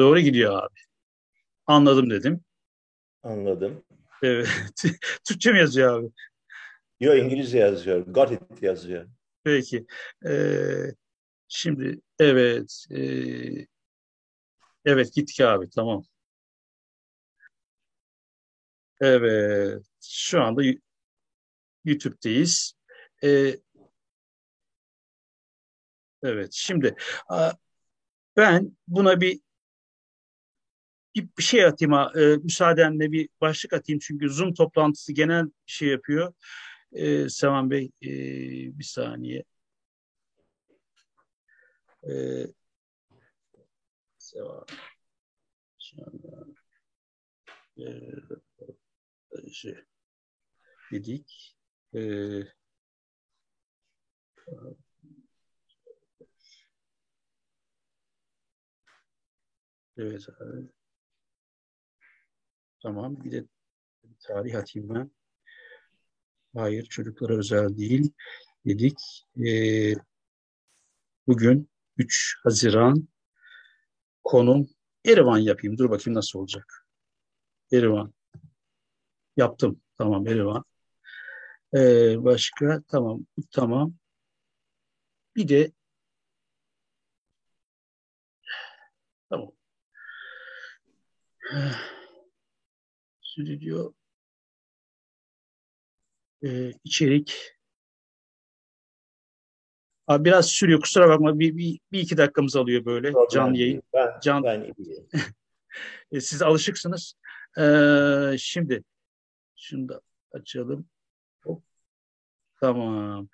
Doğru gidiyor abi. Anladım dedim. Anladım. Evet. Türkçe mi yazıyor abi? Yok İngilizce yazıyor. Got it yazıyor. Peki. Ee, şimdi evet. E, evet gittik abi tamam. Evet. Şu anda YouTube'deyiz. Ee, evet. Şimdi ben buna bir bir şey atayım ha, e, müsaadenle bir başlık atayım çünkü Zoom toplantısı genel şey yapıyor. E, Sevan Bey e, bir saniye. E, şey, dedik. E, evet abi. Tamam. Bir de tarih atayım ben. Hayır çocuklara özel değil dedik. Ee, bugün 3 Haziran konum Erivan yapayım. Dur bakayım nasıl olacak. Erivan. Yaptım. Tamam Erivan. Ee, başka tamam. Tamam. Bir de tamam stüdyo e, içerik Abi biraz sürüyor kusura bakma bir, bir, bir iki dakikamız alıyor böyle Problem canlı yayın. Ben, Can... ben e, siz alışıksınız. Ee, şimdi şunu da açalım. Hop. Tamam.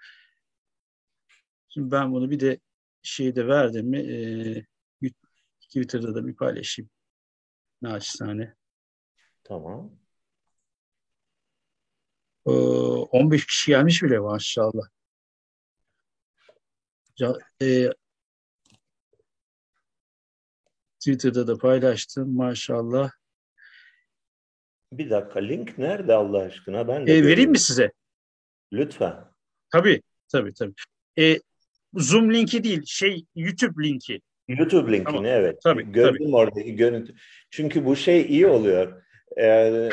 Şimdi ben bunu bir de şeyde verdim mi e, Twitter'da da bir paylaşayım. Naçizane. Tamam. Ee, 15 kişi gelmiş bile maşallah. E, Twitter'da da paylaştım maşallah. Bir dakika link nerede Allah aşkına? Ben de e, vereyim mi size? Lütfen. Tabii tabii tabii. E, Zoom linki değil şey YouTube linki. YouTube linkini tamam. evet. Tabii, Gördüm tabii. oradaki görüntü. Çünkü bu şey iyi oluyor. Ee,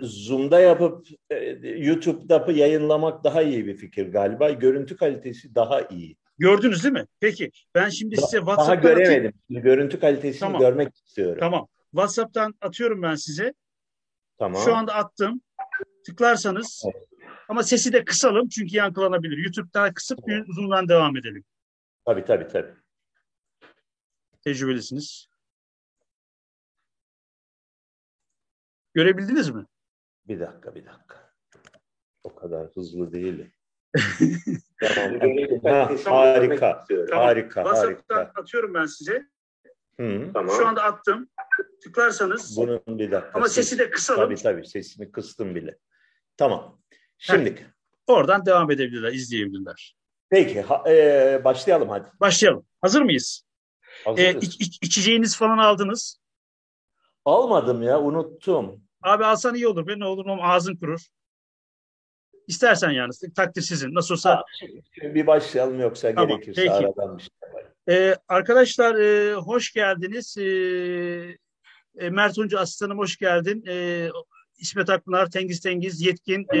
Zoom'da yapıp e, YouTube'da yayınlamak daha iyi bir fikir galiba. Görüntü kalitesi daha iyi. Gördünüz değil mi? Peki ben şimdi size WhatsApp'tan Daha göremedim. Atayım. Görüntü kalitesini tamam. görmek istiyorum. Tamam. WhatsApp'tan atıyorum ben size. Tamam. Şu anda attım. Tıklarsanız evet. ama sesi de kısalım çünkü yankılanabilir. YouTube'dan kısıp tamam. Zoom'dan devam edelim. Tabii tabii tabii. Tecrübelisiniz. Görebildiniz mi? Bir dakika, bir dakika. O kadar hızlı değil. tamam. ha, harika, tamam. harika, WhatsApp'tan harika. atıyorum ben size. Hı, tamam. Şu anda attım. Tıklarsanız. Bunun bir dakika. Ama sesi de kısalım. Tabii tabii sesini kıstım bile. Tamam. Şimdi. Heh. Oradan devam edebilirler, izleyebilirler. Peki, ha, e, başlayalım hadi. Başlayalım. Hazır mıyız? Hazırız. E, iç, iç, içeceğiniz falan aldınız. Almadım ya, unuttum. Abi alsan iyi olur. Ben ne olur ağzın kurur. İstersen yani. Takdir sizin. Nasıl olsa. Ha, bir başlayalım yoksa tamam, gerekirse peki. aradan bir şey var. Ee, arkadaşlar e, hoş geldiniz. E, e, Mert Uncu asistanım hoş geldin. E, İsmet Akpınar, Tengiz Tengiz, Yetkin, e,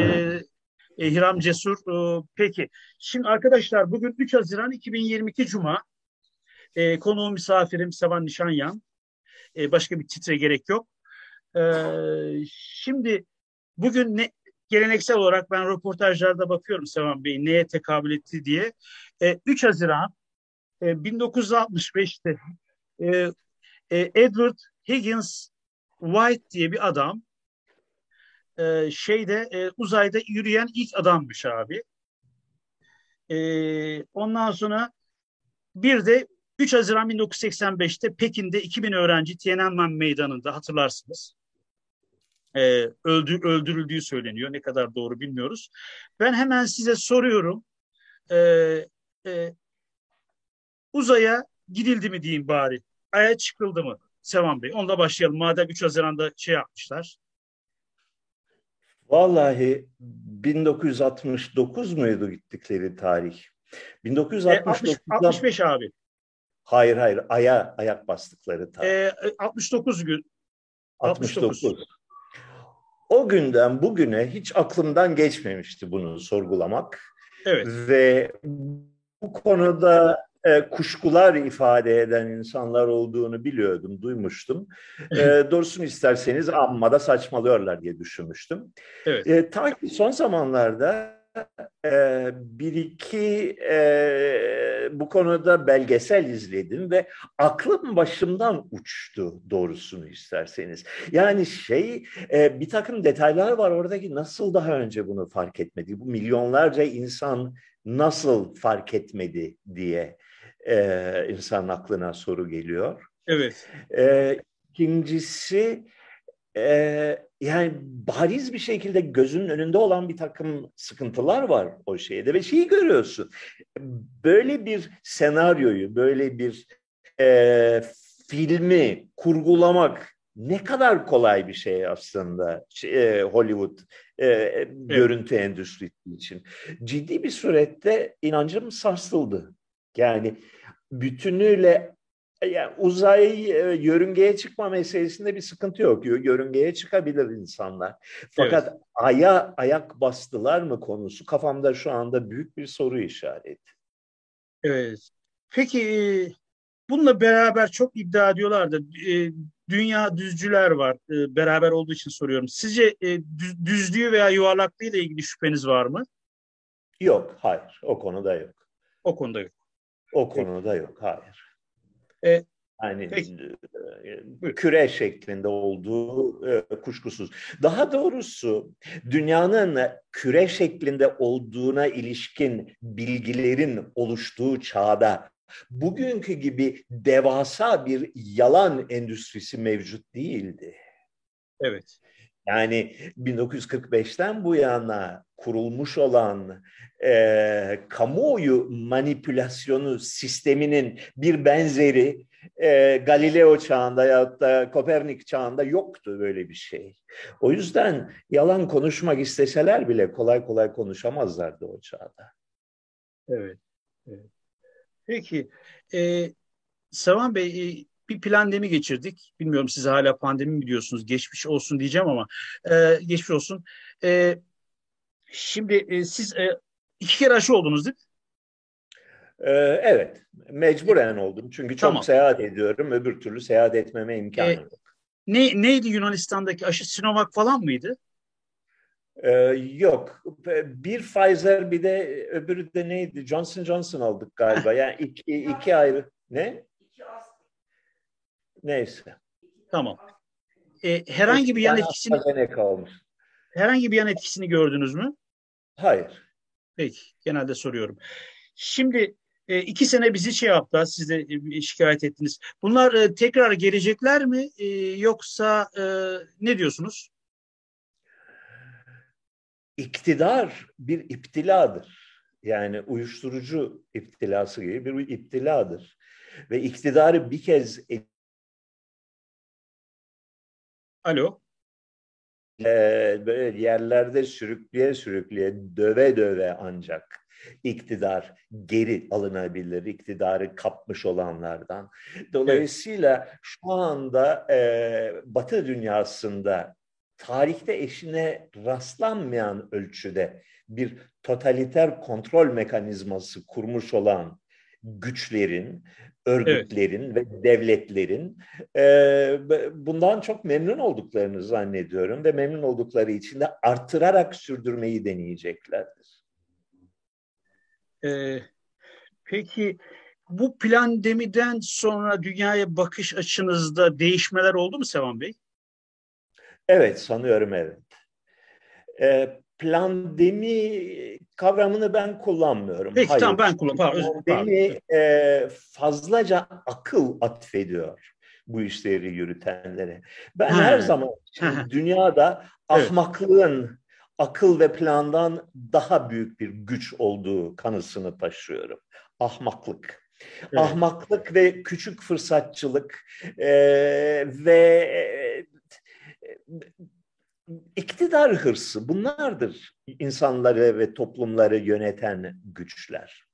e, Hiram Cesur. E, peki. Şimdi arkadaşlar bugün 3 Haziran 2022 Cuma. E, konuğum misafirim Sevan Nişanyan. E, başka bir titre gerek yok. E, şimdi bugün ne, geleneksel olarak ben röportajlarda bakıyorum Sevan Bey neye tekabül etti diye. E, 3 Haziran e, 1965'te e, e, Edward Higgins White diye bir adam e, şeyde e, uzayda yürüyen ilk adammış abi. E, ondan sonra bir de 3 Haziran 1985'te Pekin'de 2000 öğrenci Tiananmen Meydanı'nda hatırlarsınız. Ee, öldü, öldürüldüğü söyleniyor. Ne kadar doğru bilmiyoruz. Ben hemen size soruyorum. Ee, e, uzaya gidildi mi diyeyim bari. Ay'a çıkıldı mı? Sevan Bey. Onunla başlayalım. Madem 3 Haziran'da şey yapmışlar. Vallahi 1969 muydu gittikleri tarih? 1969'da... E, 60, 65 abi. Hayır hayır aya ayak bastıkları tarih. E, 69 gün. 69. 69. O günden bugüne hiç aklımdan geçmemişti bunu sorgulamak. Evet. Ve bu konuda e, kuşkular ifade eden insanlar olduğunu biliyordum, duymuştum. E, doğrusunu isterseniz amma da saçmalıyorlar diye düşünmüştüm. Evet. E, ta ki son zamanlarda e, bir iki e, bu konuda belgesel izledim ve aklım başımdan uçtu doğrusunu isterseniz. Yani şey e, bir takım detaylar var oradaki nasıl daha önce bunu fark etmedi? Bu milyonlarca insan nasıl fark etmedi diye e, insanın aklına soru geliyor. Evet. E, ikincisi e, yani bariz bir şekilde gözünün önünde olan bir takım sıkıntılar var o şeyde ve şeyi görüyorsun. Böyle bir senaryoyu, böyle bir e, filmi kurgulamak ne kadar kolay bir şey aslında e, Hollywood e, evet. görüntü endüstrisi için. Ciddi bir surette inancım sarsıldı. Yani bütünüyle yani uzay e, yörüngeye çıkma meselesinde bir sıkıntı yok. Yörüngeye çıkabilir insanlar. Fakat evet. aya ayak bastılar mı konusu kafamda şu anda büyük bir soru işareti. Evet. Peki e, bununla beraber çok iddia ediyorlardı. E, dünya düzcüler var. Beraber olduğu için soruyorum. Sizce düzlüğü veya yuvarlaklığı ile ilgili şüpheniz var mı? Yok, hayır. O konuda yok. O konuda yok. O konuda yok, hayır. E, yani e, küre şeklinde olduğu e, kuşkusuz. Daha doğrusu dünyanın küre şeklinde olduğuna ilişkin bilgilerin oluştuğu çağda bugünkü gibi devasa bir yalan endüstrisi mevcut değildi. Evet. Yani 1945'ten bu yana kurulmuş olan e, kamuoyu manipülasyonu sisteminin bir benzeri e, Galileo çağında ya da Kopernik çağında yoktu böyle bir şey. O yüzden yalan konuşmak isteseler bile kolay kolay konuşamazlardı o çağda. Evet. evet. Peki, e, Savan Bey, e, bir pandemi geçirdik. Bilmiyorum siz hala pandemi mi diyorsunuz? Geçmiş olsun diyeceğim ama e, geçmiş olsun. E, şimdi e, siz e, iki kere aşı oldunuz değil mi? Ee, evet, mecburen oldum. Çünkü çok tamam. seyahat ediyorum. Öbür türlü seyahat etmeme imkanı ee, yok. Ne, neydi Yunanistan'daki aşı? Sinovac falan mıydı? Ee, yok. Bir Pfizer bir de öbürü de neydi? Johnson Johnson aldık galiba. Yani iki, iki ayrı. Ne? Neyse. Tamam. Ee, herhangi bir yan etkisini herhangi bir yan etkisini gördünüz mü? Hayır. Peki. Genelde soruyorum. Şimdi e, iki sene bizi şey yaptı, siz de e, şikayet ettiniz. Bunlar e, tekrar gelecekler mi e, yoksa e, ne diyorsunuz? İktidar bir iptiladır. Yani uyuşturucu iptilası gibi bir iptiladır. Ve iktidarı bir kez Alo. Ee, böyle yerlerde sürükleye sürükleye döve döve ancak iktidar geri alınabilir, iktidarı kapmış olanlardan. Dolayısıyla evet. şu anda e, Batı dünyasında tarihte eşine rastlanmayan ölçüde bir totaliter kontrol mekanizması kurmuş olan güçlerin, örgütlerin evet. ve devletlerin e, bundan çok memnun olduklarını zannediyorum ve memnun oldukları için de artırarak sürdürmeyi deneyeceklerdir. Ee, peki bu plandemiden sonra dünyaya bakış açınızda değişmeler oldu mu Sevan Bey? Evet, sanıyorum evet. Ee, plandemi kavramını ben kullanmıyorum. Peki Hayır. tamam ben kullanıyorum. Plandemi e, fazlaca akıl atfediyor bu işleri yürütenlere. Ben ha. her zaman dünyada ahmaklığın akıl ve plandan daha büyük bir güç olduğu kanısını taşıyorum. Ahmaklık. Evet. Ahmaklık ve küçük fırsatçılık e, ve e, iktidar hırsı bunlardır insanları ve toplumları yöneten güçler.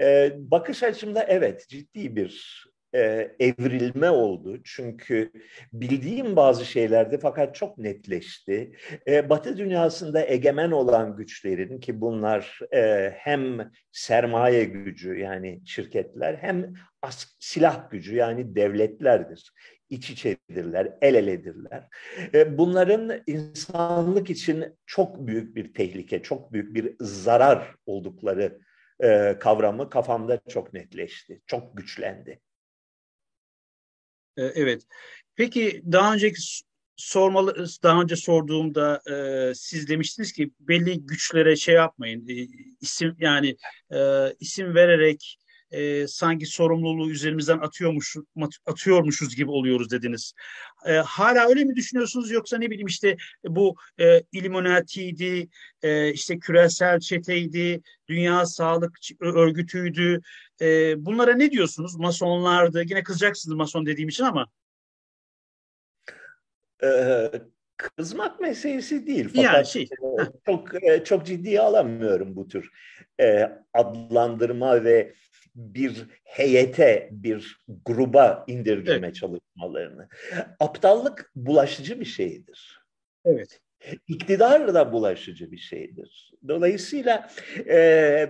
E, bakış açımda evet ciddi bir e, evrilme oldu. Çünkü bildiğim bazı şeylerdi fakat çok netleşti. E, Batı dünyasında egemen olan güçlerin ki bunlar e, hem sermaye gücü yani şirketler hem as- silah gücü yani devletlerdir. İç içedirler, el eledirler. E, bunların insanlık için çok büyük bir tehlike, çok büyük bir zarar oldukları e, kavramı kafamda çok netleşti, çok güçlendi. E, evet. Peki daha önceki sormalı daha önce sorduğumda e, siz demiştiniz ki belli güçlere şey yapmayın. E, isim yani e, isim vererek e, sanki sorumluluğu üzerimizden atıyormuş atıyormuşuz gibi oluyoruz dediniz. E, hala öyle mi düşünüyorsunuz yoksa ne bileyim işte bu e, Illuminati'ydi, e, işte küresel çeteydi, Dünya Sağlık Örgütü'ydü. E, bunlara ne diyorsunuz? Masonlardı. Yine kızacaksınız mason dediğim için ama. Ee, kızmak meselesi değil. Fakat yani şey. E, çok e, çok ciddiye alamıyorum bu tür e, adlandırma ve bir heyete, bir gruba indirgeme evet. çalışmalarını. Aptallık bulaşıcı bir şeydir. Evet. İktidar da bulaşıcı bir şeydir. Dolayısıyla e,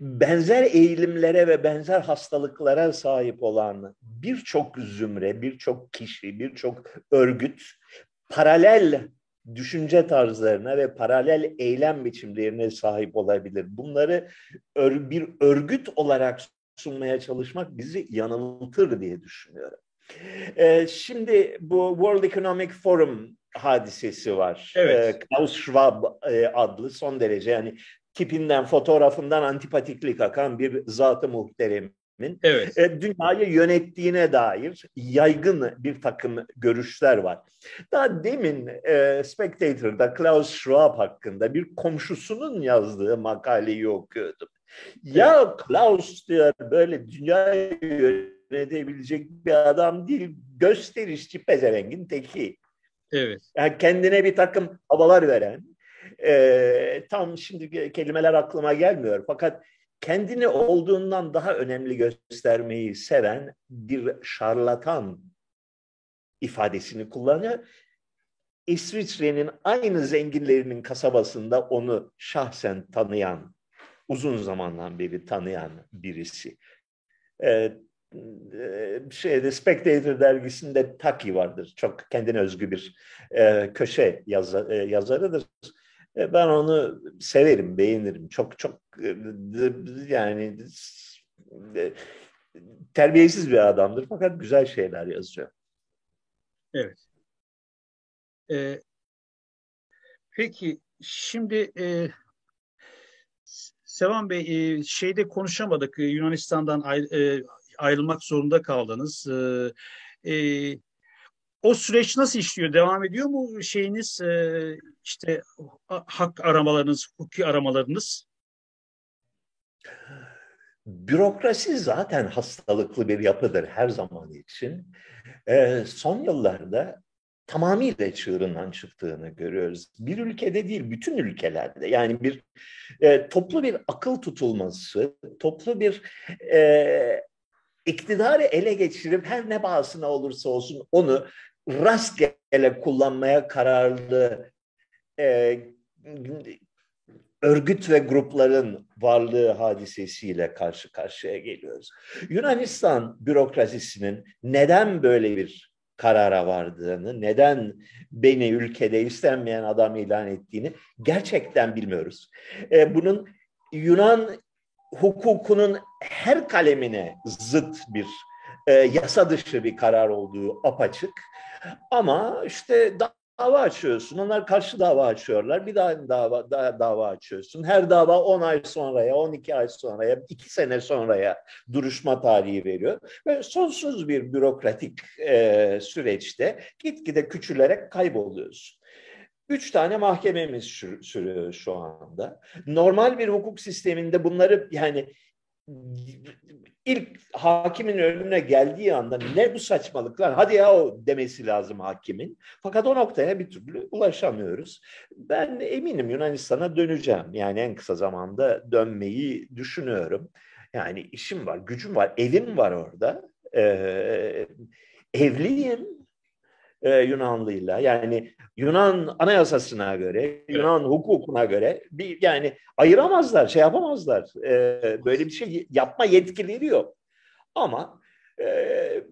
benzer eğilimlere ve benzer hastalıklara sahip olan birçok zümre, birçok kişi, birçok örgüt paralel düşünce tarzlarına ve paralel eylem biçimlerine sahip olabilir. Bunları ör, bir örgüt olarak sunmaya çalışmak bizi yanıltır diye düşünüyorum. Ee, şimdi bu World Economic Forum hadisesi var. Evet. Ee, Klaus Schwab e, adlı son derece yani tipinden, fotoğrafından antipatiklik akan bir zatı muhterem evet. E, dünyayı yönettiğine dair yaygın bir takım görüşler var. Daha demin e, Spectator'da Klaus Schwab hakkında bir komşusunun yazdığı makaleyi okuyordum. Ya evet. Klaus diyor böyle dünyayı yönetebilecek bir adam değil, gösterişçi pezevengin teki. Evet. Yani kendine bir takım havalar veren, e, tam şimdi kelimeler aklıma gelmiyor fakat kendini olduğundan daha önemli göstermeyi seven bir şarlatan ifadesini kullanıyor. İsviçre'nin aynı zenginlerinin kasabasında onu şahsen tanıyan, uzun zamandan beri tanıyan birisi. Ee, şeyde Spectator dergisinde Taki vardır. Çok kendine özgü bir e, köşe yazar, e, yazarıdır. E, ben onu severim, beğenirim. Çok çok e, yani e, terbiyesiz bir adamdır fakat güzel şeyler yazıyor. Evet. Ee, peki şimdi e, Sevan Bey e, şeyde konuşamadık. Yunanistan'dan ayrı, e, ayrılmak zorunda kaldınız. E, e, o süreç nasıl işliyor? Devam ediyor mu şeyiniz e, işte hak aramalarınız, hukuki aramalarınız? Bürokrasi zaten hastalıklı bir yapıdır her zaman için. E, son yıllarda tamamıyla çığırından çıktığını görüyoruz. Bir ülkede değil, bütün ülkelerde. Yani bir e, toplu bir akıl tutulması, toplu bir e, iktidarı ele geçirip her ne bahasına olursa olsun onu rastgele kullanmaya kararlı e, örgüt ve grupların varlığı hadisesiyle karşı karşıya geliyoruz. Yunanistan bürokrasisinin neden böyle bir karara vardığını, neden beni ülkede istenmeyen adam ilan ettiğini gerçekten bilmiyoruz. E, bunun Yunan hukukunun her kalemine zıt bir e, yasa dışı bir karar olduğu apaçık. Ama işte dava açıyorsun. Onlar karşı dava açıyorlar. Bir daha dava, daha dava açıyorsun. Her dava 10 ay sonraya, 12 ay sonraya, 2 sene sonraya duruşma tarihi veriyor. Ve sonsuz bir bürokratik e, süreçte gitgide küçülerek kayboluyorsun. Üç tane mahkememiz sürüyor şu anda. Normal bir hukuk sisteminde bunları yani ilk hakimin önüne geldiği anda ne bu saçmalıklar hadi ya o demesi lazım hakimin. Fakat o noktaya bir türlü ulaşamıyoruz. Ben eminim Yunanistan'a döneceğim. Yani en kısa zamanda dönmeyi düşünüyorum. Yani işim var, gücüm var, evim var orada. Ee, evliyim e, Yunanlıyla. Yani Yunan anayasasına göre, Yunan hukukuna göre bir yani ayıramazlar, şey yapamazlar. E, böyle bir şey yapma yetkileri yok. Ama e,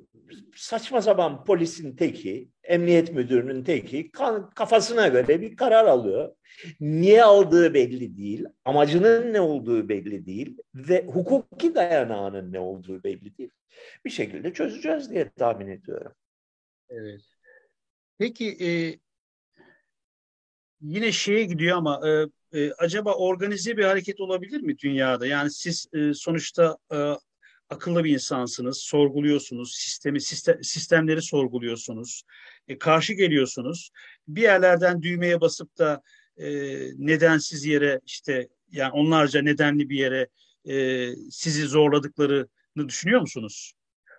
saçma sapan polisin teki, emniyet müdürünün teki kan, kafasına göre bir karar alıyor. Niye aldığı belli değil, amacının ne olduğu belli değil ve hukuki dayanağının ne olduğu belli değil. Bir şekilde çözeceğiz diye tahmin ediyorum. Evet. Peki e, yine şeye gidiyor ama e, e, acaba organize bir hareket olabilir mi dünyada? Yani siz e, sonuçta e, akıllı bir insansınız, sorguluyorsunuz, sistemi sistem, sistemleri sorguluyorsunuz, e, karşı geliyorsunuz. Bir yerlerden düğmeye basıp da e, nedensiz yere işte yani onlarca nedenli bir yere e, sizi zorladıklarını düşünüyor musunuz?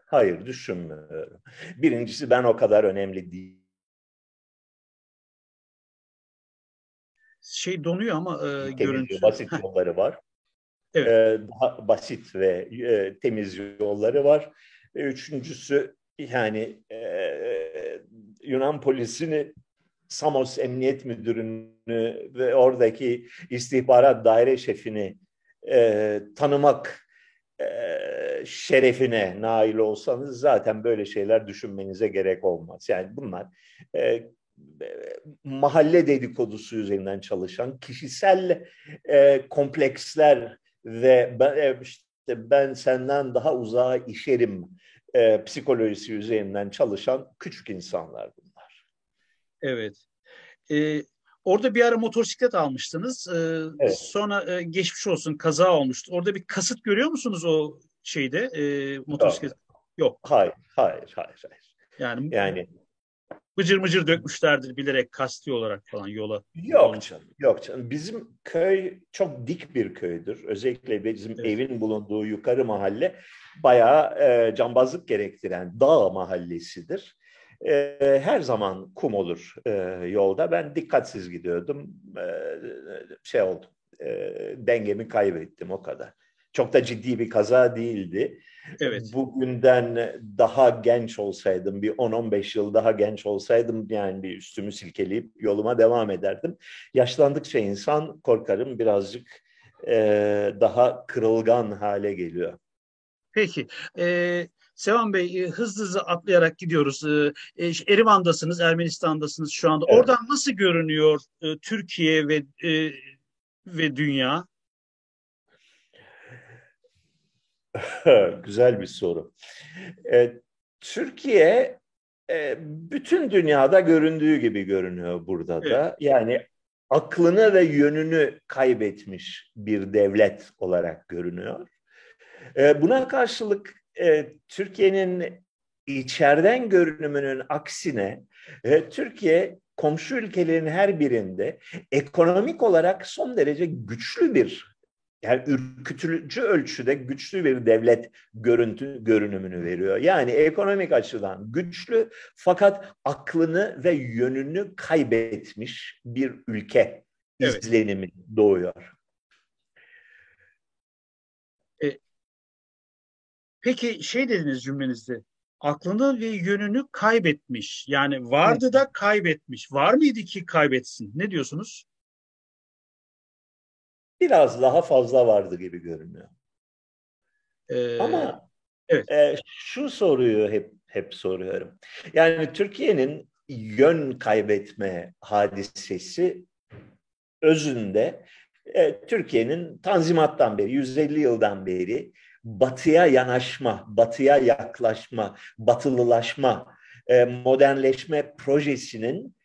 Hayır düşünmüyorum. Birincisi ben o kadar önemli değil şey donuyor ama e, görüntü. Basit yolları var. Evet. E, daha basit ve e, temiz yolları var. E, üçüncüsü yani e, Yunan polisini Samos Emniyet Müdürünü ve oradaki istihbarat daire şefini e, tanımak e, şerefine nail olsanız zaten böyle şeyler düşünmenize gerek olmaz. Yani bunlar e, mahalle dedikodusu üzerinden çalışan kişisel e, kompleksler ve ben, e, işte ben senden daha uzağa işerim e, psikolojisi üzerinden çalışan küçük insanlar bunlar. Evet. Ee, orada bir ara motosiklet almıştınız. Ee, evet. Sonra e, geçmiş olsun kaza olmuştu. Orada bir kasıt görüyor musunuz o şeyde e, motosiklet? Yok. Yok. Hayır, hayır, hayır, hayır. Yani yani bıcır mıcır dökmüşlerdir bilerek kasti olarak falan yola. Yok canım, yok canım. Bizim köy çok dik bir köydür. Özellikle bizim evet. evin bulunduğu yukarı mahalle bayağı e, cambazlık gerektiren dağ mahallesidir. E, her zaman kum olur e, yolda. Ben dikkatsiz gidiyordum. E, şey oldu, e, dengemi kaybettim o kadar. Çok da ciddi bir kaza değildi. Evet. Bugünden daha genç olsaydım, bir 10-15 yıl daha genç olsaydım yani bir üstümü silkeleyip yoluma devam ederdim. Yaşlandıkça insan korkarım birazcık e, daha kırılgan hale geliyor. Peki. Ee, Sevan Bey hızlı hızlı atlayarak gidiyoruz. Ee, Erivan'dasınız, Ermenistan'dasınız şu anda. Evet. Oradan nasıl görünüyor e, Türkiye ve e, ve dünya? Güzel bir soru. E, Türkiye e, bütün dünyada göründüğü gibi görünüyor burada evet. da. Yani aklını ve yönünü kaybetmiş bir devlet olarak görünüyor. E, buna karşılık e, Türkiye'nin içeriden görünümünün aksine e, Türkiye komşu ülkelerin her birinde ekonomik olarak son derece güçlü bir yani ürkütücü ölçüde güçlü bir devlet görüntü görünümünü veriyor. Yani ekonomik açıdan güçlü fakat aklını ve yönünü kaybetmiş bir ülke evet. izlenimi doğuyor. E, peki şey dediniz cümlenizde aklını ve yönünü kaybetmiş. Yani vardı evet. da kaybetmiş. Var mıydı ki kaybetsin? Ne diyorsunuz? Biraz daha fazla vardı gibi görünüyor. Ee, Ama evet. e, şu soruyu hep hep soruyorum. Yani Türkiye'nin yön kaybetme hadisesi özünde e, Türkiye'nin Tanzimat'tan beri, 150 yıldan beri batıya yanaşma, batıya yaklaşma, batılılaşma, e, modernleşme projesinin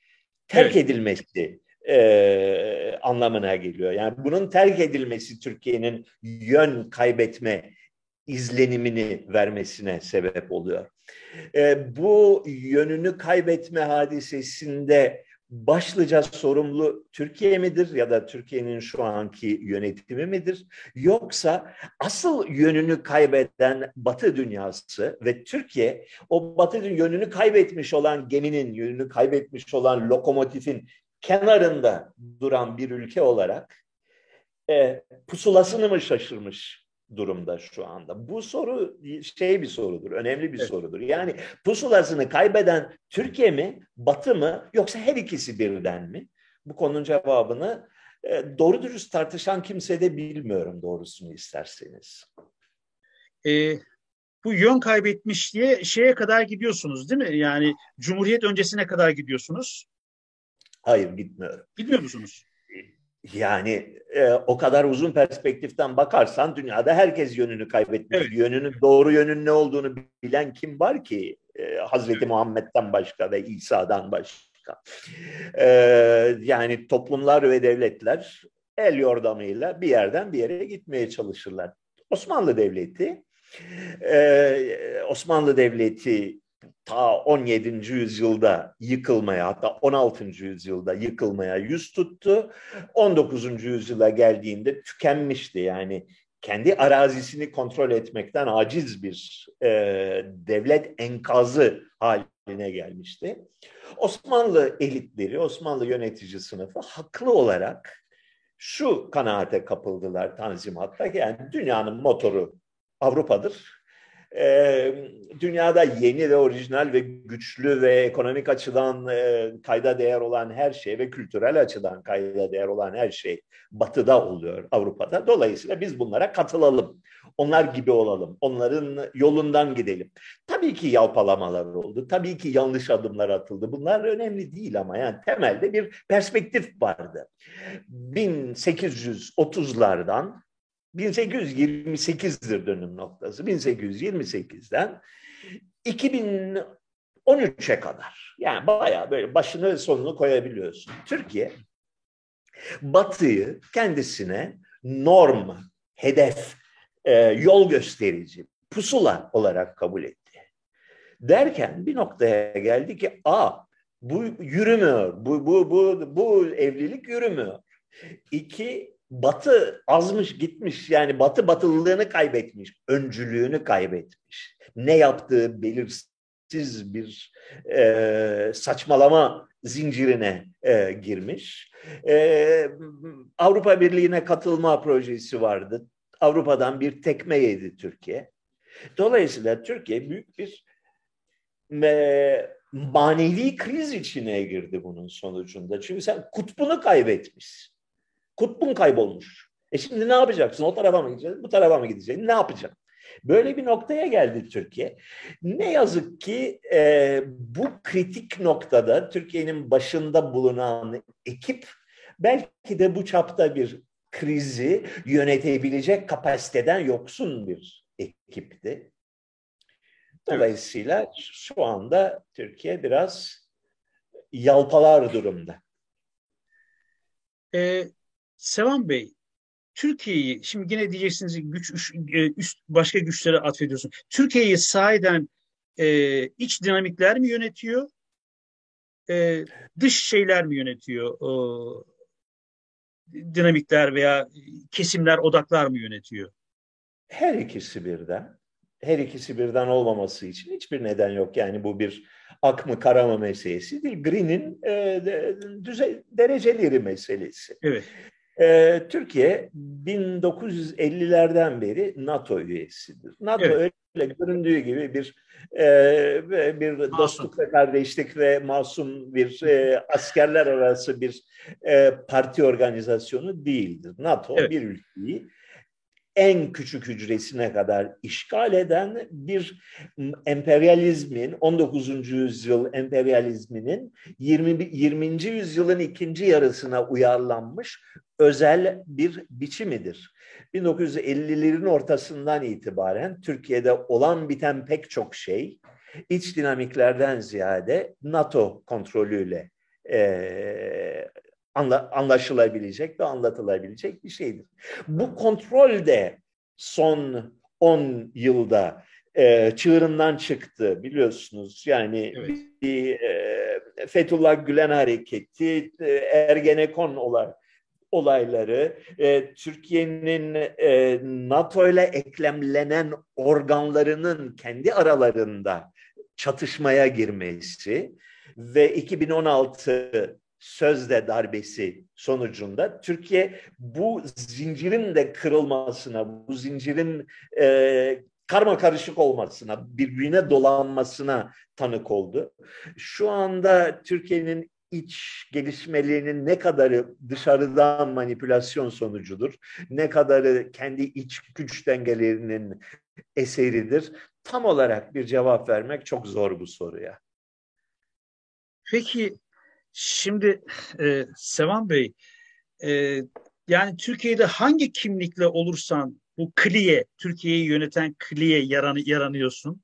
terk evet. edilmesi e, anlamına geliyor. Yani bunun terk edilmesi Türkiye'nin yön kaybetme izlenimini vermesine sebep oluyor. E, bu yönünü kaybetme hadisesinde başlıca sorumlu Türkiye midir ya da Türkiye'nin şu anki yönetimi midir? Yoksa asıl yönünü kaybeden Batı dünyası ve Türkiye o Batı yönünü kaybetmiş olan geminin, yönünü kaybetmiş olan lokomotifin kenarında duran bir ülke olarak e, pusulasını mı şaşırmış durumda şu anda? Bu soru şey bir sorudur, önemli bir evet. sorudur. Yani pusulasını kaybeden Türkiye mi, Batı mı yoksa her ikisi birden mi? Bu konunun cevabını e, doğru dürüst tartışan kimse de bilmiyorum doğrusunu isterseniz. E, bu yön kaybetmiş diye şeye kadar gidiyorsunuz değil mi? Yani Cumhuriyet öncesine kadar gidiyorsunuz. Hayır gitmiyorum. Gitmiyor musunuz? Yani e, o kadar uzun perspektiften bakarsan dünyada herkes yönünü kaybetmiş. Evet. Yönünün doğru yönün ne olduğunu bilen kim var ki? E, Hazreti evet. Muhammed'den başka ve İsa'dan başka. E, yani toplumlar ve devletler el yordamıyla bir yerden bir yere gitmeye çalışırlar. Osmanlı Devleti e, Osmanlı Devleti ta 17. yüzyılda yıkılmaya hatta 16. yüzyılda yıkılmaya yüz tuttu. 19. yüzyıla geldiğinde tükenmişti yani kendi arazisini kontrol etmekten aciz bir e, devlet enkazı haline gelmişti. Osmanlı elitleri, Osmanlı yönetici sınıfı haklı olarak şu kanaate kapıldılar Tanzimat'ta yani dünyanın motoru Avrupa'dır e, dünyada yeni ve orijinal ve güçlü ve ekonomik açıdan e, kayda değer olan her şey ve kültürel açıdan kayda değer olan her şey batıda oluyor Avrupa'da. Dolayısıyla biz bunlara katılalım. Onlar gibi olalım. Onların yolundan gidelim. Tabii ki yalpalamalar oldu. Tabii ki yanlış adımlar atıldı. Bunlar önemli değil ama yani temelde bir perspektif vardı. 1830'lardan 1828'dir dönüm noktası. 1828'den 2013'e kadar. Yani bayağı böyle başını ve sonunu koyabiliyorsun. Türkiye Batı'yı kendisine norm, hedef, e, yol gösterici, pusula olarak kabul etti. Derken bir noktaya geldi ki a bu yürümüyor. Bu bu bu bu evlilik yürümüyor. İki Batı azmış gitmiş yani Batı batılılığını kaybetmiş, öncülüğünü kaybetmiş. Ne yaptığı belirsiz bir e, saçmalama zincirine e, girmiş. E, Avrupa Birliği'ne katılma projesi vardı. Avrupa'dan bir tekme yedi Türkiye. Dolayısıyla Türkiye büyük bir e, manevi kriz içine girdi bunun sonucunda. Çünkü sen kutbunu kaybetmişsin. Kutbun kaybolmuş. E şimdi ne yapacaksın? O tarafa mı gideceksin? Bu tarafa mı gideceksin? Ne yapacaksın? Böyle bir noktaya geldi Türkiye. Ne yazık ki e, bu kritik noktada Türkiye'nin başında bulunan ekip belki de bu çapta bir krizi yönetebilecek kapasiteden yoksun bir ekipti. Dolayısıyla şu anda Türkiye biraz yalpalar durumda. Ee, Sevan Bey, Türkiye'yi şimdi yine diyeceksiniz güç e, üst başka güçlere atfediyorsun. Türkiye'yi sahiden e, iç dinamikler mi yönetiyor? E, dış şeyler mi yönetiyor? E, dinamikler veya kesimler, odaklar mı yönetiyor? Her ikisi birden. Her ikisi birden olmaması için hiçbir neden yok. Yani bu bir ak mı kara mı meselesi değil. Green'in e, düze, dereceleri meselesi. Evet. Ee, Türkiye 1950'lerden beri NATO üyesidir. NATO evet. öyle göründüğü gibi bir e, bir masum. dostluk ve kardeşlik ve masum bir e, askerler arası bir e, parti organizasyonu değildir. NATO evet. bir ülkeyi en küçük hücresine kadar işgal eden bir emperyalizmin 19. yüzyıl emperyalizminin 20. 20. yüzyılın ikinci yarısına uyarlanmış özel bir biçimidir. 1950'lerin ortasından itibaren Türkiye'de olan biten pek çok şey iç dinamiklerden ziyade NATO kontrolüyle e, anla, anlaşılabilecek ve anlatılabilecek bir şeydir. Bu kontrol de son 10 yılda e, çığırından çıktı biliyorsunuz. Yani evet. bir e, Fethullah Gülen hareketi, e, Ergenekon olay, olayları, e, Türkiye'nin e, NATO ile eklemlenen organlarının kendi aralarında çatışmaya girmesi ve 2016 sözde darbesi sonucunda Türkiye bu zincirin de kırılmasına, bu zincirin e, karma karışık olmasına, birbirine dolanmasına tanık oldu. Şu anda Türkiye'nin iç gelişmelerinin ne kadarı dışarıdan manipülasyon sonucudur, ne kadarı kendi iç güç dengelerinin eseridir, tam olarak bir cevap vermek çok zor bu soruya. Peki şimdi e, Sevan Bey, e, yani Türkiye'de hangi kimlikle olursan bu kliye, Türkiye'yi yöneten kliye yaranı, yaranıyorsun.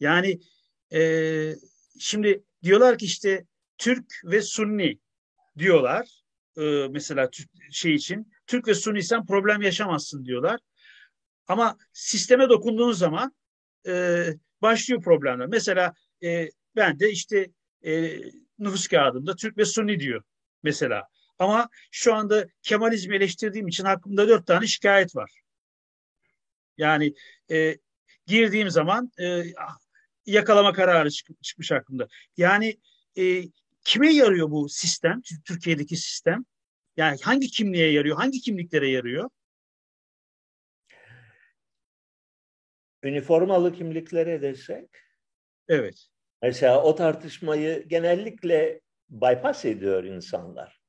Yani e, şimdi diyorlar ki işte Türk ve Sunni diyorlar. E, mesela şey için Türk ve Sunni sen problem yaşamazsın diyorlar. Ama sisteme dokunduğun zaman e, başlıyor problemler. Mesela e, ben de işte e, nüfus kağıdımda Türk ve Sunni diyor mesela. Ama şu anda Kemalizmi eleştirdiğim için hakkımda dört tane şikayet var. Yani e, girdiğim zaman e, yakalama kararı çık, çıkmış hakkında. Yani e, kime yarıyor bu sistem, Türkiye'deki sistem? Yani hangi kimliğe yarıyor, hangi kimliklere yarıyor? Üniformalı kimliklere desek. Evet. Mesela o tartışmayı genellikle bypass ediyor insanlar.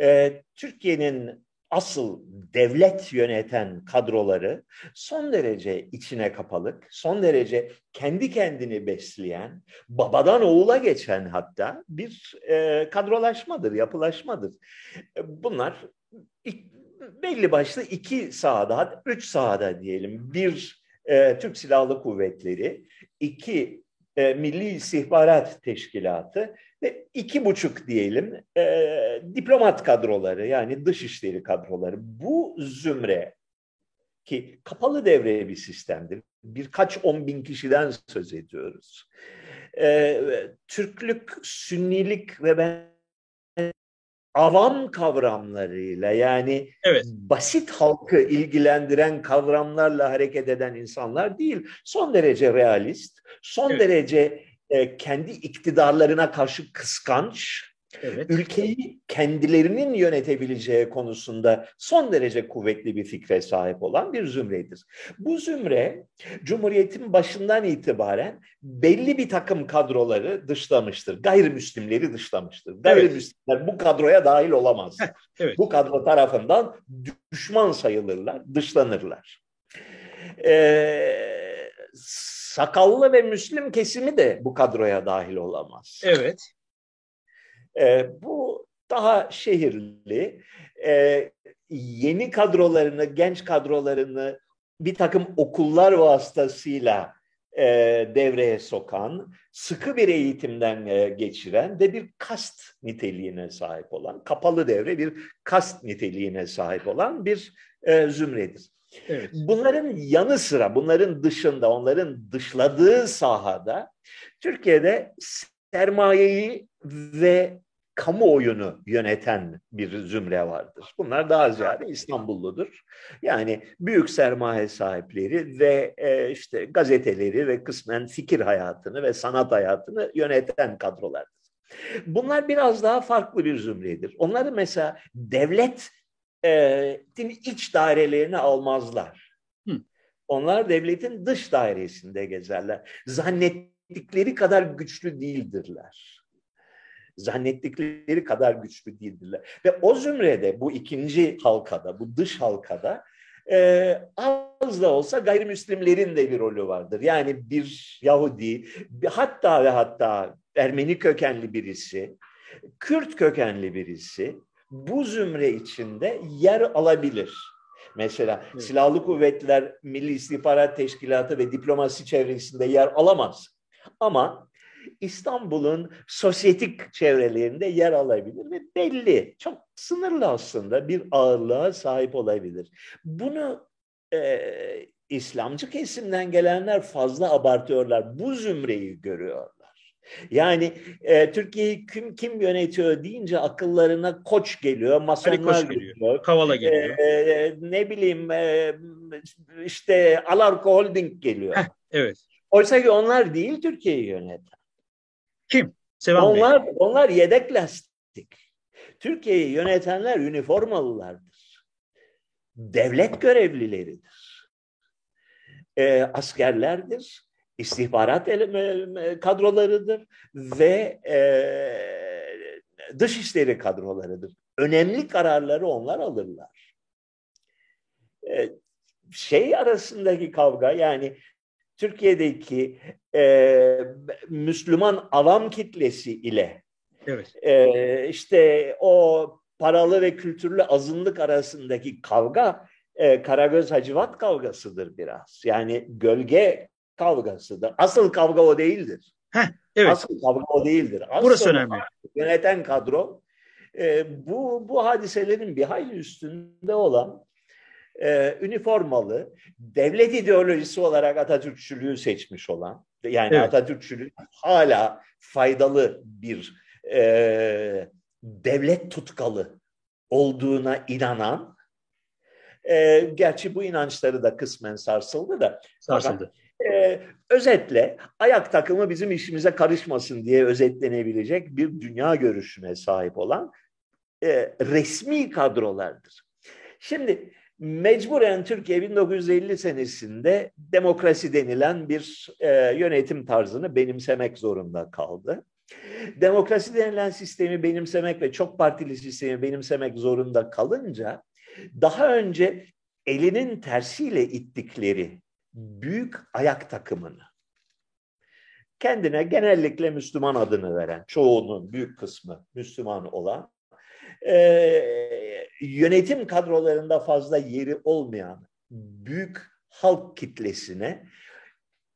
Ee, Türkiye'nin asıl devlet yöneten kadroları son derece içine kapalık, son derece kendi kendini besleyen, babadan oğula geçen hatta bir e, kadrolaşmadır, yapılaşmadır. Bunlar belli başlı iki sahada, üç sahada diyelim. Bir e, Türk Silahlı Kuvvetleri, iki e, Milli İstihbarat Teşkilatı ve iki buçuk diyelim e, diplomat kadroları yani dışişleri kadroları. Bu zümre ki kapalı devreye bir sistemdir. Birkaç on bin kişiden söz ediyoruz. E, Türklük, Sünnilik ve ben avam kavramlarıyla yani evet. basit halkı ilgilendiren kavramlarla hareket eden insanlar değil. Son derece realist, son evet. derece e, kendi iktidarlarına karşı kıskanç, evet. ülkeyi kendilerinin yönetebileceği konusunda son derece kuvvetli bir fikre sahip olan bir zümredir. Bu zümre Cumhuriyet'in başından itibaren belli bir takım kadroları dışlamıştır. Gayrimüslimleri dışlamıştır. Gayrimüslimler evet. bu kadroya dahil olamaz. evet. Bu kadro tarafından düşman sayılırlar, dışlanırlar. Ee, sakallı ve Müslüm kesimi de bu kadroya dahil olamaz. Evet. E, bu daha şehirli, e, yeni kadrolarını, genç kadrolarını bir takım okullar vasıtasıyla e, devreye sokan, sıkı bir eğitimden e, geçiren ve bir kast niteliğine sahip olan, kapalı devre bir kast niteliğine sahip olan bir e, zümredir. Evet. Bunların yanı sıra, bunların dışında, onların dışladığı sahada Türkiye'de sermayeyi ve kamuoyunu yöneten bir zümre vardır. Bunlar daha ziyade İstanbulludur. Yani büyük sermaye sahipleri ve e, işte gazeteleri ve kısmen fikir hayatını ve sanat hayatını yöneten kadrolardır. Bunlar biraz daha farklı bir zümredir. Onları mesela devlet devletin iç dairelerini almazlar. Hı. Onlar devletin dış dairesinde gezerler. Zannettikleri kadar güçlü değildirler. Zannettikleri kadar güçlü değildirler. Ve o zümrede, bu ikinci halkada, bu dış halkada e, az da olsa gayrimüslimlerin de bir rolü vardır. Yani bir Yahudi, hatta ve hatta Ermeni kökenli birisi, Kürt kökenli birisi, bu zümre içinde yer alabilir. Mesela evet. Silahlı Kuvvetler, Milli İstihbarat Teşkilatı ve diplomasi çevresinde yer alamaz. Ama İstanbul'un sosyetik çevrelerinde yer alabilir ve belli, çok sınırlı aslında bir ağırlığa sahip olabilir. Bunu e, İslamcı kesimden gelenler fazla abartıyorlar. Bu zümreyi görüyorlar. Yani e, Türkiye'yi kim kim yönetiyor deyince akıllarına koç geliyor, masonlar geliyor, geliyor, Kavala geliyor. E, ne bileyim e, işte Alarko Holding geliyor. Heh, evet. Oysa ki onlar değil Türkiye'yi yöneten. Kim? Sevan onlar, Bey. onlar yedek lastik. Türkiye'yi yönetenler üniformalılardır. Devlet görevlileridir. E, askerlerdir. istihbarat kadrolarıdır ve e, dışişleri kadrolarıdır. Önemli kararları onlar alırlar. E, şey arasındaki kavga yani Türkiye'deki e, Müslüman avam kitlesi ile evet. e, işte o paralı ve kültürlü azınlık arasındaki kavga e, Karagöz Hacivat kavgasıdır biraz. Yani gölge kavgasıdır. Asıl kavga o değildir. Heh, evet. Asıl kavga o değildir. Asıl Burası önemli. Yöneten kadro e, bu, bu hadiselerin bir hayli üstünde olan e, üniformalı, devlet ideolojisi olarak Atatürkçülüğü seçmiş olan, yani evet. Atatürkçülük hala faydalı bir e, devlet tutkalı olduğuna inanan, e, gerçi bu inançları da kısmen sarsıldı da. Sarsıldı. e, özetle ayak takımı bizim işimize karışmasın diye özetlenebilecek bir dünya görüşüne sahip olan e, resmi kadrolardır. Şimdi mecburen Türkiye 1950 senesinde demokrasi denilen bir e, yönetim tarzını benimsemek zorunda kaldı. Demokrasi denilen sistemi benimsemek ve çok partili sistemi benimsemek zorunda kalınca daha önce elinin tersiyle ittikleri büyük ayak takımını kendine genellikle Müslüman adını veren, çoğunun büyük kısmı Müslüman olan e, yönetim kadrolarında fazla yeri olmayan büyük halk kitlesine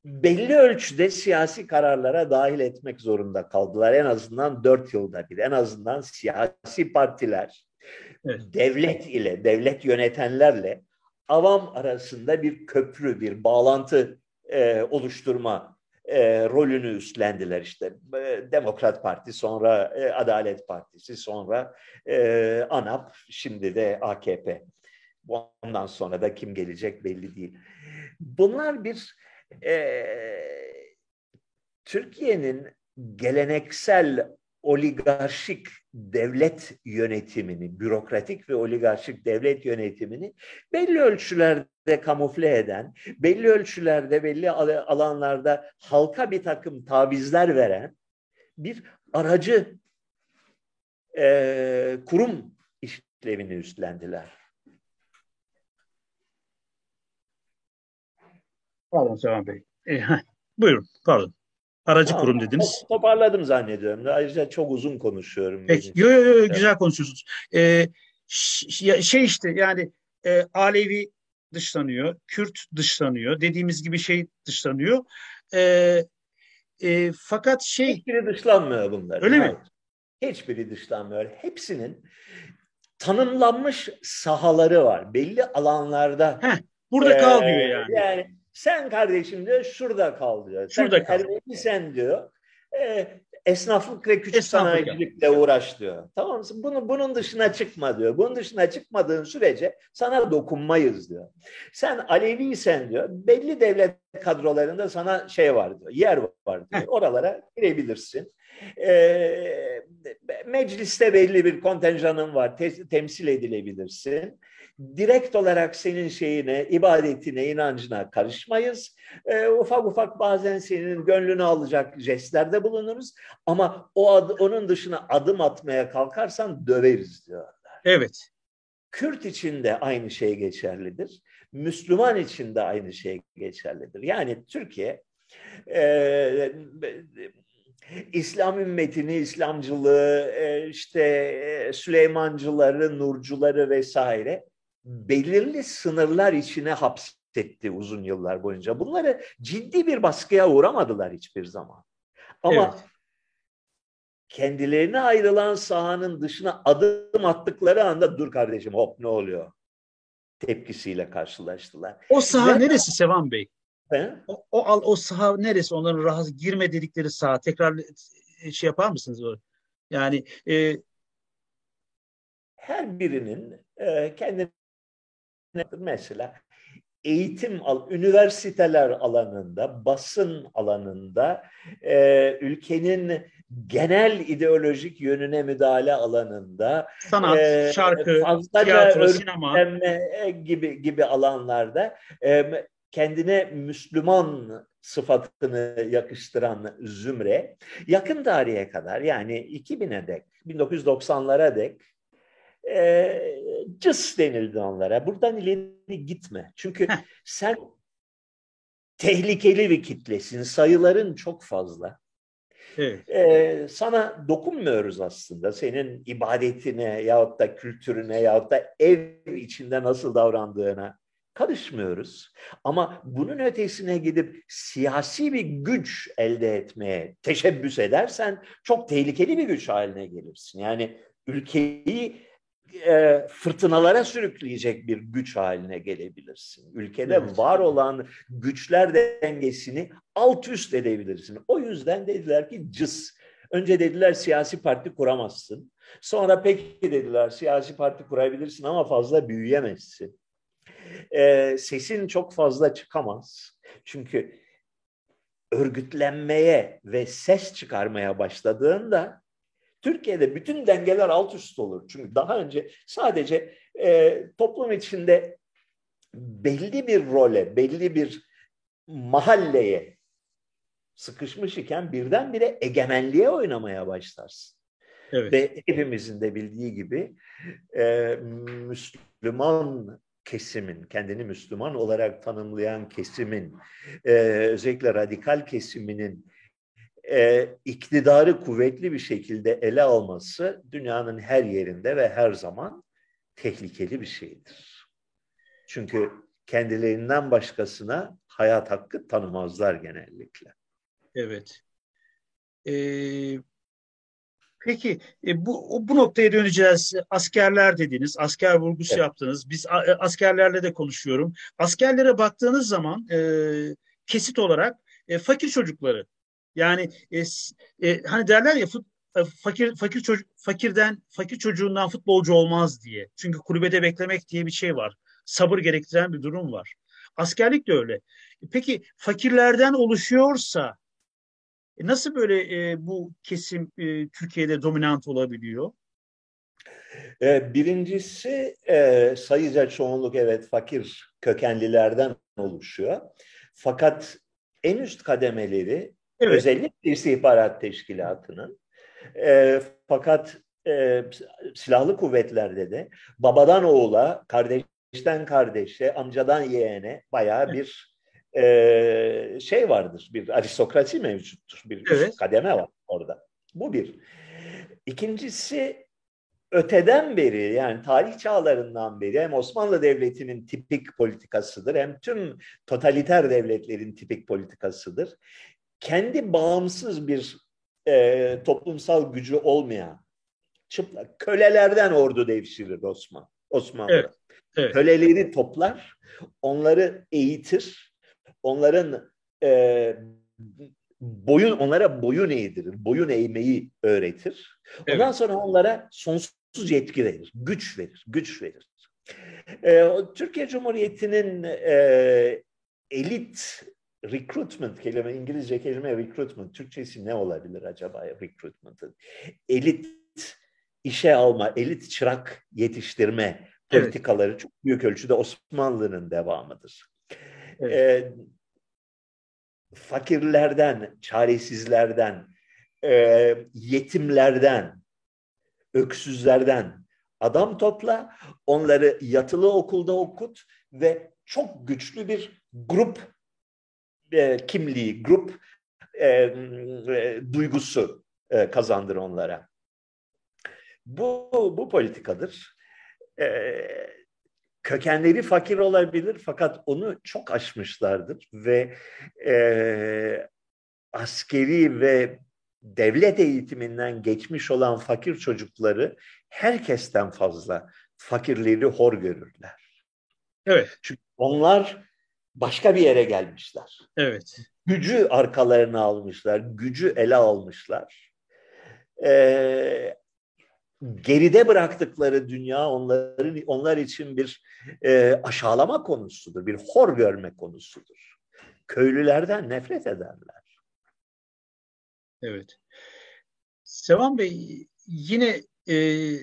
belli ölçüde siyasi kararlara dahil etmek zorunda kaldılar. En azından dört yılda bir. En azından siyasi partiler evet. devlet ile, devlet yönetenlerle avam arasında bir köprü, bir bağlantı e, oluşturma e, rolünü üstlendiler işte. E, Demokrat Parti, sonra e, Adalet Partisi, sonra e, ANAP, şimdi de AKP. Ondan sonra da kim gelecek belli değil. Bunlar bir e, Türkiye'nin geleneksel oligarşik devlet yönetimini, bürokratik ve oligarşik devlet yönetimini belli ölçülerde kamufle eden, belli ölçülerde, belli alanlarda halka bir takım tavizler veren bir aracı e, kurum işlevini üstlendiler. Pardon Sevan Bey. E, buyurun, pardon. Aracı tamam, kurum dediniz. Toparladım zannediyorum. Ayrıca çok uzun konuşuyorum. Peki, yo, yo, yo, güzel konuşuyorsunuz. Ee, şey işte yani e, Alevi dışlanıyor, Kürt dışlanıyor, dediğimiz gibi şey dışlanıyor. E, e, fakat şey... Hiçbiri dışlanmıyor bunlar. Öyle mi? Hiçbiri dışlanmıyor. Hepsinin tanımlanmış sahaları var. Belli alanlarda. Heh, burada e, kal diyor yani. Yani sen kardeşim diyor şurada kal diyor. Şurada sen, kal. sen diyor. E, esnaflık ve küçük Esnaflık sanayicilikle ya. uğraş diyor. Tamam mı? Bunu, bunun dışına çıkma diyor. Bunun dışına çıkmadığın sürece sana dokunmayız diyor. Sen Aleviysen diyor belli devlet kadrolarında sana şey var diyor. Yer var diyor. Oralara girebilirsin. E, mecliste belli bir kontenjanın var. Te- temsil edilebilirsin direkt olarak senin şeyine, ibadetine, inancına karışmayız. E, ufak ufak bazen senin gönlünü alacak jestlerde bulunuruz. Ama o ad, onun dışına adım atmaya kalkarsan döveriz diyorlar. Evet. Kürt için de aynı şey geçerlidir. Müslüman için de aynı şey geçerlidir. Yani Türkiye e, İslam ümmetini, İslamcılığı, e, işte e, Süleymancıları, Nurcuları vesaire belirli sınırlar içine hapsetti uzun yıllar boyunca. Bunları ciddi bir baskıya uğramadılar hiçbir zaman. Ama evet. kendilerine ayrılan sahanın dışına adım attıkları anda dur kardeşim hop ne oluyor? tepkisiyle karşılaştılar. O saha Ve, neresi Sevan Bey? He? O, o, o saha neresi? Onların rahat girme dedikleri saha. Tekrar e, şey yapar mısınız? Yani e, her birinin e, kendine mesela eğitim al, üniversiteler alanında, basın alanında, e, ülkenin genel ideolojik yönüne müdahale alanında, sanat, e, şarkı, tiyatro, sinema. gibi gibi alanlarda e, kendine Müslüman sıfatını yakıştıran zümre yakın tarihe kadar yani 2000'e dek, 1990'lara dek e, cıs denildi onlara. Buradan ileri gitme. Çünkü sen tehlikeli bir kitlesin. Sayıların çok fazla. Evet. Ee, sana dokunmuyoruz aslında. Senin ibadetine yahut da kültürüne yahut da ev içinde nasıl davrandığına karışmıyoruz. Ama bunun ötesine gidip siyasi bir güç elde etmeye teşebbüs edersen çok tehlikeli bir güç haline gelirsin. Yani ülkeyi e, fırtınalara sürükleyecek bir güç haline gelebilirsin. Ülkede evet. var olan güçler dengesini alt üst edebilirsin. O yüzden dediler ki cız. Önce dediler siyasi parti kuramazsın. Sonra peki dediler siyasi parti kurabilirsin ama fazla büyüyemezsin. E, sesin çok fazla çıkamaz. Çünkü örgütlenmeye ve ses çıkarmaya başladığında Türkiye'de bütün dengeler alt üst olur. Çünkü daha önce sadece e, toplum içinde belli bir role, belli bir mahalleye sıkışmış iken birdenbire egemenliğe oynamaya başlarsın. Evet. Ve hepimizin de bildiği gibi e, Müslüman kesimin, kendini Müslüman olarak tanımlayan kesimin, e, özellikle radikal kesiminin e, iktidarı kuvvetli bir şekilde ele alması dünyanın her yerinde ve her zaman tehlikeli bir şeydir. Çünkü kendilerinden başkasına hayat hakkı tanımazlar genellikle. Evet. Ee, peki e, bu bu noktaya döneceğiz. Askerler dediniz, asker vurgusu evet. yaptınız. Biz a, e, askerlerle de konuşuyorum. Askerlere baktığınız zaman e, kesit olarak e, fakir çocukları yani e, e, hani derler ya fut, e, fakir fakir çocuk fakirden fakir çocuğundan futbolcu olmaz diye. Çünkü kulübede beklemek diye bir şey var. Sabır gerektiren bir durum var. Askerlik de öyle. Peki fakirlerden oluşuyorsa e, nasıl böyle e, bu kesim e, Türkiye'de dominant olabiliyor? E, birincisi e, sayıca çoğunluk evet fakir kökenlilerden oluşuyor. Fakat en üst kademeleri Evet. Özellikle istihbarat teşkilatının. E, fakat e, silahlı kuvvetlerde de babadan oğula, kardeşten kardeşe, amcadan yeğene bayağı bir e, şey vardır. Bir aristokrasi mevcuttur. Bir evet. kademe var orada. Bu bir. İkincisi öteden beri yani tarih çağlarından beri hem Osmanlı Devleti'nin tipik politikasıdır hem tüm totaliter devletlerin tipik politikasıdır kendi bağımsız bir e, toplumsal gücü olmayan çıplak kölelerden ordu devşirir Osman. Osmanlı. Evet, evet. Köleleri toplar, onları eğitir, onların e, boyun onlara boyun eğdirir, boyun eğmeyi öğretir. Ondan evet. sonra onlara sonsuz yetki verir, güç verir, güç verir. E, Türkiye Cumhuriyeti'nin e, elit recruitment kelime, İngilizce kelime recruitment, Türkçesi ne olabilir acaba recruitment'ın? Elit işe alma, elit çırak yetiştirme politikaları evet. çok büyük ölçüde Osmanlı'nın devamıdır. Evet. E, fakirlerden, çaresizlerden, e, yetimlerden, öksüzlerden adam topla, onları yatılı okulda okut ve çok güçlü bir grup e, kimliği, grup e, e, duygusu e, kazandır onlara. Bu, bu politikadır. E, kökenleri fakir olabilir fakat onu çok aşmışlardır ve e, askeri ve devlet eğitiminden geçmiş olan fakir çocukları herkesten fazla fakirleri hor görürler. Evet. Çünkü onlar başka bir yere gelmişler. Evet. Gücü arkalarına almışlar, gücü ele almışlar. Ee, geride bıraktıkları dünya onların onlar için bir e, aşağılama konusudur, bir hor görme konusudur. Köylülerden nefret ederler. Evet. Sevan Bey yine e,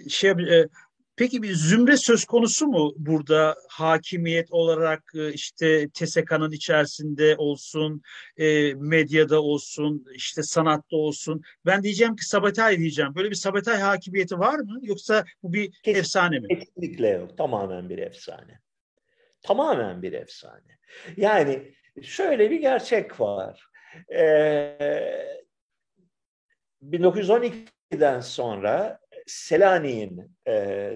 şey e, Peki bir zümre söz konusu mu burada hakimiyet olarak e, işte TSK'nın içerisinde olsun, e, medyada olsun, işte sanatta olsun. Ben diyeceğim ki Sabatay diyeceğim. Böyle bir Sabatay hakimiyeti var mı? Yoksa bu bir Kesin, efsane mi? Kesinlikle yok. Tamamen bir efsane. Tamamen bir efsane. Yani şöyle bir gerçek var. Ee, 1912'den sonra Selanik'in e,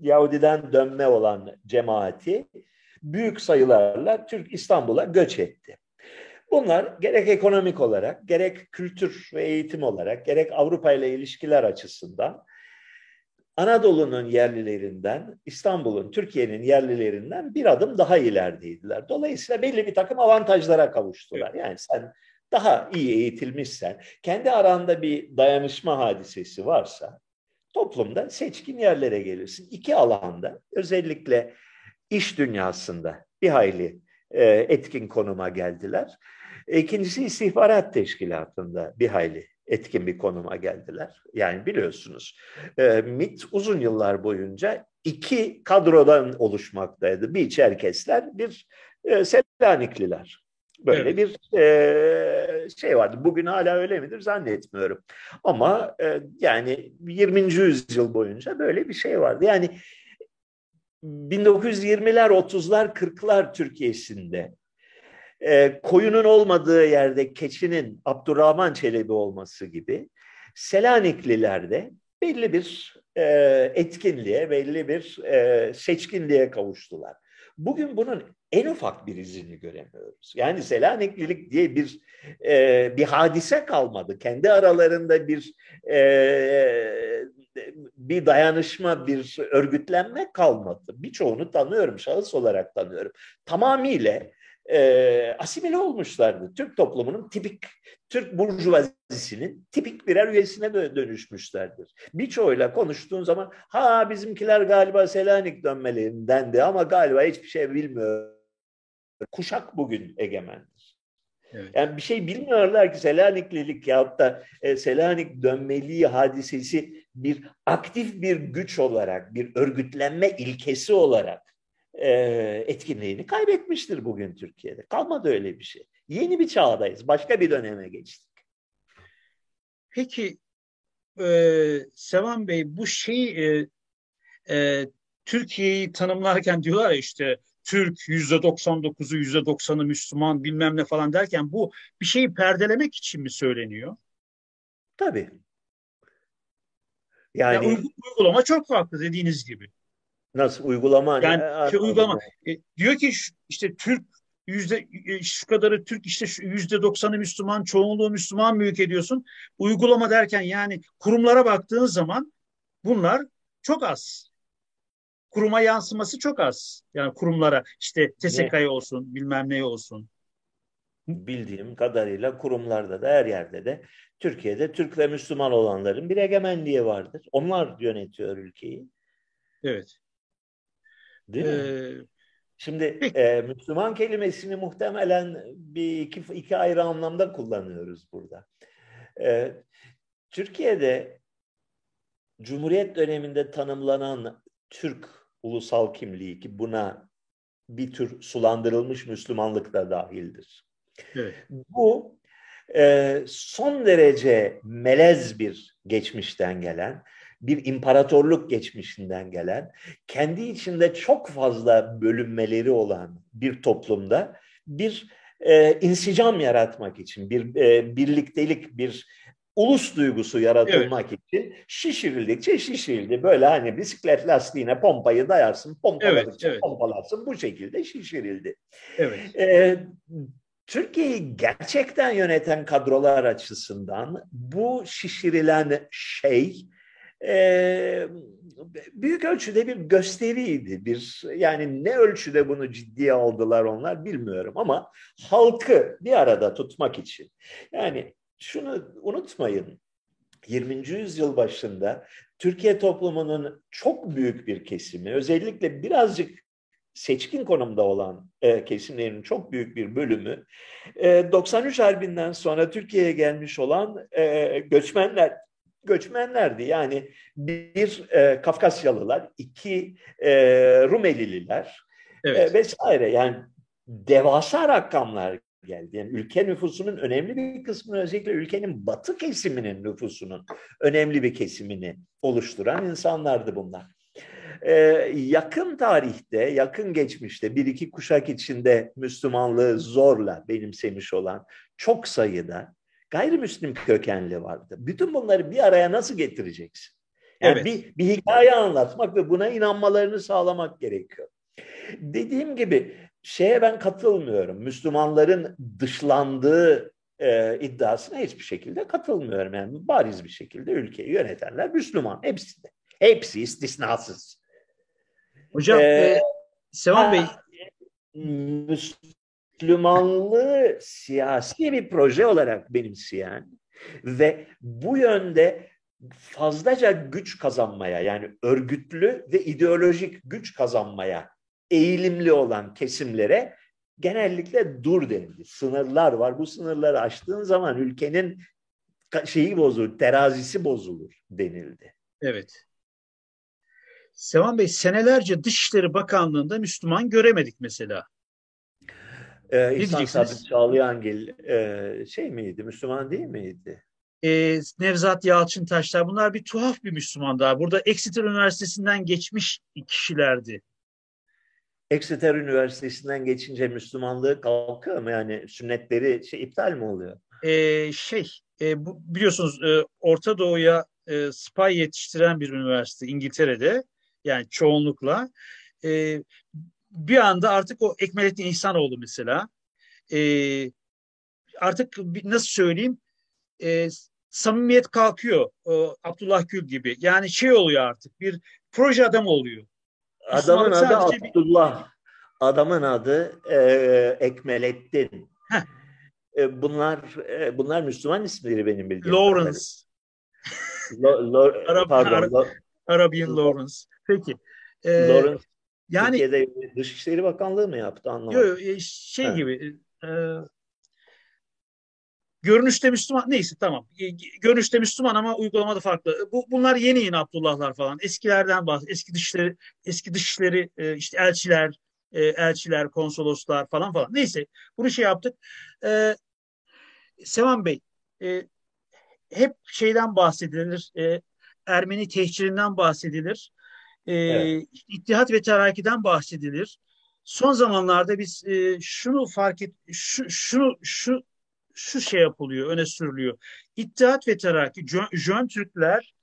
Yahudiden dönme olan cemaati büyük sayılarla Türk İstanbul'a göç etti. Bunlar gerek ekonomik olarak, gerek kültür ve eğitim olarak, gerek Avrupa ile ilişkiler açısından Anadolu'nun yerlilerinden, İstanbul'un, Türkiye'nin yerlilerinden bir adım daha ilerideydiler. Dolayısıyla belli bir takım avantajlara kavuştular. Yani sen daha iyi eğitilmişsen, kendi aranda bir dayanışma hadisesi varsa toplumda seçkin yerlere gelirsin. İki alanda özellikle iş dünyasında bir hayli e, etkin konuma geldiler. İkincisi istihbarat teşkilatında bir hayli etkin bir konuma geldiler. Yani biliyorsunuz e, MIT uzun yıllar boyunca iki kadrodan oluşmaktaydı. Bir Çerkesler, bir e, Selanikliler. Böyle evet. bir e, şey vardı. Bugün hala öyle midir zannetmiyorum. Ama e, yani 20. yüzyıl boyunca böyle bir şey vardı. Yani 1920'ler, 30'lar, 40'lar Türkiye'sinde e, koyunun olmadığı yerde keçinin Abdurrahman Çelebi olması gibi Selaniklilerde belli bir e, etkinliğe, belli bir e, seçkinliğe kavuştular. Bugün bunun en ufak bir izini göremiyoruz. Yani Selaniklilik diye bir e, bir hadise kalmadı. Kendi aralarında bir e, bir dayanışma, bir örgütlenme kalmadı. Birçoğunu tanıyorum, şahıs olarak tanıyorum. Tamamıyla e, asimile olmuşlardı. Türk toplumunun tipik, Türk burjuvazisinin tipik birer üyesine dönüşmüşlerdir. Birçoğuyla konuştuğun zaman ha bizimkiler galiba Selanik dönmelerindendi ama galiba hiçbir şey bilmiyor. Kuşak bugün egemendir. Evet. Yani bir şey bilmiyorlar ki Selaniklilik yahut da e, Selanik dönmeliği hadisesi bir aktif bir güç olarak, bir örgütlenme ilkesi olarak e, etkinliğini kaybetmiştir bugün Türkiye'de. Kalmadı öyle bir şey. Yeni bir çağdayız. Başka bir döneme geçtik. Peki e, Sevan Bey bu şey e, e, Türkiye'yi tanımlarken diyorlar ya işte Türk yüzde 99'u yüzde 90'ı Müslüman bilmem ne falan derken bu bir şeyi perdelemek için mi söyleniyor? Tabii. Yani ya uygulama çok farklı dediğiniz gibi. Nasıl uygulama? Yani şey, uygulama. E, diyor ki işte Türk yüzde e, şu kadarı Türk işte yüzde doksanı Müslüman çoğunluğu Müslüman mülk ediyorsun. Uygulama derken yani kurumlara baktığın zaman bunlar çok az. Kuruma yansıması çok az. Yani kurumlara işte TSK'ya olsun bilmem ne olsun. Bildiğim kadarıyla kurumlarda da her yerde de Türkiye'de Türk ve Müslüman olanların bir egemenliği vardır. Onlar yönetiyor ülkeyi. Evet. Değil ee, mi? Şimdi e, Müslüman kelimesini muhtemelen bir iki, iki ayrı anlamda kullanıyoruz burada. E, Türkiye'de Cumhuriyet döneminde tanımlanan Türk ulusal kimliği ki buna bir tür sulandırılmış Müslümanlık da dahildir. Evet. Bu e, son derece melez bir geçmişten gelen bir imparatorluk geçmişinden gelen, kendi içinde çok fazla bölünmeleri olan bir toplumda bir e, insicam yaratmak için, bir e, birliktelik, bir ulus duygusu yaratılmak evet. için şişirildikçe şişirildi. Böyle hani bisiklet lastiğine pompayı dayarsın, pompaladıkça evet, evet. pompalarsın. Bu şekilde şişirildi. Evet. Ee, Türkiye'yi gerçekten yöneten kadrolar açısından bu şişirilen şey e, büyük ölçüde bir gösteriydi. Bir yani ne ölçüde bunu ciddiye aldılar onlar bilmiyorum ama halkı bir arada tutmak için. Yani şunu unutmayın. 20. yüzyıl başında Türkiye toplumunun çok büyük bir kesimi, özellikle birazcık seçkin konumda olan e, kesimlerin çok büyük bir bölümü e, 93 Harbi'nden sonra Türkiye'ye gelmiş olan e, göçmenler göçmenlerdi. Yani bir e, Kafkasyalılar, iki e, Rumelililer evet. e, vesaire. Yani devasa rakamlar geldi. Yani ülke nüfusunun önemli bir kısmını özellikle ülkenin batı kesiminin nüfusunun önemli bir kesimini oluşturan insanlardı bunlar. Ee, yakın tarihte, yakın geçmişte bir iki kuşak içinde Müslümanlığı zorla benimsemiş olan çok sayıda gayrimüslim kökenli vardı. Bütün bunları bir araya nasıl getireceksin? Yani evet. bir, bir hikaye anlatmak ve buna inanmalarını sağlamak gerekiyor. Dediğim gibi şeye ben katılmıyorum. Müslümanların dışlandığı e, iddiasına hiçbir şekilde katılmıyorum. Yani bariz bir şekilde ülkeyi yönetenler Müslüman. Hepsi de. Hepsi istisnasız. Hocam, ee, e, Sevan Bey. Müslümanlığı siyasi bir proje olarak benimseyen ve bu yönde fazlaca güç kazanmaya yani örgütlü ve ideolojik güç kazanmaya eğilimli olan kesimlere genellikle dur denildi. Sınırlar var. Bu sınırları aştığın zaman ülkenin şeyi bozulur, terazisi bozulur denildi. Evet. Sevan Bey senelerce Dışişleri Bakanlığı'nda Müslüman göremedik mesela. Ee, İhsan Sabit Çağlayangil e, şey miydi, Müslüman değil miydi? Ee, Nevzat Yalçıntaşlar bunlar bir tuhaf bir Müslümanlar. Burada Exeter Üniversitesi'nden geçmiş kişilerdi. Exeter Üniversitesi'nden geçince Müslümanlığı kalkıyor mu? Yani sünnetleri şey iptal mi oluyor? Ee, şey, e, bu, biliyorsunuz e, Orta Doğu'ya e, spy yetiştiren bir üniversite İngiltere'de. Yani çoğunlukla. E, bir anda artık o Ekmelettin İhsanoğlu mesela e, artık nasıl söyleyeyim e, samimiyet kalkıyor e, Abdullah Gül gibi. Yani şey oluyor artık bir proje adam oluyor. Adamın adı Abdullah. Bir... Adamın adı e, Ekmelettin. E, bunlar e, bunlar Müslüman isimleri benim bildiğim. Lawrence. Lo, lo, Arab, pardon, Arab, Arabian Lawrence. Peki. E, Lawrence yani Türkiye'de Dışişleri Bakanlığı mı yaptı anlamadım. Yok şey ha. gibi e, görünüşte Müslüman neyse tamam. Görünüşte Müslüman ama uygulamada farklı. Bu bunlar yeni yeni Abdullahlar falan. Eskilerden bahs eski dışları eski dışları e, işte elçiler, e, elçiler, konsoloslar falan falan. Neyse bunu şey yaptık. E, Sevan Bey e, hep şeyden bahsedilir. E, Ermeni tehcirinden bahsedilir. E, evet. İttihat ve Terakki'den bahsedilir. Son zamanlarda biz e, şunu fark et, şu, şunu şu şu şey yapılıyor, öne sürülüyor. İttihat ve Terakki, Jön, Jön Türkler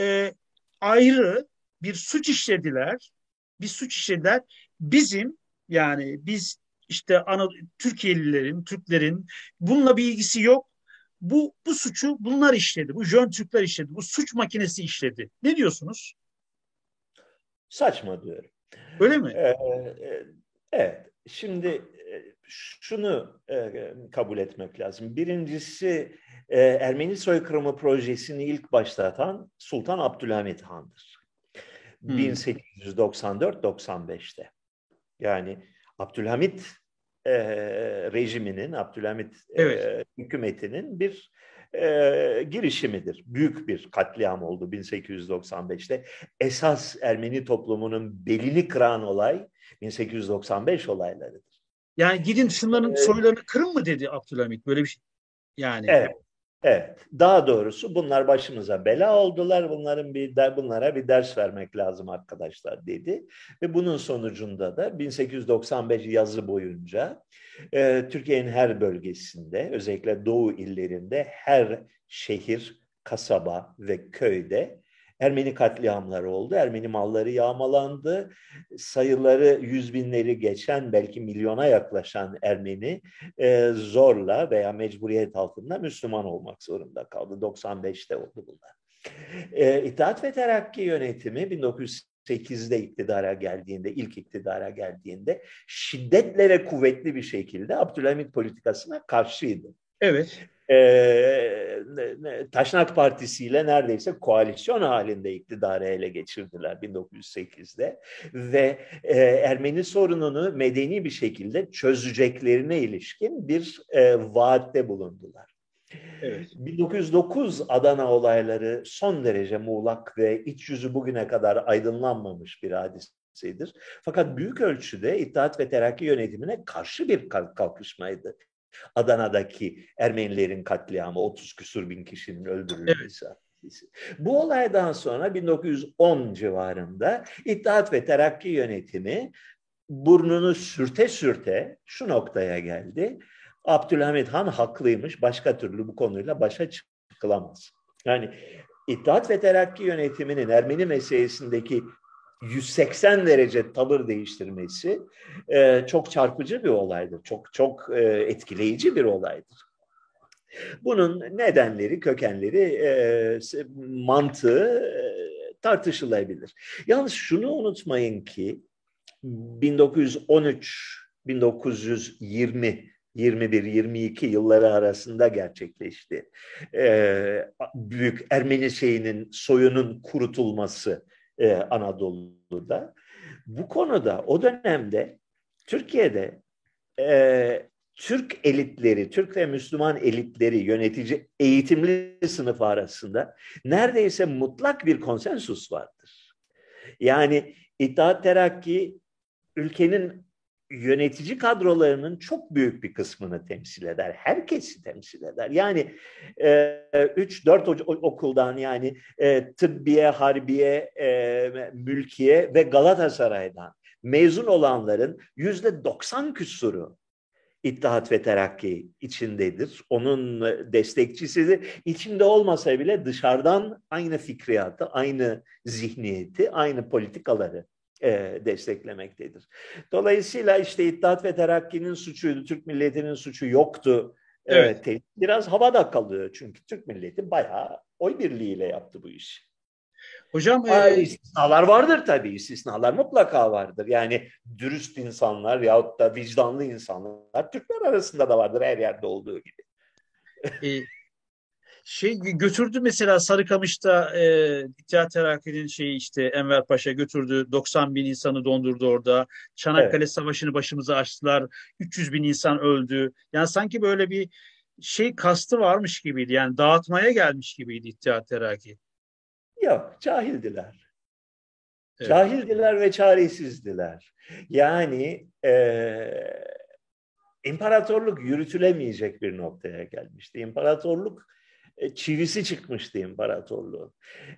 e, ayrı bir suç işlediler. Bir suç işlediler. Bizim yani biz işte ana, Türkiye'lilerin, Türklerin bununla bir ilgisi yok. Bu bu suçu bunlar işledi. Bu Jön Türkler işledi. Bu suç makinesi işledi. Ne diyorsunuz? Saçma diyorum. Öyle mi? Ee, evet. Şimdi e, şunu e, kabul etmek lazım. Birincisi e, Ermeni soykırımı projesini ilk başlatan Sultan Abdülhamit Han'dır. Hmm. 1894-95'te. Yani Abdülhamit e, rejiminin, Abdülhamit evet. e, hükümetinin bir e, girişimidir. Büyük bir katliam oldu 1895'te. Esas Ermeni toplumunun belini kıran olay 1895 olaylarıdır. Yani gidin şunların soylarını kırın mı dedi Abdülhamit böyle bir şey. Yani. Evet. Evet. Daha doğrusu bunlar başımıza bela oldular. Bunların bir bunlara bir ders vermek lazım arkadaşlar dedi. Ve bunun sonucunda da 1895 yazı boyunca e, Türkiye'nin her bölgesinde özellikle doğu illerinde her şehir, kasaba ve köyde Ermeni katliamları oldu. Ermeni malları yağmalandı. Sayıları yüz binleri geçen belki milyona yaklaşan Ermeni e, zorla veya mecburiyet altında Müslüman olmak zorunda kaldı. 95'te oldu bunlar. E, İttihat ve Terakki yönetimi 1908'de iktidara geldiğinde, ilk iktidara geldiğinde şiddetle ve kuvvetli bir şekilde Abdülhamit politikasına karşıydı. Evet. Ee, Taşnak Partisi ile neredeyse koalisyon halinde iktidarı ele geçirdiler 1908'de ve e, Ermeni sorununu medeni bir şekilde çözeceklerine ilişkin bir e, vaatte bulundular. Evet. 1909 Adana olayları son derece muğlak ve iç yüzü bugüne kadar aydınlanmamış bir hadisedir. Fakat büyük ölçüde İttihat ve Terakki yönetimine karşı bir kalkışmaydı. Adana'daki Ermenilerin katliamı 30 küsur bin kişinin öldürülmesi. Evet. Bu olaydan sonra 1910 civarında İttihat ve Terakki yönetimi burnunu sürte sürte şu noktaya geldi. Abdülhamit Han haklıymış. Başka türlü bu konuyla başa çıkılamaz. Yani İttihat ve Terakki yönetiminin Ermeni meselesindeki 180 derece tavır değiştirmesi e, çok çarpıcı bir olaydır. Çok çok e, etkileyici bir olaydır. Bunun nedenleri, kökenleri, e, mantığı e, tartışılabilir. Yalnız şunu unutmayın ki 1913 1920 21-22 yılları arasında gerçekleşti. Ee, büyük Ermeni şeyinin soyunun kurutulması e, Anadolu'da. Bu konuda o dönemde Türkiye'de e, Türk elitleri, Türk ve Müslüman elitleri, yönetici, eğitimli sınıf arasında neredeyse mutlak bir konsensus vardır. Yani İttihat Terakki ülkenin yönetici kadrolarının çok büyük bir kısmını temsil eder. Herkesi temsil eder. Yani 3-4 e, okuldan yani e, tıbbiye, harbiye, e, mülkiye ve Galatasaray'dan mezun olanların yüzde 90 küsuru İttihat ve Terakki içindedir. Onun destekçisidir. İçinde olmasa bile dışarıdan aynı fikriyatı, aynı zihniyeti, aynı politikaları e, desteklemektedir. Dolayısıyla işte İttihat ve Terakki'nin suçuydu, Türk milletinin suçu yoktu. E, evet. E, biraz havada kalıyor çünkü Türk milleti bayağı oy birliğiyle yaptı bu işi. Hocam e... istisnalar vardır tabii. İstisnalar mutlaka vardır. Yani dürüst insanlar yahut da vicdanlı insanlar Türkler arasında da vardır her yerde olduğu gibi. e, şey götürdü mesela Sarıkamış'ta e, İttihat Terakki'nin şeyi işte Enver Paşa götürdü 90 bin insanı dondurdu orada. Çanakkale evet. Savaşı'nı başımıza açtılar. 300 bin insan öldü. Yani sanki böyle bir şey kastı varmış gibiydi. Yani dağıtmaya gelmiş gibiydi İttihat Terakki. Yok cahildiler. Evet. Cahildiler ve çaresizdiler. Yani e, imparatorluk yürütülemeyecek bir noktaya gelmişti. İmparatorluk çivisi çıkmıştı imparatorluğun.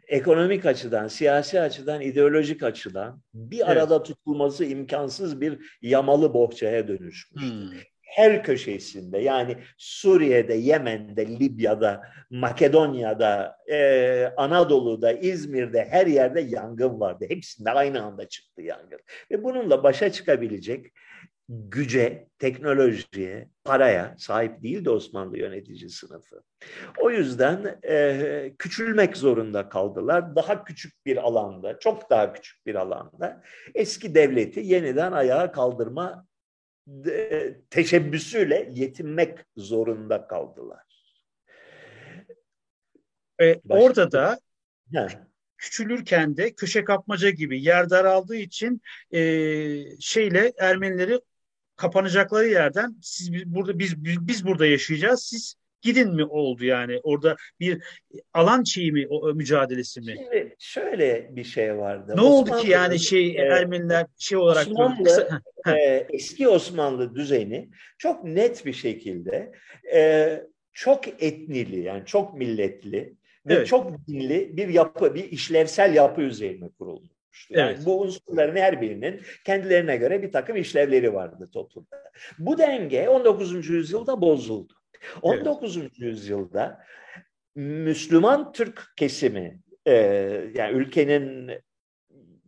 Ekonomik açıdan, siyasi açıdan, ideolojik açıdan bir evet. arada tutulması imkansız bir yamalı bohçaya dönüşmüştü. Hmm. Her köşesinde yani Suriye'de, Yemen'de, Libya'da, Makedonya'da, e, Anadolu'da, İzmir'de her yerde yangın vardı. Hepsinde aynı anda çıktı yangın. Ve bununla başa çıkabilecek güce, teknolojiye, paraya sahip değildi Osmanlı yönetici sınıfı. O yüzden e, küçülmek zorunda kaldılar. Daha küçük bir alanda, çok daha küçük bir alanda eski devleti yeniden ayağa kaldırma e, teşebbüsüyle yetinmek zorunda kaldılar. E, orada da ha. küçülürken de köşe kapmaca gibi yer daraldığı için e, şeyle Ermenileri kapanacakları yerden siz burada biz biz burada yaşayacağız. Siz gidin mi oldu yani orada bir alan şeyi mi o, mücadelesi mi? Şimdi şöyle bir şey vardı. Ne Osmanlı, oldu ki yani şey e, Ermeniler şey olarak Osmanlı, e, eski Osmanlı düzeni çok net bir şekilde e, çok etnili yani çok milletli ve evet. çok dinli bir yapı, bir işlevsel yapı üzerine kuruldu oluşmuştu. Yani evet. bu unsurların her birinin kendilerine göre bir takım işlevleri vardı toplumda. Bu denge 19. yüzyılda bozuldu. 19. Evet. yüzyılda Müslüman Türk kesimi e, yani ülkenin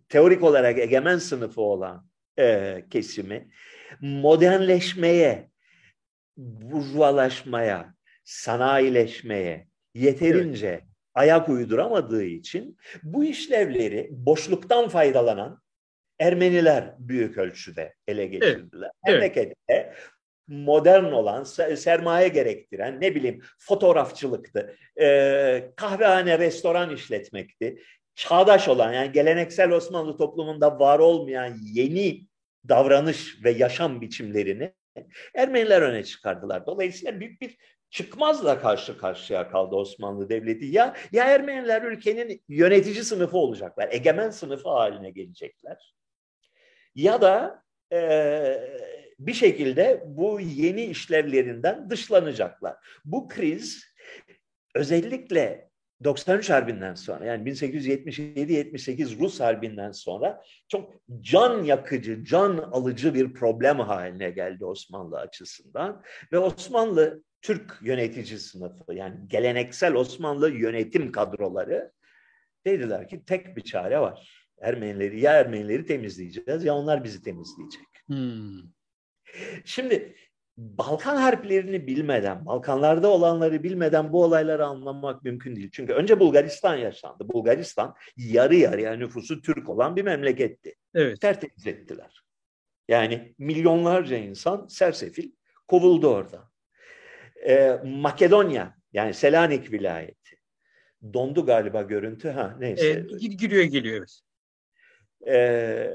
teorik olarak egemen sınıfı olan e, kesimi modernleşmeye, burjuvalaşmaya, sanayileşmeye yeterince evet. Ayak uyduramadığı için bu işlevleri boşluktan faydalanan Ermeniler büyük ölçüde ele geçirdiler. Evet. Memlekette modern olan, sermaye gerektiren, ne bileyim fotoğrafçılıktı, e, kahvehane, restoran işletmekti. Çağdaş olan yani geleneksel Osmanlı toplumunda var olmayan yeni davranış ve yaşam biçimlerini Ermeniler öne çıkardılar. Dolayısıyla büyük bir çıkmazla karşı karşıya kaldı Osmanlı Devleti. Ya, ya Ermeniler ülkenin yönetici sınıfı olacaklar, egemen sınıfı haline gelecekler. Ya da e, bir şekilde bu yeni işlevlerinden dışlanacaklar. Bu kriz özellikle 93 Harbi'nden sonra yani 1877-78 Rus Harbi'nden sonra çok can yakıcı, can alıcı bir problem haline geldi Osmanlı açısından. Ve Osmanlı Türk yönetici sınıfı yani geleneksel Osmanlı yönetim kadroları dediler ki tek bir çare var. Ermenileri ya Ermenileri temizleyeceğiz ya onlar bizi temizleyecek. Hmm. Şimdi Balkan harplerini bilmeden, Balkanlarda olanları bilmeden bu olayları anlamak mümkün değil. Çünkü önce Bulgaristan yaşandı. Bulgaristan yarı yarıya nüfusu Türk olan bir memleketti. Evet. Tertemiz ettiler. Yani milyonlarca insan sersefil kovuldu orada. Ee, Makedonya yani Selanik vilayeti. Dondu galiba görüntü. Ha neyse. E, giriyor geliyor. Ee,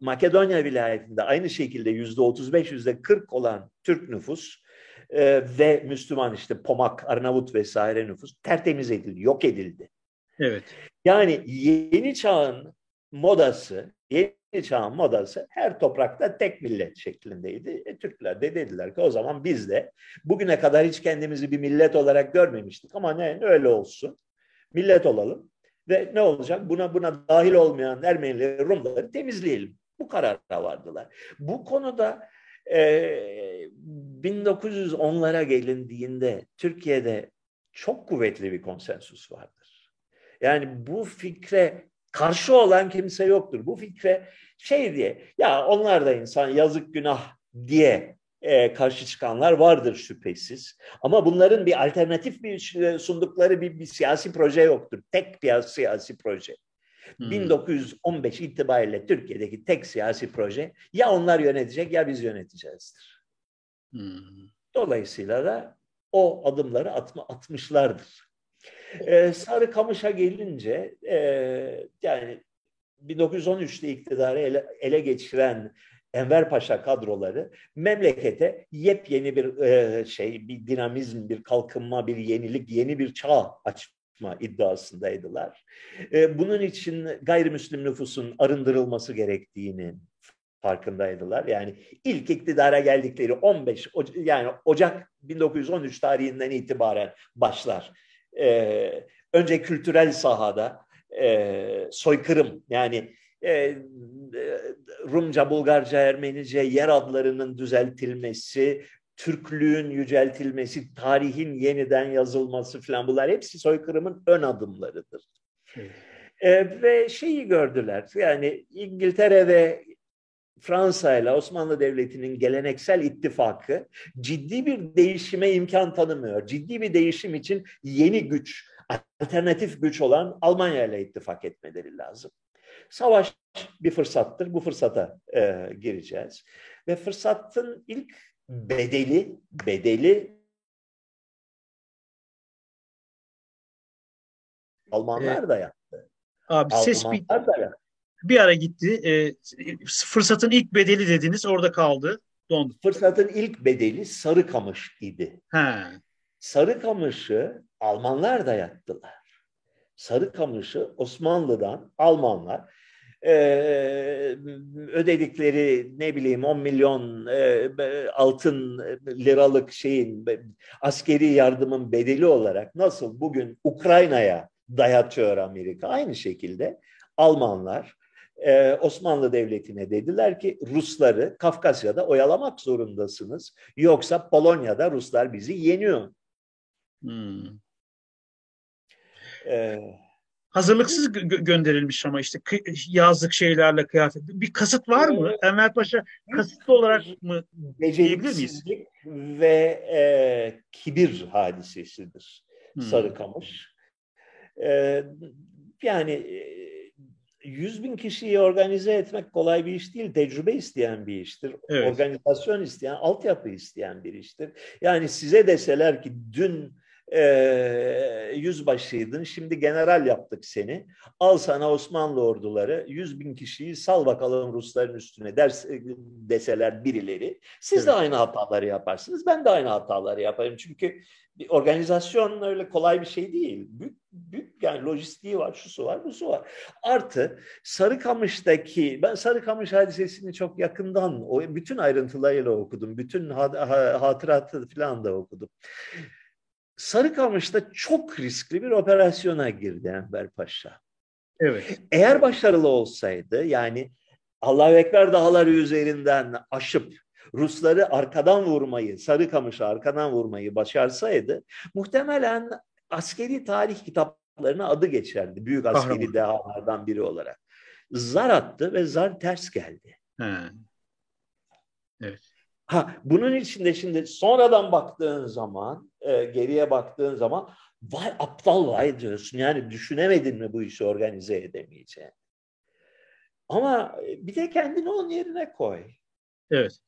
Makedonya vilayetinde aynı şekilde yüzde 35 yüzde 40 olan Türk nüfus e, ve Müslüman işte Pomak, Arnavut vesaire nüfus tertemiz edildi, yok edildi. Evet. Yani yeni çağın modası, yeni çağın modası her toprakta tek millet şeklindeydi. E, Türkler de dediler ki o zaman biz de bugüne kadar hiç kendimizi bir millet olarak görmemiştik ama ne öyle olsun. Millet olalım ve ne olacak? Buna buna dahil olmayan Ermenileri, Rumları temizleyelim. Bu karara vardılar. Bu konuda e, 1910'lara gelindiğinde Türkiye'de çok kuvvetli bir konsensus vardır. Yani bu fikre karşı olan kimse yoktur. Bu fikre şey diye ya onlar da insan yazık günah diye e, karşı çıkanlar vardır şüphesiz. Ama bunların bir alternatif bir sundukları bir, bir siyasi proje yoktur. Tek bir siyasi proje. Hmm. 1915 itibariyle Türkiye'deki tek siyasi proje ya onlar yönetecek ya biz yöneteceğizdir. Hmm. Dolayısıyla da o adımları atma, atmışlardır. Ee, Sarıkamış'a gelince e, yani 1913'te iktidarı ele, ele geçiren Enver Paşa kadroları memlekete yepyeni bir e, şey, bir dinamizm, bir kalkınma, bir yenilik, yeni bir çağ açma iddiasındaydılar. E, bunun için gayrimüslim nüfusun arındırılması gerektiğini farkındaydılar. Yani ilk iktidara geldikleri 15 yani Ocak 1913 tarihinden itibaren başlar. E, önce kültürel sahada e, soykırım yani e, Rumca, Bulgarca, Ermenice yer adlarının düzeltilmesi, Türklüğün yüceltilmesi, tarihin yeniden yazılması falan bunlar hepsi soykırımın ön adımlarıdır. Evet. E, ve şeyi gördüler yani İngiltere ve Fransa ile Osmanlı Devleti'nin geleneksel ittifakı ciddi bir değişime imkan tanımıyor. Ciddi bir değişim için yeni güç, alternatif güç olan Almanya ile ittifak etmeleri lazım. Savaş bir fırsattır. Bu fırsata e, gireceğiz. Ve fırsatın ilk bedeli, bedeli Almanlar da yaptı. Abi Almanlar ses bir, da yaptı. Bir ara gitti. E, fırsatın ilk bedeli dediniz orada kaldı. Dondu. Fırsatın ilk bedeli Sarıkamış idi. Ha. Sarıkamış'ı Almanlar da yaptılar. Sarıkamış'ı Osmanlı'dan Almanlar e, ödedikleri ne bileyim 10 milyon e, altın liralık şeyin askeri yardımın bedeli olarak nasıl bugün Ukrayna'ya dayatıyor Amerika aynı şekilde Almanlar e, Osmanlı Devleti'ne dediler ki Rusları Kafkasya'da oyalamak zorundasınız yoksa Polonya'da Ruslar bizi yeniyor. Hmm. Ee, Hazırlıksız gö- gönderilmiş ama işte yazlık şeylerle kıyafet. Bir kasıt var mı? Evet. Enver Paşa kasıtlı olarak mı diyebilir miyiz? Ve e, kibir hadisesidir hmm. Sarıkamış. E, yani e, 100 bin kişiyi organize etmek kolay bir iş değil. Tecrübe isteyen bir iştir. Evet. Organizasyon isteyen, altyapı isteyen bir iştir. Yani size deseler ki dün e, yüzbaşıydın, şimdi general yaptık seni. Al sana Osmanlı orduları, 100 bin kişiyi sal bakalım Rusların üstüne ders, deseler birileri. Siz evet. de aynı hataları yaparsınız, ben de aynı hataları yaparım. Çünkü bir organizasyon öyle kolay bir şey değil. Büyük, büyük yani lojistiği var, şusu var, busu var. Artı Sarıkamış'taki, ben Sarıkamış hadisesini çok yakından, o bütün ayrıntılarıyla okudum. Bütün hatıratı falan da okudum. Sarıkamış'ta çok riskli bir operasyona girdi Enver Paşa. Evet. Eğer başarılı olsaydı yani Allahu Ekber dağları üzerinden aşıp Rusları arkadan vurmayı, Sarıkamış'ı arkadan vurmayı başarsaydı muhtemelen askeri tarih kitaplarına adı geçerdi. Büyük askeri dehalardan biri olarak. Zar attı ve zar ters geldi. He. Evet. Ha, bunun içinde şimdi sonradan baktığın zaman, e, geriye baktığın zaman vay aptal vay diyorsun. Yani düşünemedin mi bu işi organize edemeyeceğini? Ama bir de kendini onun yerine koy. Evet.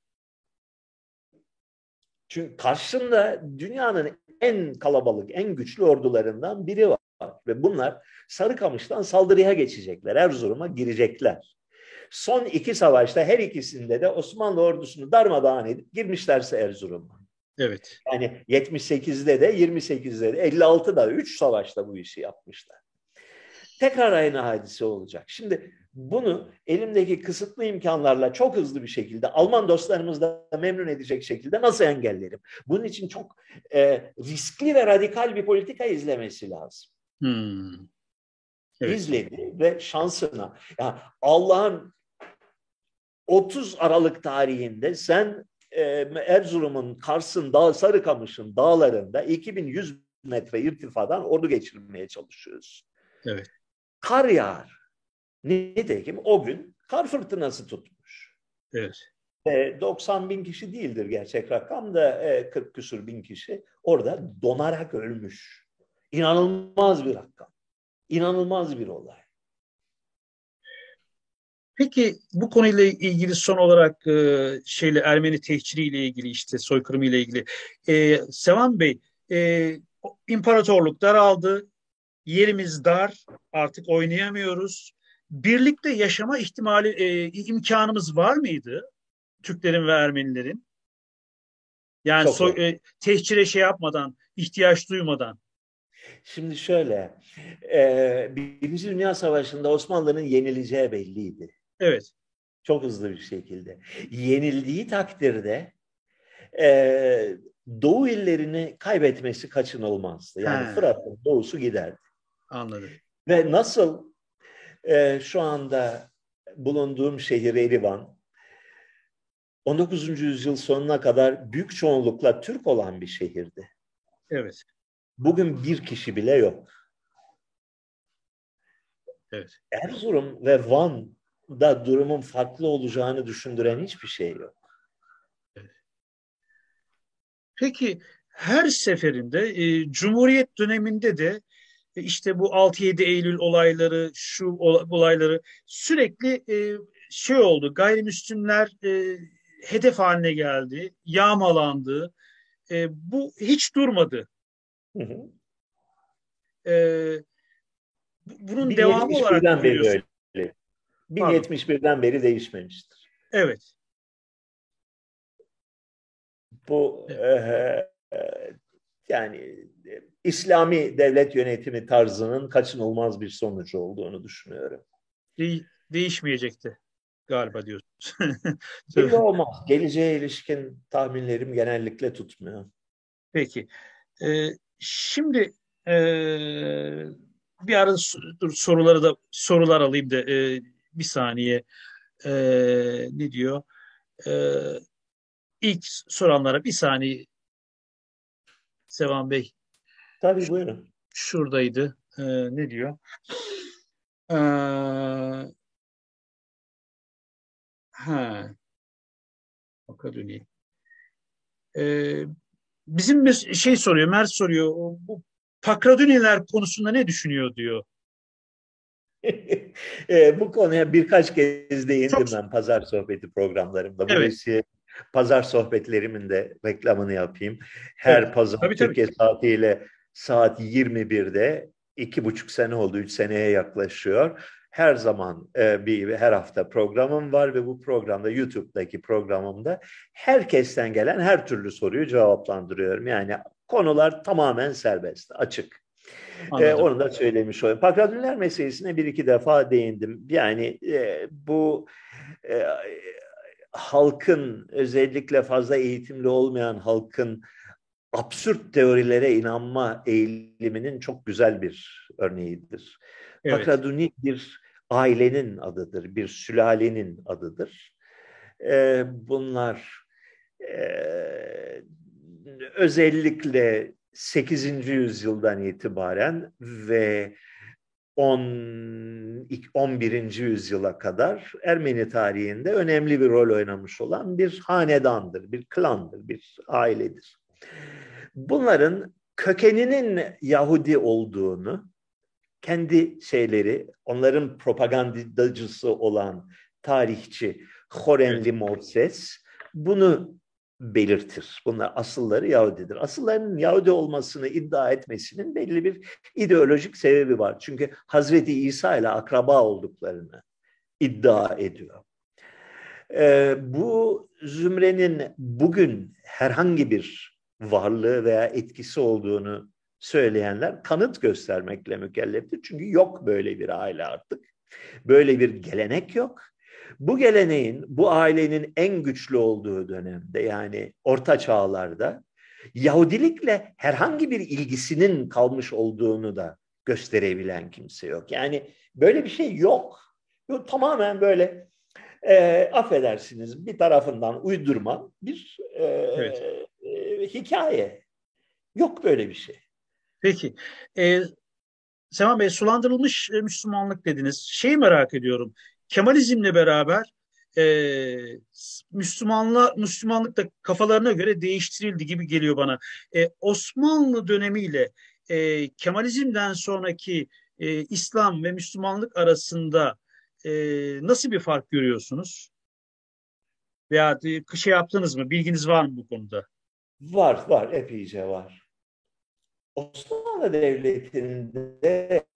Çünkü karşında dünyanın en kalabalık, en güçlü ordularından biri var. Ve bunlar Sarıkamış'tan saldırıya geçecekler. Erzurum'a girecekler. Son iki savaşta her ikisinde de Osmanlı ordusunu darmadağın edip girmişlerse Erzurum'a. Evet. Yani 78'de de 28'de de 56'da da 3 savaşta bu işi yapmışlar. Tekrar aynı hadise olacak. Şimdi bunu elimdeki kısıtlı imkanlarla çok hızlı bir şekilde Alman dostlarımız da memnun edecek şekilde nasıl engellerim? Bunun için çok e, riskli ve radikal bir politika izlemesi lazım. Hmm. Evet. İzledi ve şansına. Yani Allah'ın 30 Aralık tarihinde sen Erzurum'un Kars'ın dağ, Sarıkamış'ın dağlarında 2100 metre irtifadan ordu geçirmeye çalışıyoruz. Evet. Kar yağar. Nitekim o gün kar fırtınası tutmuş. Evet. E, 90 bin kişi değildir gerçek rakam da e, 40 küsur bin kişi orada donarak ölmüş. İnanılmaz bir rakam. İnanılmaz bir olay. Peki bu konuyla ilgili son olarak e, şeyle Ermeni tehciriyle ilgili işte soykırımı ile ilgili e, Sevan Bey e, imparatorluk daraldı yerimiz dar artık oynayamıyoruz. Birlikte yaşama ihtimali e, imkanımız var mıydı Türklerin ve Ermenilerin? Yani soy, e, tehcire şey yapmadan ihtiyaç duymadan. Şimdi şöyle, e, Birinci Dünya Savaşı'nda Osmanlı'nın yenileceği belliydi. Evet. Çok hızlı bir şekilde. Yenildiği takdirde e, doğu illerini kaybetmesi kaçınılmazdı. Yani Fırat'ın doğusu giderdi. Anladım. Ve nasıl e, şu anda bulunduğum şehir Erivan 19. yüzyıl sonuna kadar büyük çoğunlukla Türk olan bir şehirdi. Evet. Bugün bir kişi bile yok. Evet. Erzurum ve Van da durumun farklı olacağını düşündüren hiçbir şey yok. Peki her seferinde e, Cumhuriyet döneminde de e, işte bu 6-7 Eylül olayları, şu olayları sürekli e, şey oldu. Gayrimüslimler e, hedef haline geldi, yağmalandı. E, bu hiç durmadı. Hı hı. E, bunun devamı olarak öyle. 1071'den beri değişmemiştir. Evet. Bu evet. E, yani İslami devlet yönetimi tarzının kaçınılmaz bir sonucu olduğunu düşünüyorum. De- değişmeyecekti galiba diyorsunuz. Belli olmaz. Geleceğe ilişkin tahminlerim genellikle tutmuyor. Peki. Ee, şimdi e, bir arada soruları da sorular alayım da e, bir saniye e, ne diyor? E, ilk soranlara bir saniye Sevan Bey. Tabii buyurun. Şuradaydı. E, ne diyor? E, ha. Baka döneyim. E, bizim şey soruyor, Mert soruyor. Bu Pakraduniler konusunda ne düşünüyor diyor. e, bu konuya birkaç kez değindim Çok... ben pazar sohbeti programlarımda. Evet. Dolayısıyla pazar sohbetlerimin de reklamını yapayım. Her evet. pazar tabii, Türkiye tabii. saatiyle saat 21'de iki buçuk sene oldu, üç seneye yaklaşıyor. Her zaman e, bir her hafta programım var ve bu programda YouTube'daki programımda herkesten gelen her türlü soruyu cevaplandırıyorum. Yani konular tamamen serbest, açık. E, onu da söylemiş olayım. Pakradüller meselesine bir iki defa değindim. Yani e, bu e, halkın özellikle fazla eğitimli olmayan halkın absürt teorilere inanma eğiliminin çok güzel bir örneğidir. Evet. Pakraduni bir ailenin adıdır, bir sülalenin adıdır. Ee, bunlar e, özellikle 8. yüzyıldan itibaren ve 10 11. yüzyıla kadar Ermeni tarihinde önemli bir rol oynamış olan bir hanedandır, bir klandır, bir ailedir. Bunların kökeninin Yahudi olduğunu kendi şeyleri, onların propagandacısı olan tarihçi Horenli Moses bunu belirtir. Bunlar asılları Yahudidir. Asıllarının Yahudi olmasını iddia etmesinin belli bir ideolojik sebebi var. Çünkü Hazreti İsa ile akraba olduklarını iddia ediyor. Ee, bu zümrenin bugün herhangi bir varlığı veya etkisi olduğunu söyleyenler kanıt göstermekle mükelleftir. Çünkü yok böyle bir aile artık. Böyle bir gelenek yok. Bu geleneğin, bu ailenin en güçlü olduğu dönemde yani orta çağlarda Yahudilikle herhangi bir ilgisinin kalmış olduğunu da gösterebilen kimse yok. Yani böyle bir şey yok. yok tamamen böyle e, affedersiniz bir tarafından uydurma bir e, evet. e, hikaye. Yok böyle bir şey. Peki. E, Sema Bey sulandırılmış Müslümanlık dediniz. Şeyi merak ediyorum. Kemalizmle beraber e, Müslümanla Müslümanlık da kafalarına göre değiştirildi gibi geliyor bana. E, Osmanlı dönemiyle e, Kemalizmden sonraki e, İslam ve Müslümanlık arasında e, nasıl bir fark görüyorsunuz? Veya şey yaptınız mı? Bilginiz var mı bu konuda? Var, var. Epeyce var. Osmanlı Devleti'nde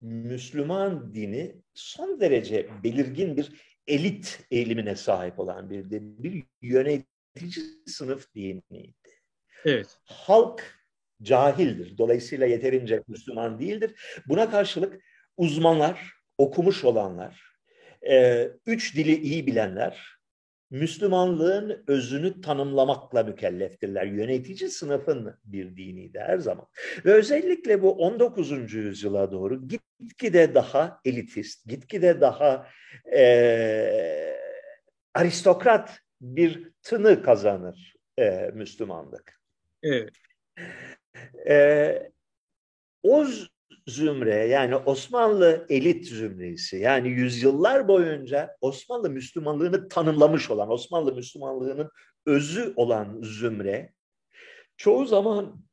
Müslüman dini son derece belirgin bir elit eğilimine sahip olan bir din, bir yönetici sınıf diniydi. Evet. Halk cahildir. Dolayısıyla yeterince Müslüman değildir. Buna karşılık uzmanlar, okumuş olanlar, üç dili iyi bilenler, Müslümanlığın özünü tanımlamakla mükelleftirler. Yönetici sınıfın bir diniydi her zaman. Ve özellikle bu 19. yüzyıla doğru gitgide daha elitist, gitgide daha e, aristokrat bir tını kazanır e, Müslümanlık. Evet. E, o zümre yani Osmanlı elit zümresi yani yüzyıllar boyunca Osmanlı Müslümanlığını tanımlamış olan Osmanlı Müslümanlığının özü olan zümre çoğu zaman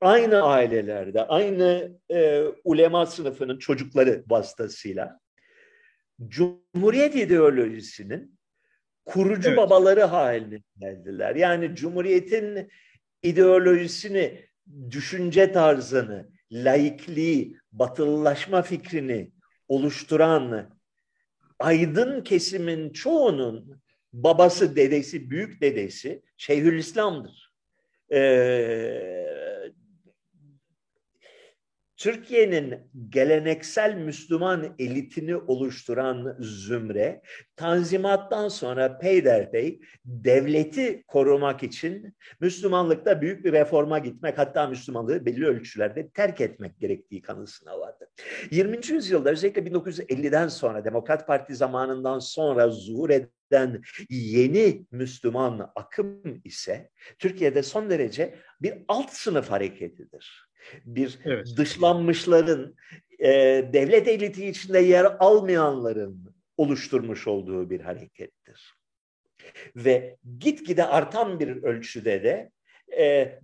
aynı ailelerde aynı e, ulema sınıfının çocukları vasıtasıyla Cumhuriyet ideolojisinin kurucu evet. babaları haline geldiler. Yani Cumhuriyet'in ideolojisini, düşünce tarzını, laikliği, batılılaşma fikrini oluşturan aydın kesimin çoğunun babası, dedesi, büyük dedesi Şeyhülislam'dır. Ee, Türkiye'nin geleneksel Müslüman elitini oluşturan zümre, Tanzimat'tan sonra peyderpey devleti korumak için Müslümanlıkta büyük bir reforma gitmek, hatta Müslümanlığı belli ölçülerde terk etmek gerektiği kanısına vardı. 20. yüzyılda özellikle 1950'den sonra, Demokrat Parti zamanından sonra zuhur eden yeni Müslüman akım ise Türkiye'de son derece bir alt sınıf hareketidir bir evet. dışlanmışların, e, devlet eliti içinde yer almayanların oluşturmuş olduğu bir harekettir. Ve gitgide artan bir ölçüde de e,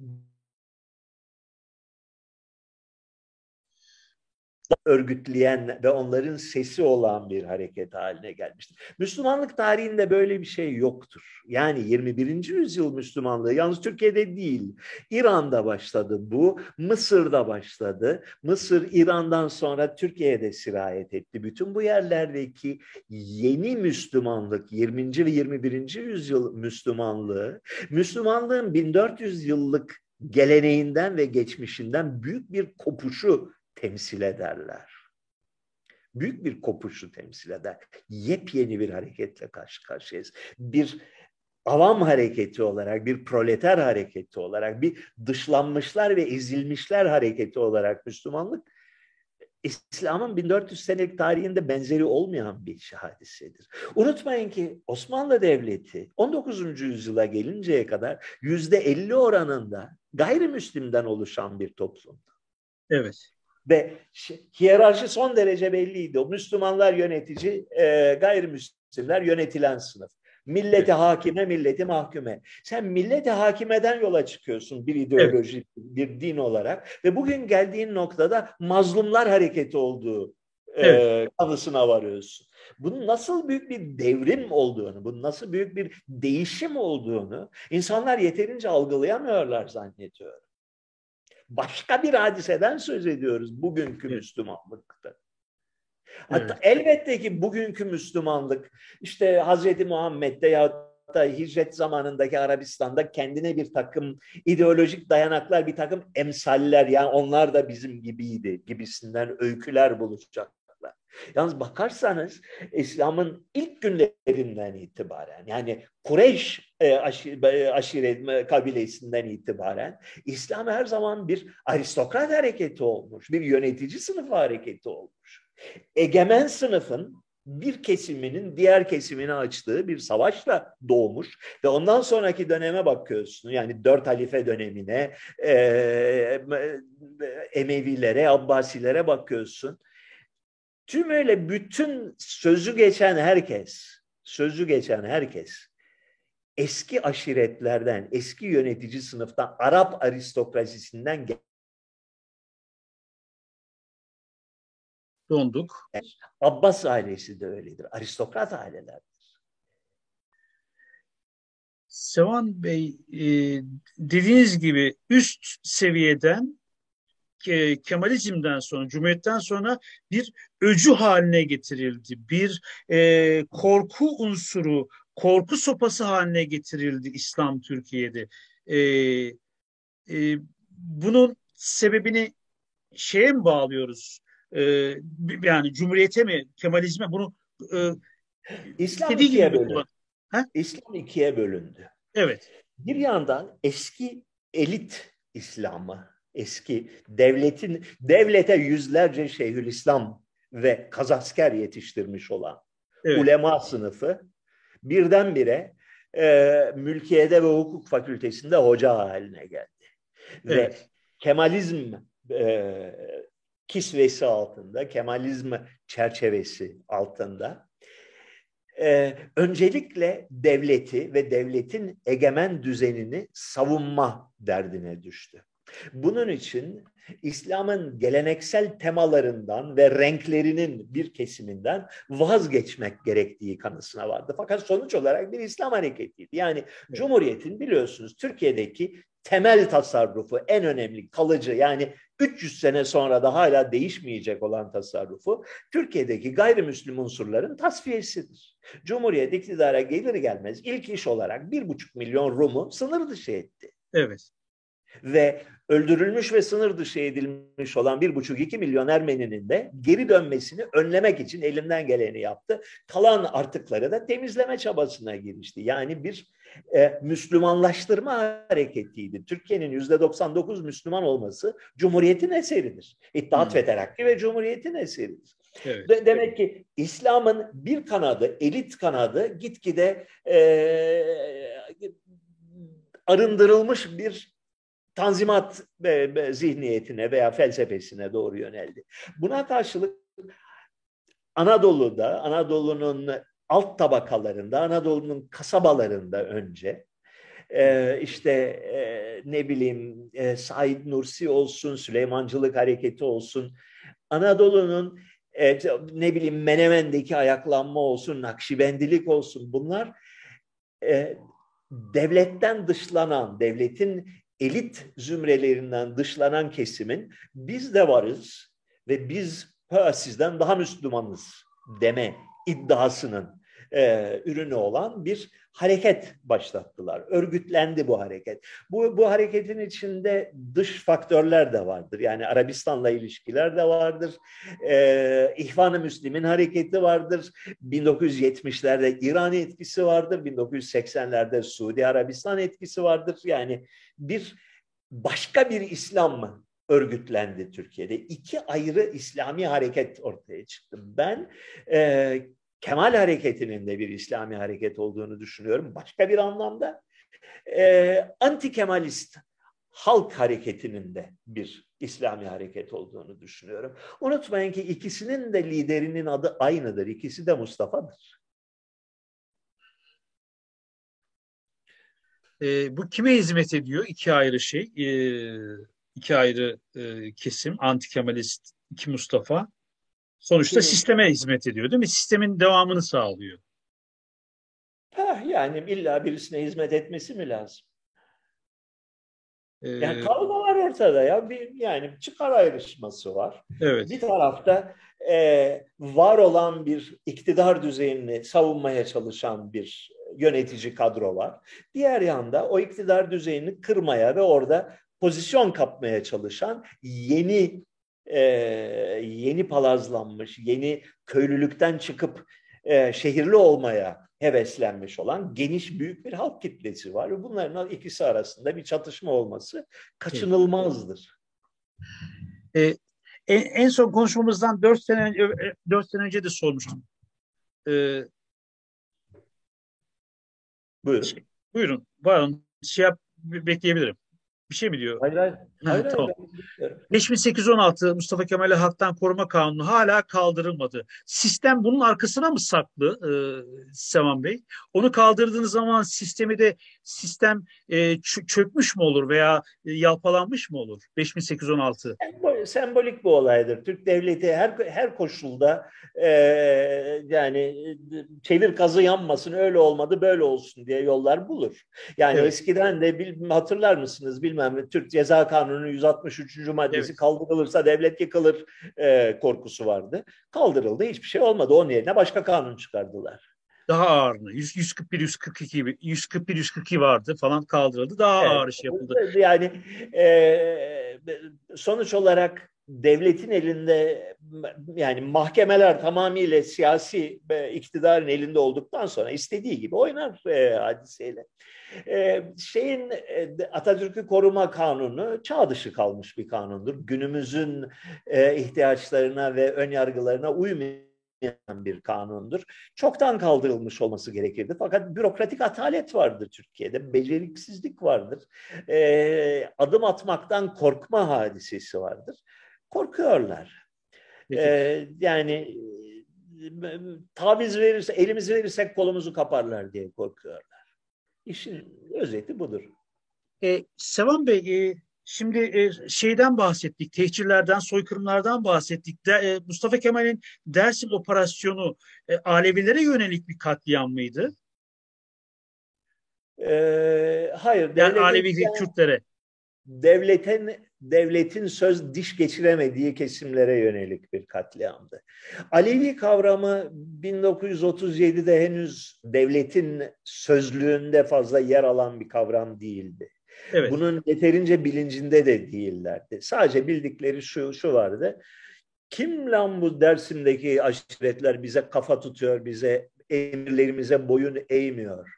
örgütleyen ve onların sesi olan bir hareket haline gelmiştir. Müslümanlık tarihinde böyle bir şey yoktur. Yani 21. yüzyıl Müslümanlığı yalnız Türkiye'de değil, İran'da başladı bu, Mısır'da başladı. Mısır İran'dan sonra Türkiye'de sirayet etti. Bütün bu yerlerdeki yeni Müslümanlık, 20. ve 21. yüzyıl Müslümanlığı, Müslümanlığın 1400 yıllık geleneğinden ve geçmişinden büyük bir kopuşu temsil ederler. Büyük bir kopuşu temsil eder. Yepyeni bir hareketle karşı karşıyayız. Bir avam hareketi olarak, bir proleter hareketi olarak, bir dışlanmışlar ve ezilmişler hareketi olarak Müslümanlık İslam'ın 1400 senelik tarihinde benzeri olmayan bir hadisedir. Unutmayın ki Osmanlı Devleti 19. yüzyıla gelinceye kadar yüzde 50 oranında gayrimüslimden oluşan bir toplumdu. Evet. Ve hiyerarşi son derece belliydi. Müslümanlar yönetici, e, gayrimüslimler yönetilen sınıf. Milleti hakime, milleti mahkume. Sen milleti hakimeden yola çıkıyorsun bir ideoloji, evet. bir din olarak ve bugün geldiğin noktada mazlumlar hareketi olduğu e, evet. kanısına varıyorsun. Bunun nasıl büyük bir devrim olduğunu, bunun nasıl büyük bir değişim olduğunu insanlar yeterince algılayamıyorlar zannediyorum. Başka bir hadiseden söz ediyoruz bugünkü. Müslümanlıkta. Hatta evet. elbette ki bugünkü Müslümanlık işte Hazreti Muhammed'de ya da hicret zamanındaki Arabistan'da kendine bir takım ideolojik dayanaklar, bir takım emsaller yani onlar da bizim gibiydi gibisinden öyküler bulacaklar. Yalnız bakarsanız İslam'ın ilk günlerinden itibaren yani Kureyş e, e, aşiret kabilesinden itibaren İslam her zaman bir aristokrat hareketi olmuş, bir yönetici sınıfı hareketi olmuş egemen sınıfın bir kesiminin diğer kesimini açtığı bir savaşla doğmuş ve ondan sonraki döneme bakıyorsun yani dört halife dönemine e, Emevilere, Abbasilere bakıyorsun. Tüm öyle bütün sözü geçen herkes, sözü geçen herkes eski aşiretlerden, eski yönetici sınıftan, Arap aristokrasisinden donduk. Abbas ailesi de öyledir. Aristokrat ailelerdir. Sevan Bey e, dediğiniz gibi üst seviyeden e, Kemalizm'den sonra, Cumhuriyet'ten sonra bir öcü haline getirildi. Bir e, korku unsuru, korku sopası haline getirildi İslam Türkiye'de. E, e, bunun sebebini şeye mi bağlıyoruz? e, yani Cumhuriyete mi, Kemalizme bunu e, İslam ikiye bölündü. İslam ikiye bölündü. Evet. Bir yandan eski elit İslam'ı, eski devletin devlete yüzlerce Şeyhülislam ve kazasker yetiştirmiş olan evet. ulema sınıfı birdenbire e, mülkiyede ve hukuk fakültesinde hoca haline geldi. Evet. Ve Kemalizm e, kisvesi altında, Kemalizm çerçevesi altında e, öncelikle devleti ve devletin egemen düzenini savunma derdine düştü. Bunun için İslam'ın geleneksel temalarından ve renklerinin bir kesiminden vazgeçmek gerektiği kanısına vardı. Fakat sonuç olarak bir İslam hareketiydi. Yani Cumhuriyet'in biliyorsunuz Türkiye'deki temel tasarrufu en önemli kalıcı yani 300 sene sonra da hala değişmeyecek olan tasarrufu Türkiye'deki gayrimüslim unsurların tasfiyesidir. Cumhuriyet iktidara gelir gelmez ilk iş olarak bir buçuk milyon Rum'u sınır dışı etti. Evet. Ve öldürülmüş ve sınır dışı edilmiş olan bir buçuk iki milyon Ermeninin de geri dönmesini önlemek için elinden geleni yaptı. Kalan artıkları da temizleme çabasına girmişti. Yani bir e, Müslümanlaştırma hareketiydi. Türkiye'nin yüzde 99 Müslüman olması Cumhuriyet'in eseridir. İttihat hmm. ve Terakki ve Cumhuriyet'in eseridir. Evet. De, demek ki İslam'ın bir kanadı, elit kanadı gitgide e, arındırılmış bir tanzimat zihniyetine veya felsefesine doğru yöneldi. Buna karşılık Anadolu'da, Anadolu'nun alt tabakalarında, Anadolu'nun kasabalarında önce e, işte e, ne bileyim e, Said Nursi olsun, Süleymancılık hareketi olsun, Anadolu'nun e, ne bileyim Menemen'deki ayaklanma olsun, Nakşibendilik olsun bunlar e, devletten dışlanan, devletin elit zümrelerinden dışlanan kesimin biz de varız ve biz sizden daha Müslümanız deme iddiasının e, ürünü olan bir hareket başlattılar. Örgütlendi bu hareket. Bu, bu hareketin içinde dış faktörler de vardır. Yani Arabistan'la ilişkiler de vardır. E, İhvan-ı Müslim'in hareketi vardır. 1970'lerde İran etkisi vardır. 1980'lerde Suudi Arabistan etkisi vardır. Yani bir başka bir İslam mı örgütlendi Türkiye'de. İki ayrı İslami hareket ortaya çıktı. Ben e, Kemal Hareketi'nin de bir İslami hareket olduğunu düşünüyorum. Başka bir anlamda e, anti-Kemalist halk hareketinin de bir İslami hareket olduğunu düşünüyorum. Unutmayın ki ikisinin de liderinin adı aynıdır. İkisi de Mustafa'dır. E, bu kime hizmet ediyor? İki ayrı şey. E, iki ayrı e, kesim. Anti-Kemalist iki Mustafa. Sonuçta sisteme hizmet ediyor değil mi? Sistemin devamını sağlıyor. Ha, yani illa birisine hizmet etmesi mi lazım? Ee, yani kavga var ortada ya. Bir, yani çıkar ayrışması var. Evet. Bir tarafta e, var olan bir iktidar düzeyini savunmaya çalışan bir yönetici kadro var. Diğer yanda o iktidar düzeyini kırmaya ve orada pozisyon kapmaya çalışan yeni e, yeni palazlanmış, yeni köylülükten çıkıp e, şehirli olmaya heveslenmiş olan geniş büyük bir halk kitlesi var. Bunların ikisi arasında bir çatışma olması kaçınılmazdır. E, en, en son konuşmamızdan dört sene önce, e, dört sene önce de sormuştum. E, buyurun. Şey, buyurun. Buyurun. Şey yap, bekleyebilirim. Bir şey mi diyor? Hayır hayır. Hayır, ha, tamam. 5816 Mustafa Kemal Hak'tan Koruma Kanunu hala kaldırılmadı. Sistem bunun arkasına mı saklı e, Sevan Bey? Onu kaldırdığınız zaman sistemi de sistem e, çökmüş mü olur veya e, yalpalanmış mı olur? 5816. Sembolik bu olaydır. Türk devleti her her koşulda e, yani çevir kazı yanmasın öyle olmadı böyle olsun diye yollar bulur. Yani evet. eskiden de bil, hatırlar mısınız bilmem Türk Ceza Kanunu 163. maddesi evet. kaldırılırsa devlet yıkılır e, korkusu vardı. Kaldırıldı hiçbir şey olmadı. Onun yerine başka kanun çıkardılar daha ağırını 141 142 141 142 vardı falan kaldırıldı. Daha evet, ağır iş yapıldı. Yani e, sonuç olarak devletin elinde yani mahkemeler tamamıyla siyasi e, iktidarın elinde olduktan sonra istediği gibi oynar e, hadiseyle. E, şeyin e, Atatürk'ü koruma kanunu çağ dışı kalmış bir kanundur. Günümüzün e, ihtiyaçlarına ve ön yargılarına uymayan bir kanundur. Çoktan kaldırılmış olması gerekirdi. Fakat bürokratik atalet vardır Türkiye'de, beceriksizlik vardır. E, adım atmaktan korkma hadisesi vardır. Korkuyorlar. E, yani e, taviz verirse, elimizi verirsek kolumuzu kaparlar diye korkuyorlar. İşin özeti budur. E, Sevan Bey, e, Şimdi e, şeyden bahsettik, tehcirlerden, soykırımlardan bahsettik. De, e, Mustafa Kemal'in Dersim operasyonu e, Alevilere yönelik bir katliam mıydı? Ee, hayır. Yani Alevi Kürtlere. Devletin devletin söz diş geçiremediği kesimlere yönelik bir katliamdı. Alevi kavramı 1937'de henüz devletin sözlüğünde fazla yer alan bir kavram değildi. Evet. Bunun yeterince bilincinde de değillerdi. Sadece bildikleri şu, şu vardı. Kim lan bu Dersim'deki aşiretler bize kafa tutuyor, bize emirlerimize boyun eğmiyor.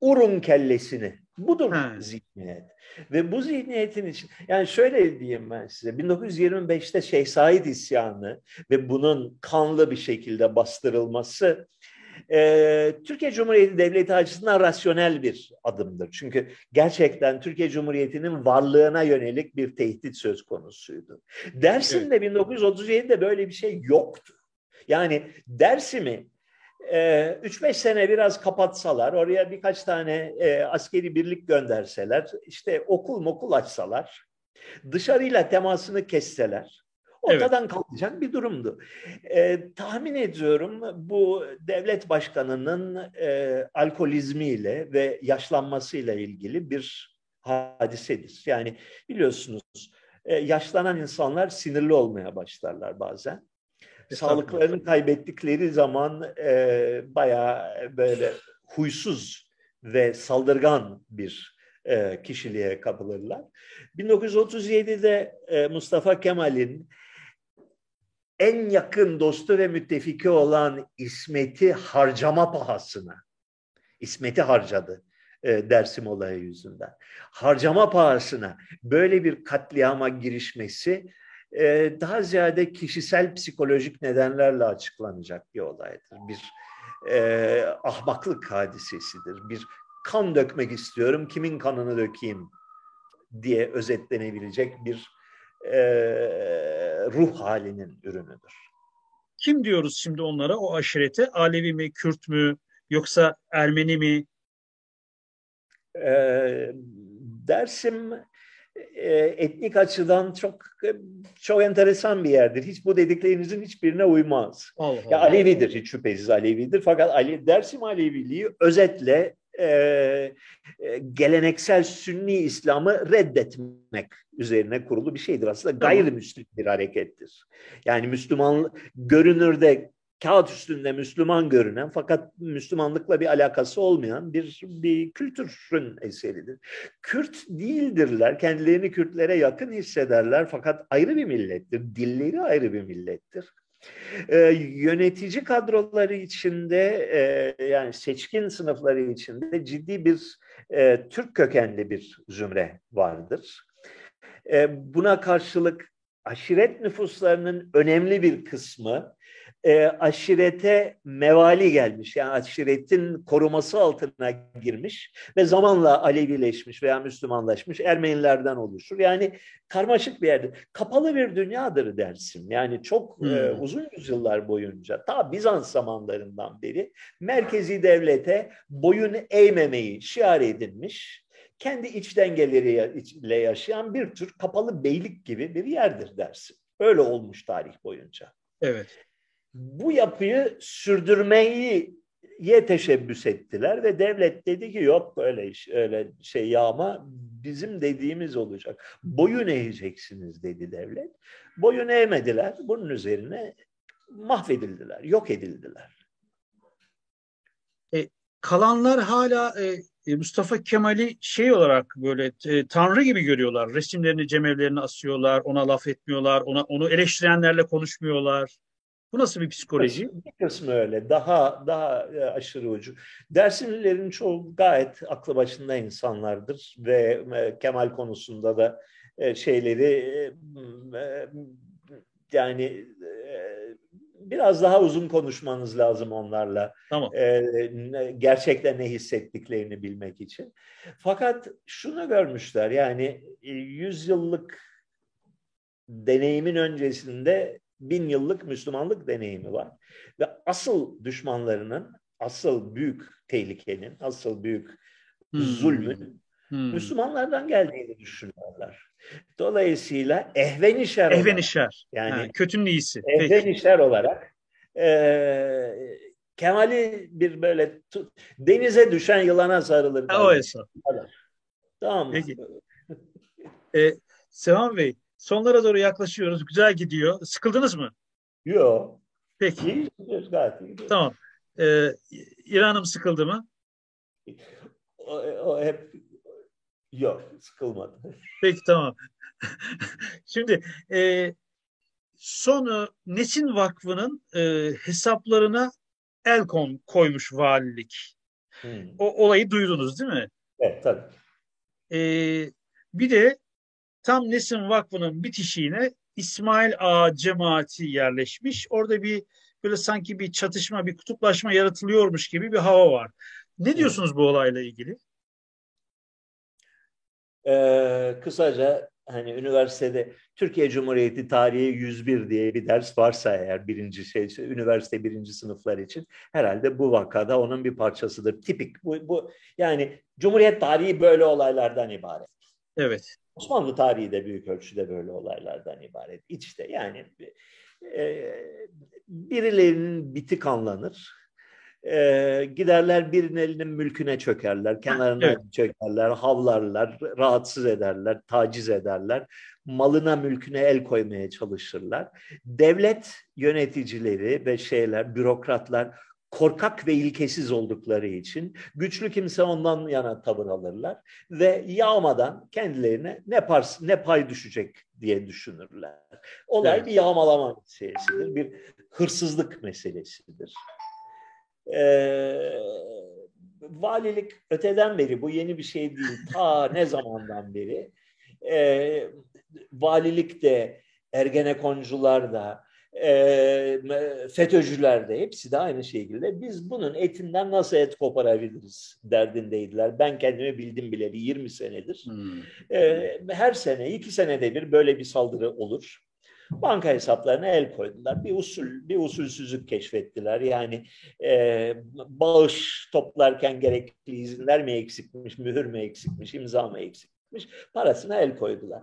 Urun kellesini. Budur ha. zihniyet. Ve bu zihniyetin için yani şöyle diyeyim ben size 1925'te Şeyh Said isyanı ve bunun kanlı bir şekilde bastırılması e, Türkiye Cumhuriyeti Devleti açısından rasyonel bir adımdır. Çünkü gerçekten Türkiye Cumhuriyeti'nin varlığına yönelik bir tehdit söz konusuydu. Dersim'de evet. 1937'de böyle bir şey yoktu. Yani Dersim'i 3-5 sene biraz kapatsalar, oraya birkaç tane e, askeri birlik gönderseler, işte okul mokul açsalar, dışarıyla temasını kesseler, ortadan evet. kalkacak bir durumdu. E, tahmin ediyorum bu devlet başkanının e, alkolizmiyle ve yaşlanmasıyla ilgili bir hadisedir. Yani biliyorsunuz e, yaşlanan insanlar sinirli olmaya başlarlar bazen. Sağlıklarını kaybettikleri zaman e, bayağı böyle huysuz ve saldırgan bir e, kişiliğe kapılırlar. 1937'de e, Mustafa Kemal'in en yakın dostu ve müttefiki olan İsmet'i harcama pahasına, İsmet'i harcadı e, Dersim olayı yüzünden. Harcama pahasına böyle bir katliama girişmesi e, daha ziyade kişisel psikolojik nedenlerle açıklanacak bir olaydır. Bir e, ahmaklık hadisesidir. Bir kan dökmek istiyorum, kimin kanını dökeyim diye özetlenebilecek bir e, ruh halinin ürünüdür. Kim diyoruz şimdi onlara o aşirete? Alevi mi, Kürt mü yoksa Ermeni mi? E, Dersim etnik açıdan çok çok enteresan bir yerdir. Hiç bu dediklerinizin hiçbirine uymaz. Allah ya Alevidir hiç şüphesiz Alevidir. Fakat Ali Dersim Aleviliği özetle e, e, geleneksel Sünni İslam'ı reddetmek üzerine kurulu bir şeydir. Aslında gayrimüslim bir harekettir. Yani Müslüman görünürde kağıt üstünde Müslüman görünen fakat Müslümanlıkla bir alakası olmayan bir, bir kültürün eseridir. Kürt değildirler, kendilerini Kürtlere yakın hissederler fakat ayrı bir millettir, dilleri ayrı bir millettir. Ee, yönetici kadroları içinde e, yani seçkin sınıfları içinde ciddi bir e, Türk kökenli bir zümre vardır. E, buna karşılık aşiret nüfuslarının önemli bir kısmı e, aşirete mevali gelmiş. Yani aşiretin koruması altına girmiş ve zamanla Alevileşmiş veya Müslümanlaşmış Ermenilerden oluşur. Yani karmaşık bir yerdir. Kapalı bir dünyadır dersin. Yani çok e, hmm. e, uzun yüzyıllar boyunca ta Bizans zamanlarından beri merkezi devlete boyun eğmemeyi şiar edinmiş kendi iç dengeleriyle yaşayan bir tür kapalı beylik gibi bir yerdir dersin. Öyle olmuş tarih boyunca. Evet bu yapıyı sürdürmeyi ye teşebbüs ettiler ve devlet dedi ki yok öyle iş, öyle şey yağma bizim dediğimiz olacak. Boyun eğeceksiniz dedi devlet. Boyun eğmediler. Bunun üzerine mahvedildiler, yok edildiler. E, kalanlar hala e, e Mustafa Kemal'i şey olarak böyle e, tanrı gibi görüyorlar. Resimlerini, cemevlerini asıyorlar, ona laf etmiyorlar, ona onu eleştirenlerle konuşmuyorlar. Bu nasıl bir psikoloji? Bir kısmı öyle. Daha daha e, aşırı ucu. Dersimlilerin çoğu gayet aklı başında insanlardır ve e, Kemal konusunda da e, şeyleri yani biraz daha uzun konuşmanız lazım onlarla. Tamam. gerçekten ne hissettiklerini bilmek için. Fakat şunu görmüşler yani yüzyıllık deneyimin öncesinde bin yıllık Müslümanlık deneyimi var. Ve asıl düşmanlarının, asıl büyük tehlikenin, asıl büyük hmm. zulmün hmm. Müslümanlardan geldiğini düşünüyorlar. Dolayısıyla ehvenişer ehvenişer. Yani ha, kötünün iyisi. Ehvenişer olarak e, Kemal'i bir böyle denize düşen yılana sarılır. Ha, o hesap. Tamam mı? Peki. ee, Sevan Bey, Sonlara doğru yaklaşıyoruz. Güzel gidiyor. Sıkıldınız mı? Yok. Peki. İyi gayet iyi. Tamam. Ee, İran'ım sıkıldı mı? O, o hep yok sıkılmadı. Peki tamam. Şimdi e, sonu Nesin Vakfı'nın e, hesaplarına el kon, koymuş valilik. Hmm. O olayı duydunuz değil mi? Evet tabii. E, bir de tam Nesin Vakfı'nın bitişiğine İsmail Ağa cemaati yerleşmiş. Orada bir böyle sanki bir çatışma, bir kutuplaşma yaratılıyormuş gibi bir hava var. Ne diyorsunuz bu olayla ilgili? Ee, kısaca hani üniversitede Türkiye Cumhuriyeti Tarihi 101 diye bir ders varsa eğer birinci şey üniversite birinci sınıflar için herhalde bu vakada onun bir parçasıdır. Tipik bu, bu yani Cumhuriyet tarihi böyle olaylardan ibaret. Evet. Osmanlı tarihi de büyük ölçüde böyle olaylardan ibaret. İçte yani e, birilerinin biti kanlanır. E, giderler birinin elinin mülküne çökerler, kenarına evet. çökerler, havlarlar, rahatsız ederler, taciz ederler. Malına, mülküne el koymaya çalışırlar. Devlet yöneticileri ve şeyler, bürokratlar korkak ve ilkesiz oldukları için güçlü kimse ondan yana tavır alırlar ve yağmadan kendilerine ne pars ne pay düşecek diye düşünürler. Olay evet. bir yağmalama meselesidir, bir hırsızlık meselesidir. Ee, valilik öteden beri bu yeni bir şey değil. Ta ne zamandan beri e, valilik de Ergenekoncular da e, FETÖ'cüler de hepsi de aynı şekilde biz bunun etinden nasıl et koparabiliriz derdindeydiler. Ben kendimi bildim bileli 20 senedir. Hmm. E, her sene, iki senede bir böyle bir saldırı olur. Banka hesaplarına el koydular. Bir usul, bir usulsüzlük keşfettiler. Yani e, bağış toplarken gerekli izinler mi eksikmiş, mühür mü eksikmiş, imza mı eksikmiş, parasına el koydular.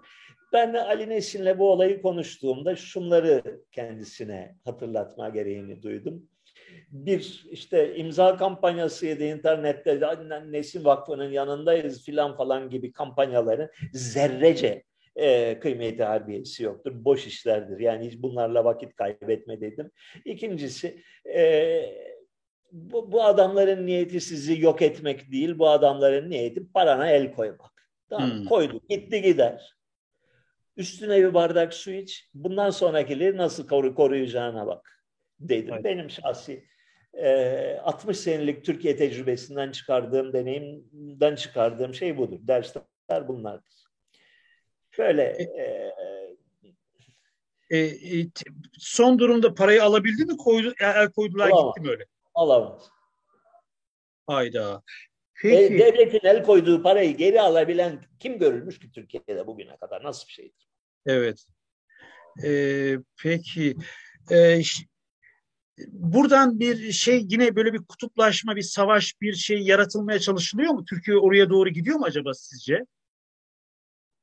Ben de Ali Nesin'le bu olayı konuştuğumda şunları kendisine hatırlatma gereğini duydum. Bir işte imza kampanyasıydı internette Nesin Vakfı'nın yanındayız filan falan gibi kampanyaların zerrece e, kıymeti harbiyesi yoktur. Boş işlerdir. Yani hiç bunlarla vakit kaybetme dedim. İkincisi e, bu, bu adamların niyeti sizi yok etmek değil. Bu adamların niyeti parana el koymak. Tamam hmm. koydu gitti gider. Üstüne bir bardak su iç. Bundan sonrakileri nasıl koru, koruyacağına bak dedim. Evet. Benim şahsi e, 60 senelik Türkiye tecrübesinden çıkardığım deneyimden çıkardığım şey budur. Dersler bunlardır. Şöyle e, e, e, son durumda parayı alabildi mi? Koydu, el koydular alamaz. gitti mi öyle? Alamaz. Hayda. Peki. Devletin el koyduğu parayı geri alabilen kim görülmüş ki Türkiye'de bugüne kadar? Nasıl bir şeydir? Evet. Ee, peki. Ee, buradan bir şey yine böyle bir kutuplaşma, bir savaş, bir şey yaratılmaya çalışılıyor mu? Türkiye oraya doğru gidiyor mu acaba sizce?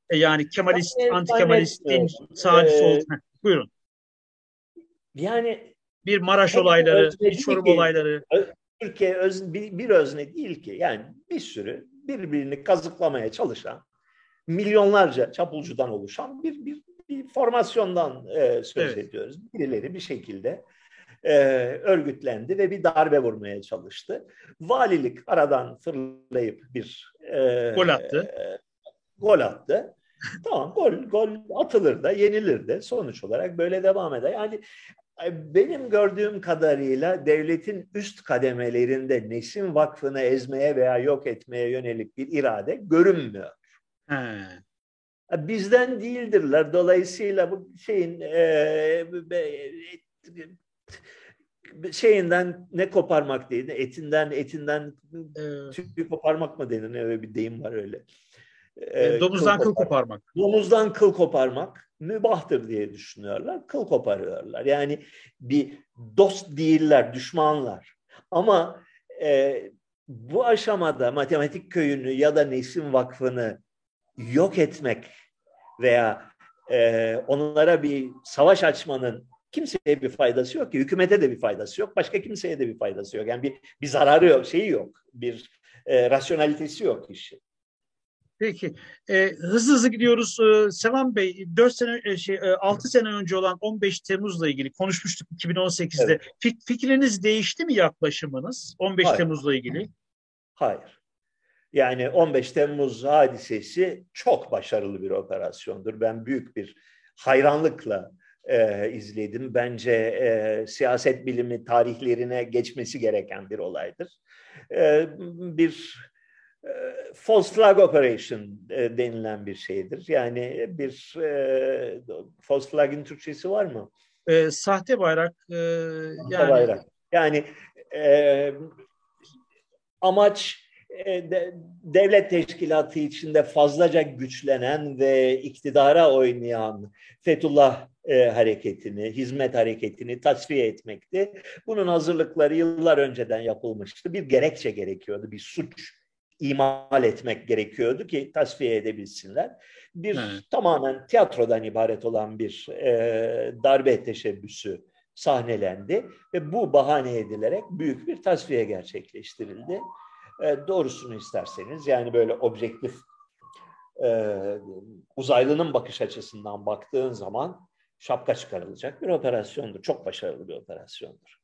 E yani Kemalist, yani, anti-Kemalist, sağcı, sol. Buyurun. Yani bir Maraş olayları, bir Çorum olayları. Türkiye öz, bir, bir özne değil ki. Yani bir sürü birbirini kazıklamaya çalışan milyonlarca çapulcudan oluşan bir bir, bir formasyondan e, söz evet. ediyoruz. Birileri bir şekilde e, örgütlendi ve bir darbe vurmaya çalıştı. Valilik aradan fırlayıp bir e, gol attı. E, gol attı. tamam gol gol atılır da yenilir de sonuç olarak böyle devam eder. Yani benim gördüğüm kadarıyla devletin üst kademelerinde Nesin Vakfı'nı ezmeye veya yok etmeye yönelik bir irade görünmüyor. He. Bizden değildirler. Dolayısıyla bu şeyin e, şeyinden ne koparmak değil, etinden etinden evet. tüy koparmak mı denir? Öyle bir deyim var öyle. E, domuzdan kıl, kıl koparmak. Domuzdan kıl koparmak mübahtır diye düşünüyorlar. Kıl koparıyorlar. Yani bir dost değiller, düşmanlar. Ama e, bu aşamada matematik köyünü ya da Nesin Vakfı'nı yok etmek veya e, onlara bir savaş açmanın kimseye bir faydası yok ki. Hükümete de bir faydası yok. Başka kimseye de bir faydası yok. Yani bir, bir zararı yok, şeyi yok. Bir e, rasyonalitesi yok işi. Peki. E, hızlı hızlı gidiyoruz. E, Sevan Bey, 4 sene e, şey e, 6 sene önce olan 15 Temmuz'la ilgili konuşmuştuk 2018'de. Evet. Fik, fikriniz değişti mi yaklaşımınız 15 Hayır. Temmuz'la ilgili? Hayır. Yani 15 Temmuz hadisesi çok başarılı bir operasyondur. Ben büyük bir hayranlıkla e, izledim. Bence e, siyaset bilimi tarihlerine geçmesi gereken bir olaydır. E, bir false flag operation e, denilen bir şeydir. Yani bir e, false flag'in Türkçesi var mı? E, sahte bayrak. E, sahte yani... bayrak. Yani e, amaç e, devlet teşkilatı içinde fazlaca güçlenen ve iktidara oynayan Fethullah e, hareketini, hizmet hareketini tasfiye etmekti. Bunun hazırlıkları yıllar önceden yapılmıştı. Bir gerekçe gerekiyordu, bir suç imal etmek gerekiyordu ki tasfiye edebilsinler. Bir Evet. tamamen tiyatrodan ibaret olan bir e, darbe teşebbüsü sahnelendi ve bu bahane edilerek büyük bir tasfiye gerçekleştirildi. E, doğrusunu isterseniz yani böyle objektif e, uzaylının bakış açısından baktığın zaman şapka çıkarılacak bir operasyondur. Çok başarılı bir operasyondur.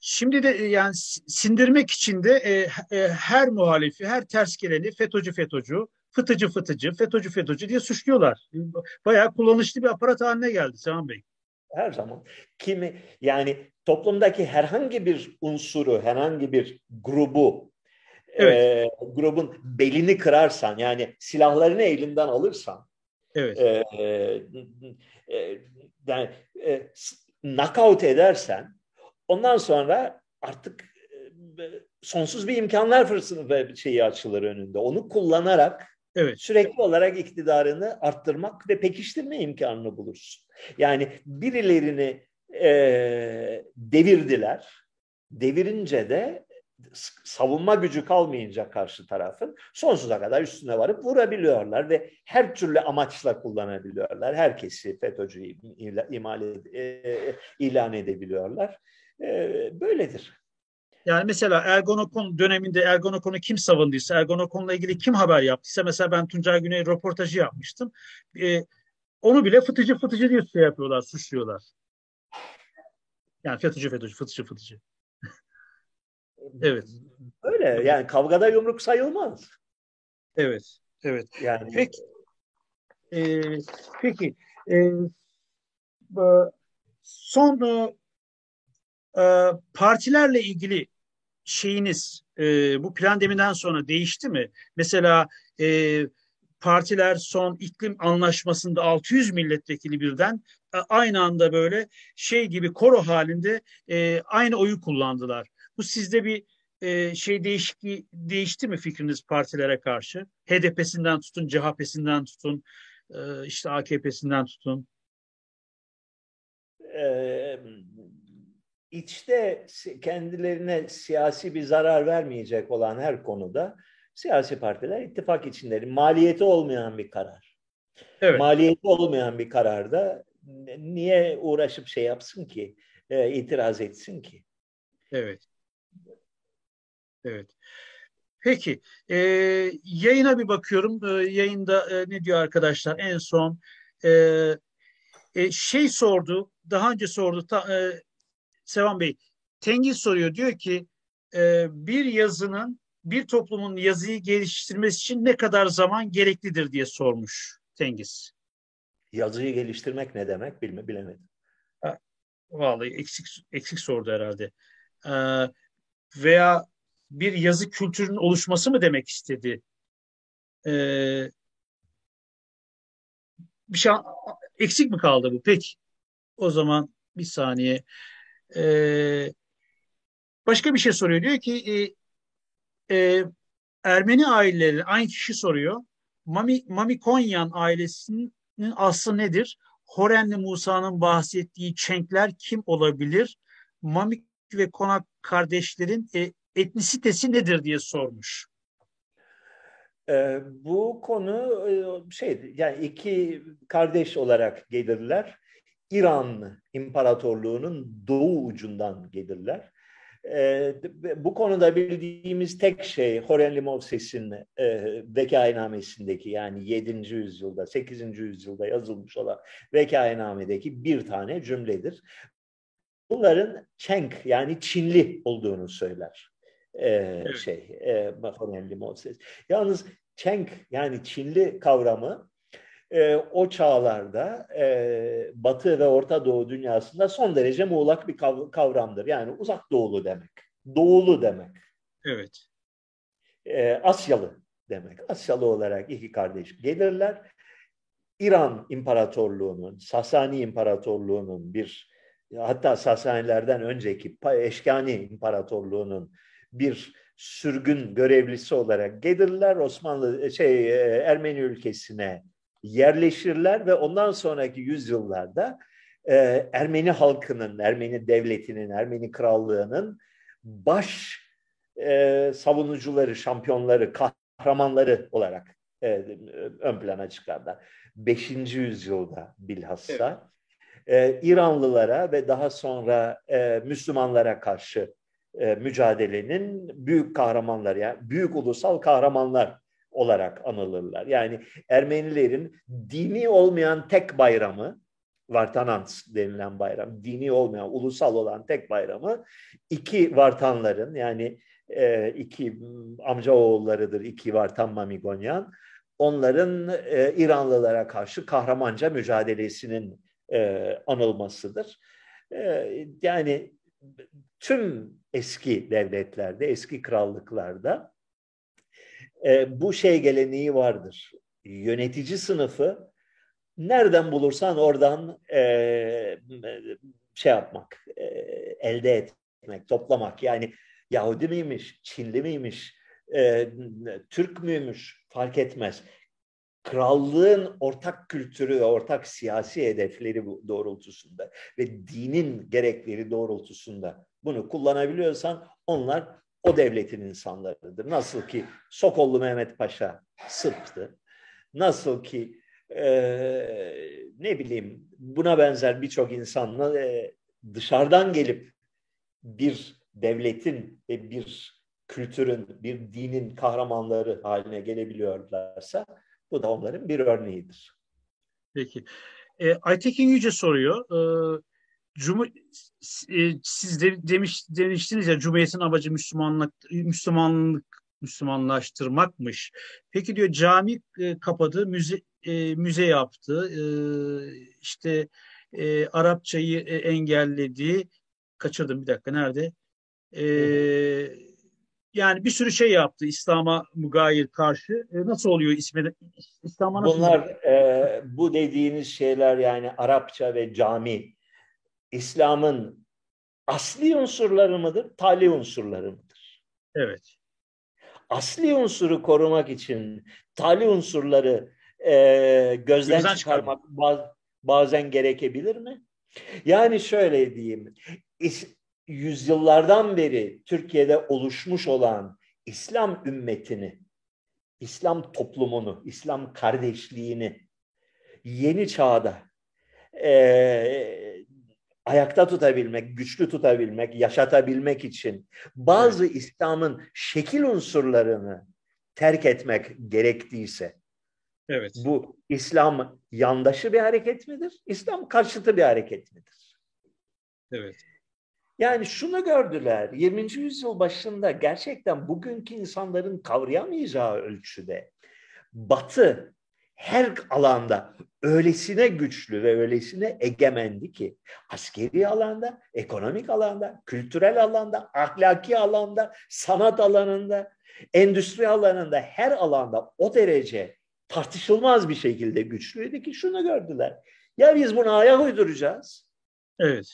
Şimdi de e, yani sindirmek için de e, e, her muhalifi, her ters geleni FETÖ'cü FETÖ'cü, fıtıcı fıtıcı, FETÖ'cü FETÖ'cü diye suçluyorlar. Bayağı kullanışlı bir aparat haline geldi Sevan Bey. Her zaman kimi yani toplumdaki herhangi bir unsuru, herhangi bir grubu Evet. e, grubun belini kırarsan yani silahlarını elinden alırsan Evet. e, e, yani e, knockout edersen ondan sonra artık e, sonsuz bir imkanlar fırsatı ve şeyi açılır önünde. Onu kullanarak Evet. sürekli olarak iktidarını arttırmak ve pekiştirme imkanını bulursun. Yani birilerini e, devirdiler. Devirince de savunma gücü kalmayınca karşı tarafın sonsuza kadar üstüne varıp vurabiliyorlar ve her türlü amaçla kullanabiliyorlar. Herkesi FETÖ'cü imal ed- e, ilan edebiliyorlar. E, böyledir. Yani mesela Ergonokon döneminde Ergonokon'u kim savunduysa, Ergonokon'la ilgili kim haber yaptıysa mesela ben Tuncay Güney röportajı yapmıştım. E, onu bile fıtıcı fıtıcı diye şey yapıyorlar, suçluyorlar. Yani FETÖ'cü FETÖ'cü, fıtıcı fıtıcı. Evet. Öyle yani kavgada yumruk sayılmaz. Evet. Evet. Yani Peki. Ee, peki. Bu- son e, e, partilerle ilgili şeyiniz e, bu pandemiden sonra değişti mi? Mesela e, partiler son iklim anlaşmasında 600 milletvekili birden e, aynı anda böyle şey gibi koro halinde e, aynı oyu kullandılar. Bu sizde bir e, şey değişikliği değişti mi fikriniz partilere karşı? HDP'sinden tutun, CHP'sinden tutun, e, işte AKP'sinden tutun. İçte kendilerine siyasi bir zarar vermeyecek olan her konuda siyasi partiler ittifak içindedir. Maliyeti olmayan bir karar. Evet. Maliyeti olmayan bir kararda niye uğraşıp şey yapsın ki, e, itiraz etsin ki? Evet. Evet. Peki. E, yayına bir bakıyorum. E, yayında e, ne diyor arkadaşlar? En son e, e, şey sordu. Daha önce sordu. Ta, e, Sevan Bey. Tengiz soruyor. Diyor ki e, bir yazının bir toplumun yazıyı geliştirmesi için ne kadar zaman gereklidir diye sormuş Tengiz. Yazıyı geliştirmek ne demek bilme bilemedim. Vallahi eksik eksik sordu herhalde. E, veya bir yazı kültürünün oluşması mı demek istedi? Ee, bir şey eksik mi kaldı bu? Peki. O zaman bir saniye. Ee, başka bir şey soruyor. Diyor ki e, e, Ermeni aileleri aynı kişi soruyor. Mami, Mami Konyan ailesinin aslı nedir? Horenli Musa'nın bahsettiği Çenkler kim olabilir? Mamik ve Konak kardeşlerin e, etnisitesi nedir diye sormuş. Ee, bu konu e, şey yani iki kardeş olarak gelirler. İran İmparatorluğu'nun doğu ucundan gelirler. Ee, bu konuda bildiğimiz tek şey Horenli Movses'in e, vekainamesindeki yani 7. yüzyılda 8. yüzyılda yazılmış olan vekainamedeki bir tane cümledir. Bunların Çenk yani Çinli olduğunu söyler e, Evet. şey e, Horenli Moses. Yalnız Çenk yani Çinli kavramı e, o çağlarda e, Batı ve Orta Doğu dünyasında son derece muğlak bir kav- kavramdır. Yani uzak doğulu demek, doğulu demek, Evet. e, Asyalı demek. Asyalı olarak iki kardeş gelirler. İran İmparatorluğu'nun, Sasani İmparatorluğu'nun bir hatta Sasanilerden önceki Eşkani İmparatorluğu'nun bir sürgün görevlisi olarak gelirler Osmanlı şey e, Ermeni ülkesine yerleşirler ve ondan sonraki yüzyıllarda e, Ermeni halkının, Ermeni devletinin, Ermeni krallığının baş e, savunucuları, şampiyonları, kahramanları olarak e, ön plana çıkarlar. Beşinci yüzyılda bilhassa evet. e, İranlılara ve daha sonra e, Müslümanlara karşı e, mücadelenin büyük kahramanları, yani büyük ulusal kahramanlar olarak anılırlar. Yani Ermenilerin dini olmayan tek bayramı, Vartanans denilen bayram, dini olmayan, ulusal olan tek bayramı iki Vartanların yani e, iki amca oğullarıdır, iki Vartan Mamigonyan. Onların e, İranlılara karşı kahramanca mücadelesinin e, anılmasıdır. E, yani tüm eski devletlerde, eski krallıklarda e, bu şey geleneği vardır. Yönetici sınıfı nereden bulursan oradan e, şey yapmak, e, elde etmek, toplamak. Yani Yahudi miymiş, Çinli miymiş, e, Türk müymüş fark etmez. Krallığın ortak kültürü ve ortak siyasi hedefleri doğrultusunda ve dinin gerekleri doğrultusunda bunu kullanabiliyorsan onlar o devletin insanlarıdır. Nasıl ki Sokollu Mehmet Paşa Sırp'tı. Nasıl ki e, ne bileyim buna benzer birçok insanla e, dışarıdan gelip bir devletin ve bir kültürün, bir dinin kahramanları haline gelebiliyorlarsa bu da onların bir örneğidir. Peki. E, Aytekin Yüce soruyor. E, Cum e, siz de, demiş demiştiniz ya Cumhuriyet'in amacı Müslümanlık Müslümanlık Müslümanlaştırmakmış. Peki diyor cami e, kapadı, müze e, müze yaptı. E, işte e, Arapçayı e, engelledi. Kaçırdım bir dakika nerede? E, yani bir sürü şey yaptı İslam'a mugayir karşı. E, nasıl oluyor ismi? İslam'a nasıl Bunlar e, bu dediğiniz şeyler yani Arapça ve cami İslam'ın asli unsurları mıdır, tali unsurları mıdır? Evet. Asli unsuru korumak için tali unsurları e, gözden, gözden çıkarmak baz, bazen gerekebilir mi? Yani şöyle diyeyim, yüzyıllardan beri Türkiye'de oluşmuş olan İslam ümmetini, İslam toplumunu, İslam kardeşliğini yeni çağda e, ayakta tutabilmek, güçlü tutabilmek, yaşatabilmek için bazı evet. İslam'ın şekil unsurlarını terk etmek gerektiyse evet. bu İslam yandaşı bir hareket midir? İslam karşıtı bir hareket midir? Evet. Yani şunu gördüler 20. yüzyıl başında gerçekten bugünkü insanların kavrayamayacağı ölçüde Batı her alanda öylesine güçlü ve öylesine egemendi ki askeri alanda, ekonomik alanda, kültürel alanda, ahlaki alanda, sanat alanında, endüstri alanında her alanda o derece tartışılmaz bir şekilde güçlüydü ki şunu gördüler. Ya biz bunu ayak uyduracağız. Evet.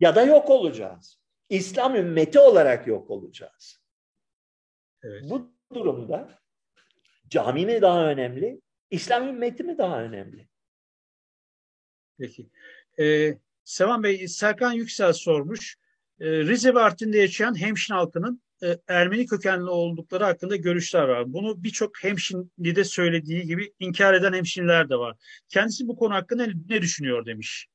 Ya da yok olacağız. İslam ümmeti olarak yok olacağız. Evet. Bu durumda cami mi daha önemli, İslam ümmeti mi daha önemli? Peki. Ee, Sevan Bey, Serkan Yüksel sormuş. Ee, Rize ve yaşayan Hemşin halkının e, Ermeni kökenli oldukları hakkında görüşler var. Bunu birçok hemşinli de söylediği gibi inkar eden hemşinler de var. Kendisi bu konu hakkında ne, ne düşünüyor demiş.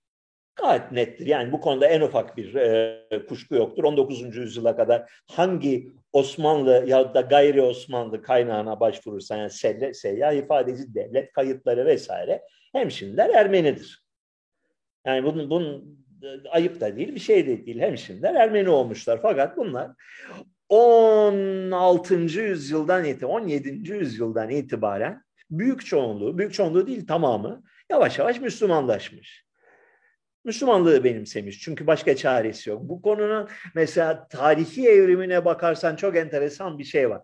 Gayet nettir. Yani bu konuda en ufak bir e, kuşku yoktur. 19. yüzyıla kadar hangi Osmanlı ya da gayri Osmanlı kaynağına başvurursan yani selle, seyyah ifadeci devlet kayıtları vesaire hemşinler Ermenidir. Yani bunun, bunun e, ayıp da değil bir şey de değil. Hemşinler Ermeni olmuşlar. Fakat bunlar 16. yüzyıldan itibaren 17. yüzyıldan itibaren büyük çoğunluğu, büyük çoğunluğu değil tamamı yavaş yavaş Müslümanlaşmış. Müslümanlığı benimsemiş. Çünkü başka çaresi yok. Bu konunun mesela tarihi evrimine bakarsan çok enteresan bir şey var.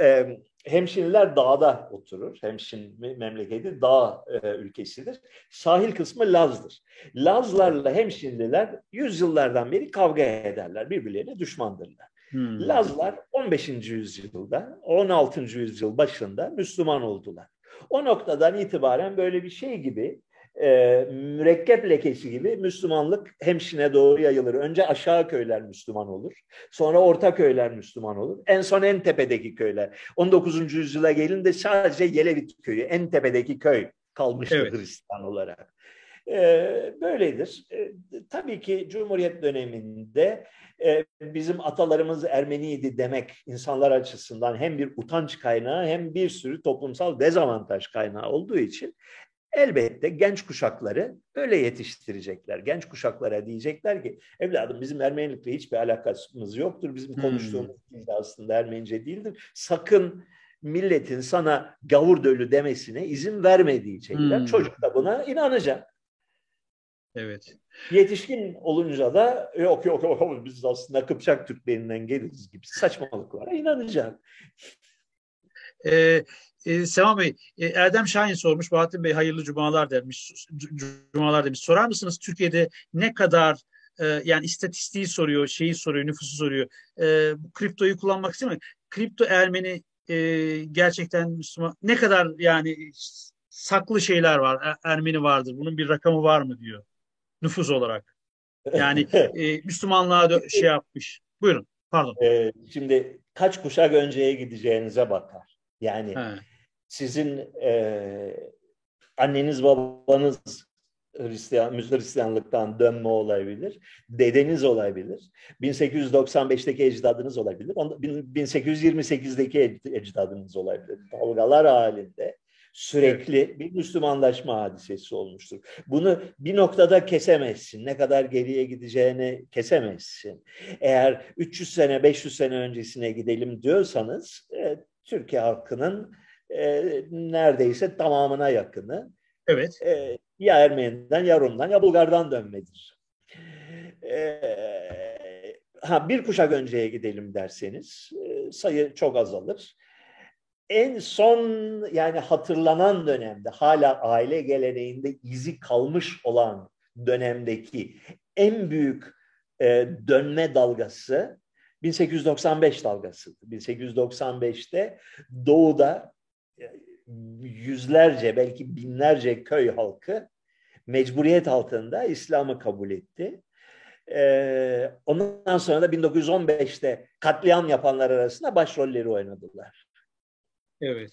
Ee, Hemşinliler dağda oturur. Hemşin memleketi dağ e, ülkesidir. Sahil kısmı Laz'dır. Lazlarla Hemşinliler yüzyıllardan beri kavga ederler. Birbirlerine düşmandırlar. Hmm. Lazlar 15. yüzyılda, 16. yüzyıl başında Müslüman oldular. O noktadan itibaren böyle bir şey gibi e, mürekkep lekesi gibi Müslümanlık hemşine doğru yayılır. Önce aşağı köyler Müslüman olur. Sonra orta köyler Müslüman olur. En son en tepedeki köyler. 19. yüzyıla gelin sadece Yelevit köyü, en tepedeki köy kalmıştır evet. Hristiyan olarak. Ee, böyledir. Ee, tabii ki Cumhuriyet döneminde e, bizim atalarımız Ermeniydi demek insanlar açısından hem bir utanç kaynağı hem bir sürü toplumsal dezavantaj kaynağı olduğu için elbette genç kuşakları öyle yetiştirecekler. Genç kuşaklara diyecekler ki evladım bizim Ermenilikle hiçbir alakasımız yoktur. Bizim hmm. konuştuğumuz hmm. de aslında Ermenice değildir. Sakın milletin sana gavur dölü demesine izin verme diyecekler. Hmm. Çocuk da buna inanacak. Evet. Yetişkin olunca da yok yok yok biz aslında Kıpçak Türklerinden geliriz gibi saçmalıklara inanacak. Ee, e, Sevan Bey, e, Erdem Şahin sormuş, Bahattin Bey hayırlı cumalar demiş, cumalar demiş. Sorar mısınız Türkiye'de ne kadar e, yani istatistiği soruyor, şeyi soruyor, nüfusu soruyor. E, bu kriptoyu kullanmak istiyor mu? Kripto Ermeni e, gerçekten Müslüman ne kadar yani saklı şeyler var, er, Ermeni vardır. Bunun bir rakamı var mı diyor nüfus olarak. Yani e, Müslümanlığa şey yapmış. Buyurun, pardon. Ee, şimdi kaç kuşak önceye gideceğinize bakar. Yani He. Sizin e, anneniz babanız Hristiyan, Hristiyanlıktan dönme olabilir. Dedeniz olabilir. 1895'teki ecdadınız olabilir. 1828'deki ecdadınız olabilir. Dalgalar halinde sürekli bir Müslümanlaşma hadisesi olmuştur. Bunu bir noktada kesemezsin. Ne kadar geriye gideceğini kesemezsin. Eğer 300 sene, 500 sene öncesine gidelim diyorsanız e, Türkiye halkının e, neredeyse tamamına yakını evet. e, ya Ermeni'den ya Rum'dan ya Bulgar'dan dönmedir. E, ha bir kuşak önceye gidelim derseniz e, sayı çok azalır en son yani hatırlanan dönemde hala aile geleneğinde izi kalmış olan dönemdeki en büyük e, dönme dalgası 1895 dalgası. 1895'te doğuda yüzlerce belki binlerce köy halkı mecburiyet altında İslam'ı kabul etti. Ee, ondan sonra da 1915'te katliam yapanlar arasında başrolleri oynadılar. Evet.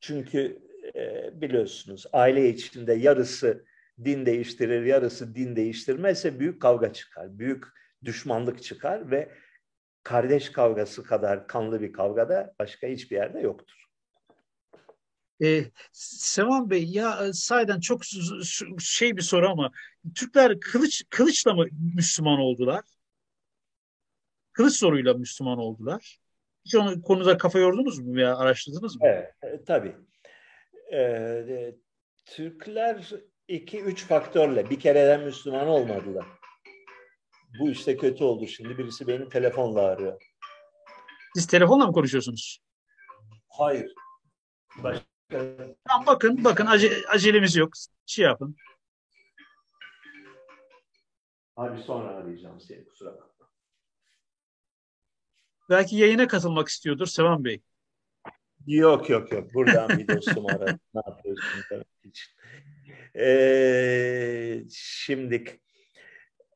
Çünkü e, biliyorsunuz aile içinde yarısı din değiştirir, yarısı din değiştirmezse büyük kavga çıkar, büyük düşmanlık çıkar ve kardeş kavgası kadar kanlı bir kavga da başka hiçbir yerde yoktur. Ee, Sevan Bey ya sayeden çok şey bir soru ama Türkler kılıç kılıçla mı Müslüman oldular? Kılıç soruyla Müslüman oldular. Hiç onun konuda kafa yordunuz mu veya araştırdınız mı? Evet, e, tabii. Ee, Türkler iki, üç faktörle bir kereden Müslüman olmadılar. Bu işte kötü oldu şimdi. Birisi beni telefonla arıyor. Siz telefonla mı konuşuyorsunuz? Hayır. Başka... Tamam bakın, bakın ace, acelemiz yok. Şey yapın. Abi sonra arayacağım seni kusura bakma. Belki yayına katılmak istiyordur Sevan Bey. Yok yok yok. Buradan bir dostum aradı. ne yapıyorsun. Ee, şimdi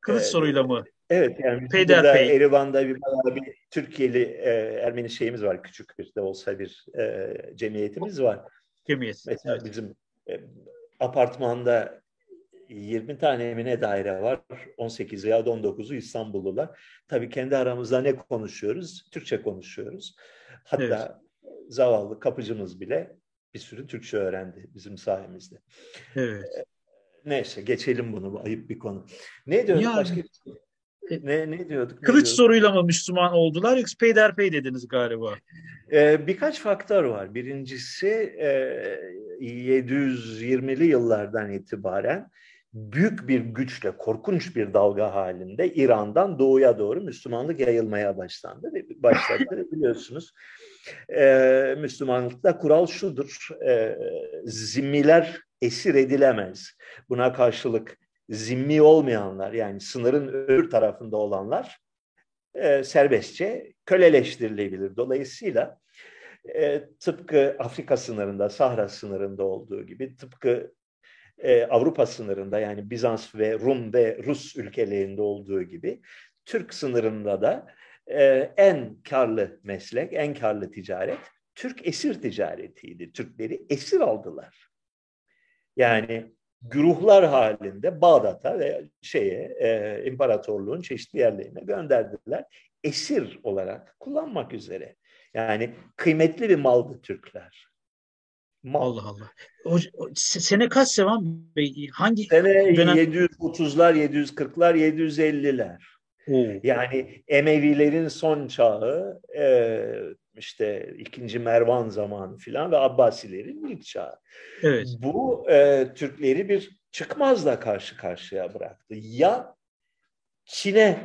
Kılıç e, soruyla mı? Evet yani Peyderpey. Erivan'da bir, bir Türkiye'li e, Ermeni şeyimiz var. Küçük bir de olsa bir e, cemiyetimiz var. Cemiyet. Mesela evet. bizim e, apartmanda 20 tane emine daire var. 18 veya 19'u İstanbullular. Tabii kendi aramızda ne konuşuyoruz? Türkçe konuşuyoruz. Hatta evet. zavallı kapıcımız bile bir sürü Türkçe öğrendi bizim sayemizde. Evet. Ee, neyse geçelim bunu. Bu ayıp bir konu. Ne diyorduk yani, başka? E, ne, ne diyorduk? Ne kılıç diyorduk? soruyla mı Müslüman oldular yoksa peyderpey dediniz galiba? Ee, birkaç faktör var. Birincisi e, 720'li yıllardan itibaren büyük bir güçle, korkunç bir dalga halinde İran'dan doğuya doğru Müslümanlık yayılmaya başlandı. Başladı biliyorsunuz. Ee, Müslümanlıkta kural şudur, e, zimmiler esir edilemez. Buna karşılık zimmi olmayanlar yani sınırın öbür tarafında olanlar e, serbestçe köleleştirilebilir. Dolayısıyla e, tıpkı Afrika sınırında, Sahra sınırında olduğu gibi, tıpkı e, Avrupa sınırında yani Bizans ve Rum ve Rus ülkelerinde olduğu gibi Türk sınırında da e, en karlı meslek, en karlı ticaret Türk esir ticaretiydi. Türkleri esir aldılar. Yani güruhlar halinde Bağdat'a ve şeye e, imparatorluğun çeşitli yerlerine gönderdiler. Esir olarak kullanmak üzere. Yani kıymetli bir maldı Türkler. Mal. Allah Allah. O, o, sene kaç Sevan Bey? Hangi sene dönem? 730'lar, 740'lar, 750'ler. Oo. Yani Emevilerin son çağı, e, işte ikinci Mervan zamanı filan ve Abbasilerin ilk çağı. Evet. Bu e, Türkleri bir çıkmazla karşı karşıya bıraktı. Ya Çin'e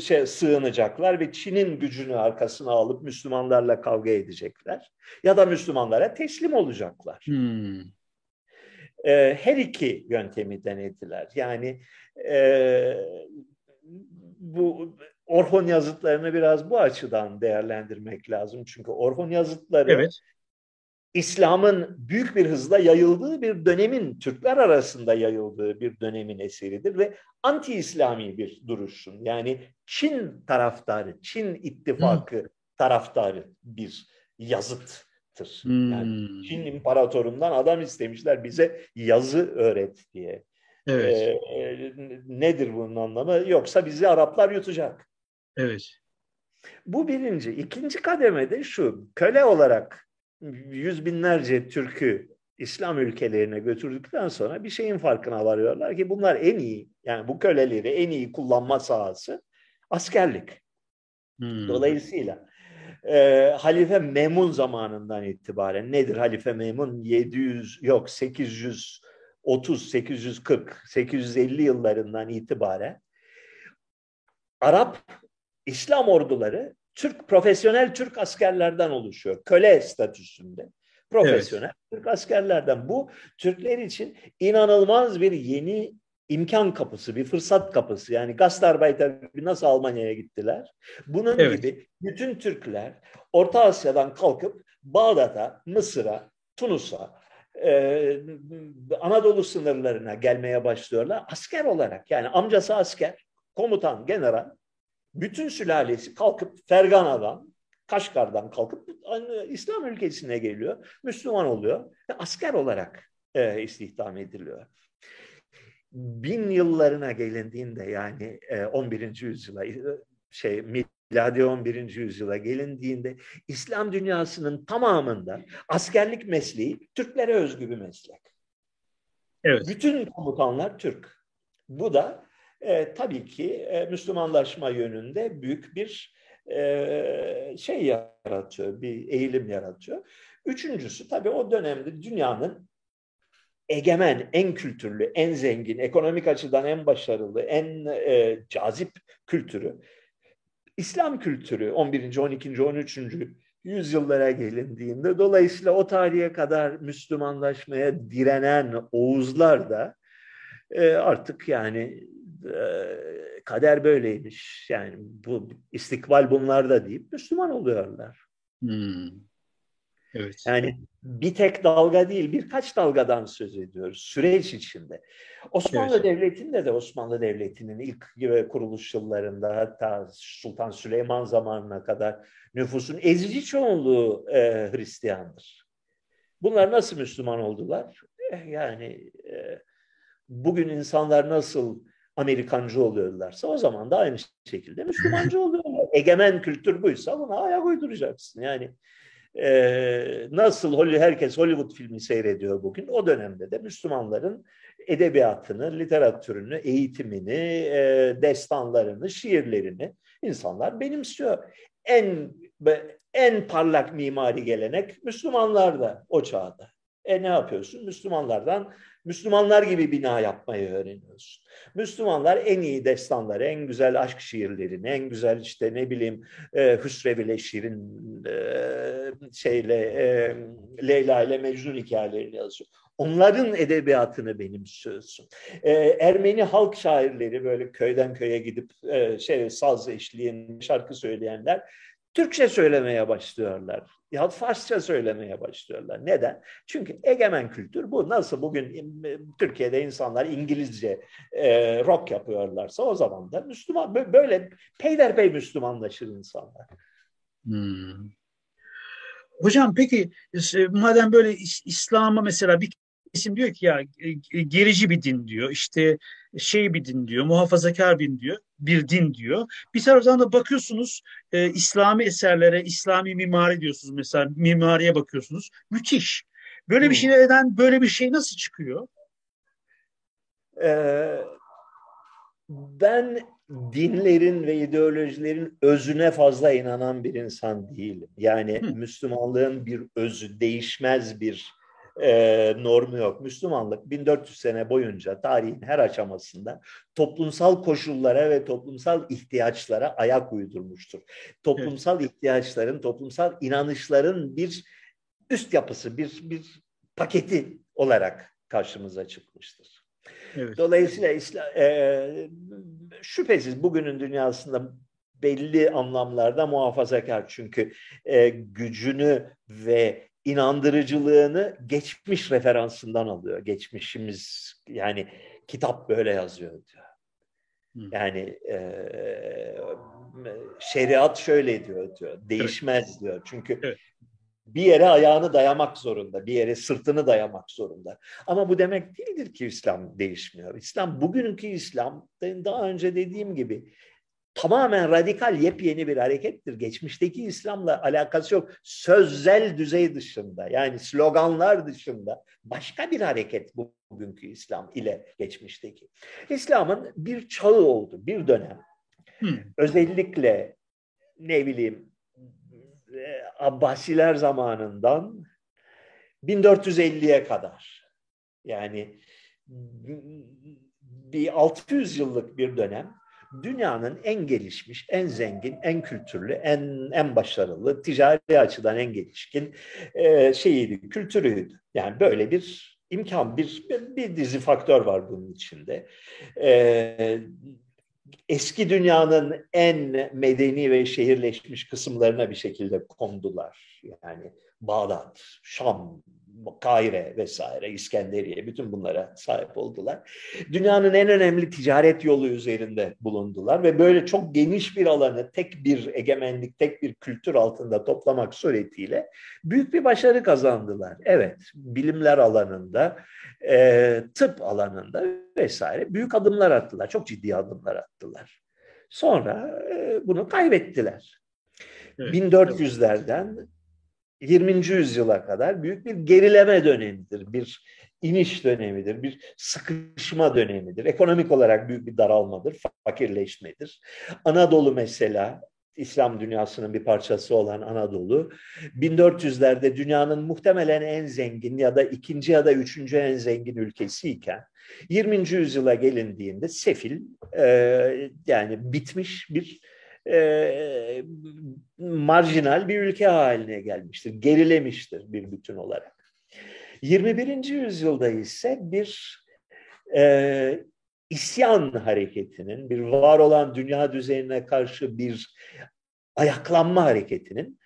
şey, sığınacaklar ve Çin'in gücünü arkasına alıp Müslümanlarla kavga edecekler ya da Müslümanlara teslim olacaklar. Hmm. E, her iki yöntemi denediler. Yani e, bu Orhon yazıtlarını biraz bu açıdan değerlendirmek lazım. Çünkü Orhon yazıtları evet. İslam'ın büyük bir hızla yayıldığı bir dönemin, Türkler arasında yayıldığı bir dönemin eseridir ve anti-İslami bir duruşun. Yani Çin taraftarı, Çin ittifakı hmm. taraftarı bir yazıttır. Hmm. Yani Çin imparatorundan adam istemişler bize yazı öğret diye. Evet. Ee, e, nedir bunun anlamı? Yoksa bizi Araplar yutacak. Evet. Bu birinci. İkinci kademede şu, köle olarak yüz binlerce Türk'ü İslam ülkelerine götürdükten sonra bir şeyin farkına varıyorlar ki bunlar en iyi, yani bu köleleri en iyi kullanma sahası askerlik. Hmm. Dolayısıyla e, Halife Memun zamanından itibaren nedir Halife Memun? 700 yok 830, 840, 850 yıllarından itibaren Arap İslam orduları Türk profesyonel Türk askerlerden oluşuyor. Köle statüsünde. Profesyonel evet. Türk askerlerden. Bu Türkler için inanılmaz bir yeni imkan kapısı, bir fırsat kapısı. Yani Gastarbeiter nasıl Almanya'ya gittiler? Bunun evet. gibi bütün Türkler Orta Asya'dan kalkıp Bağdat'a, Mısır'a, Tunus'a, e, Anadolu sınırlarına gelmeye başlıyorlar. Asker olarak yani amcası asker, komutan, general bütün sülalesi kalkıp Fergana'dan, Kaşgar'dan kalkıp İslam ülkesine geliyor. Müslüman oluyor ve asker olarak e, istihdam ediliyor. Bin yıllarına gelindiğinde yani e, 11. yüzyıla e, şey miladi 11. yüzyıla gelindiğinde İslam dünyasının tamamında askerlik mesleği Türklere özgü bir meslek. Evet. Bütün komutanlar Türk. Bu da e, tabii ki e, Müslümanlaşma yönünde büyük bir e, şey yaratıyor, bir eğilim yaratıyor. Üçüncüsü tabii o dönemde dünyanın egemen, en kültürlü, en zengin, ekonomik açıdan en başarılı, en e, cazip kültürü. İslam kültürü 11. 12. 13. yüzyıllara gelindiğinde dolayısıyla o tarihe kadar Müslümanlaşmaya direnen Oğuzlar da e, artık yani kader böyleymiş. Yani bu istikbal bunlarda deyip Müslüman oluyorlar. Hmm. Evet. Yani bir tek dalga değil, birkaç dalgadan söz ediyoruz süreç içinde. Osmanlı evet. Devleti'nde de Osmanlı Devleti'nin ilk kuruluş yıllarında hatta Sultan Süleyman zamanına kadar nüfusun ezici çoğunluğu e, Hristiyandır. Bunlar nasıl Müslüman oldular? Eh, yani e, bugün insanlar nasıl Amerikancı oluyorlarsa o zaman da aynı şekilde Müslümancı oluyorlar. Egemen kültür buysa buna ayak uyduracaksın. Yani e, nasıl herkes Hollywood filmi seyrediyor bugün o dönemde de Müslümanların edebiyatını, literatürünü, eğitimini, e, destanlarını, şiirlerini insanlar benimsiyor. En en parlak mimari gelenek Müslümanlar da o çağda. E ne yapıyorsun? Müslümanlardan Müslümanlar gibi bina yapmayı öğreniyorsun. Müslümanlar en iyi destanları, en güzel aşk şiirlerini, en güzel işte ne bileyim e, Hüsrev Şirin e, şeyle e, Leyla ile Mecnun hikayelerini yazıyor. Onların edebiyatını benimsiyorsun. E, Ermeni halk şairleri böyle köyden köye gidip e, şey saz eşliğinde şarkı söyleyenler Türkçe söylemeye başlıyorlar. Ya Farsça söylemeye başlıyorlar. Neden? Çünkü egemen kültür bu. Nasıl bugün Türkiye'de insanlar İngilizce e, rock yapıyorlarsa o zaman da Müslüman böyle peyderpey Müslümanlaşır insanlar. Hmm. Hocam peki madem böyle İslam'a mesela bir kesim diyor ki ya e, gerici bir din diyor. işte şey bir din diyor. Muhafazakar bir din diyor. Bir din diyor. Bir taraftan da bakıyorsunuz e, İslami eserlere, İslami mimari diyorsunuz mesela mimariye bakıyorsunuz. Müthiş. Böyle bir şeyden böyle bir şey nasıl çıkıyor? Ee, ben dinlerin ve ideolojilerin özüne fazla inanan bir insan değilim. Yani Hı. Müslümanlığın bir özü, değişmez bir e, normu yok. Müslümanlık 1400 sene boyunca tarihin her aşamasında toplumsal koşullara ve toplumsal ihtiyaçlara ayak uydurmuştur. Toplumsal evet. ihtiyaçların, toplumsal inanışların bir üst yapısı, bir, bir paketi olarak karşımıza çıkmıştır. Evet. Dolayısıyla e, şüphesiz bugünün dünyasında belli anlamlarda muhafazakar çünkü e, gücünü ve inandırıcılığını geçmiş referansından alıyor. Geçmişimiz yani kitap böyle yazıyor diyor. Yani e, şeriat şöyle diyor diyor. Değişmez evet. diyor. Çünkü evet. bir yere ayağını dayamak zorunda, bir yere sırtını dayamak zorunda. Ama bu demek değildir ki İslam değişmiyor. İslam bugünkü İslam daha önce dediğim gibi tamamen radikal yepyeni bir harekettir. Geçmişteki İslam'la alakası yok. Sözzel düzey dışında yani sloganlar dışında başka bir hareket bu bugünkü İslam ile geçmişteki. İslam'ın bir çağı oldu, bir dönem. Hmm. Özellikle ne bileyim e, Abbasiler zamanından 1450'ye kadar yani bir 600 yıllık bir dönem dünyanın en gelişmiş, en zengin, en kültürlü, en en başarılı, ticari açıdan en gelişkin e, şeyiydi, kültürüydü. Yani böyle bir imkan, bir bir dizi faktör var bunun içinde. E, eski dünyanın en medeni ve şehirleşmiş kısımlarına bir şekilde kondular. Yani Bağdat, Şam, Kahire vesaire, İskenderiye bütün bunlara sahip oldular. Dünyanın en önemli ticaret yolu üzerinde bulundular ve böyle çok geniş bir alanı tek bir egemenlik, tek bir kültür altında toplamak suretiyle büyük bir başarı kazandılar. Evet, bilimler alanında, e, tıp alanında vesaire büyük adımlar attılar, çok ciddi adımlar attılar. Sonra e, bunu kaybettiler. Evet, 1400'lerden 20. yüzyıla kadar büyük bir gerileme dönemidir, bir iniş dönemidir, bir sıkışma dönemidir. Ekonomik olarak büyük bir daralmadır, fakirleşmedir. Anadolu mesela İslam dünyasının bir parçası olan Anadolu 1400'lerde dünyanın muhtemelen en zengin ya da ikinci ya da üçüncü en zengin ülkesiyken 20. yüzyıla gelindiğinde sefil e, yani bitmiş bir e, marjinal bir ülke haline gelmiştir. Gerilemiştir bir bütün olarak. 21. yüzyılda ise bir e, isyan hareketinin, bir var olan dünya düzenine karşı bir ayaklanma hareketinin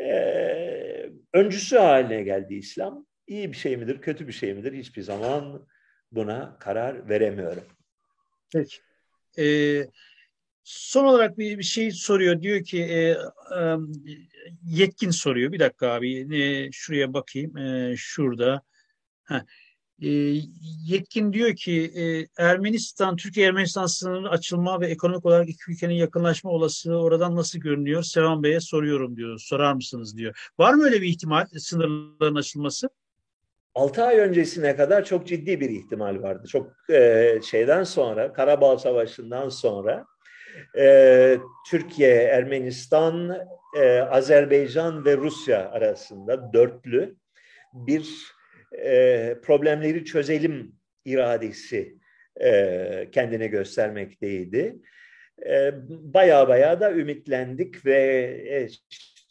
e, öncüsü haline geldi İslam. İyi bir şey midir, kötü bir şey midir? Hiçbir zaman buna karar veremiyorum. Peki. Ee, Son olarak bir, bir şey soruyor. Diyor ki e, e, yetkin soruyor. Bir dakika abi e, şuraya bakayım. E, şurada. E, yetkin diyor ki e, Ermenistan, Türkiye-Ermenistan sınırının açılma ve ekonomik olarak iki ülkenin yakınlaşma olasılığı oradan nasıl görünüyor? Sevan Bey'e soruyorum diyor. Sorar mısınız diyor. Var mı öyle bir ihtimal sınırların açılması? 6 ay öncesine kadar çok ciddi bir ihtimal vardı. Çok e, şeyden sonra, Karabağ Savaşı'ndan sonra e, Türkiye, Ermenistan, e, Azerbaycan ve Rusya arasında dörtlü bir e, problemleri çözelim iradesi e, kendine göstermekteydi. E, baya baya da ümitlendik ve e,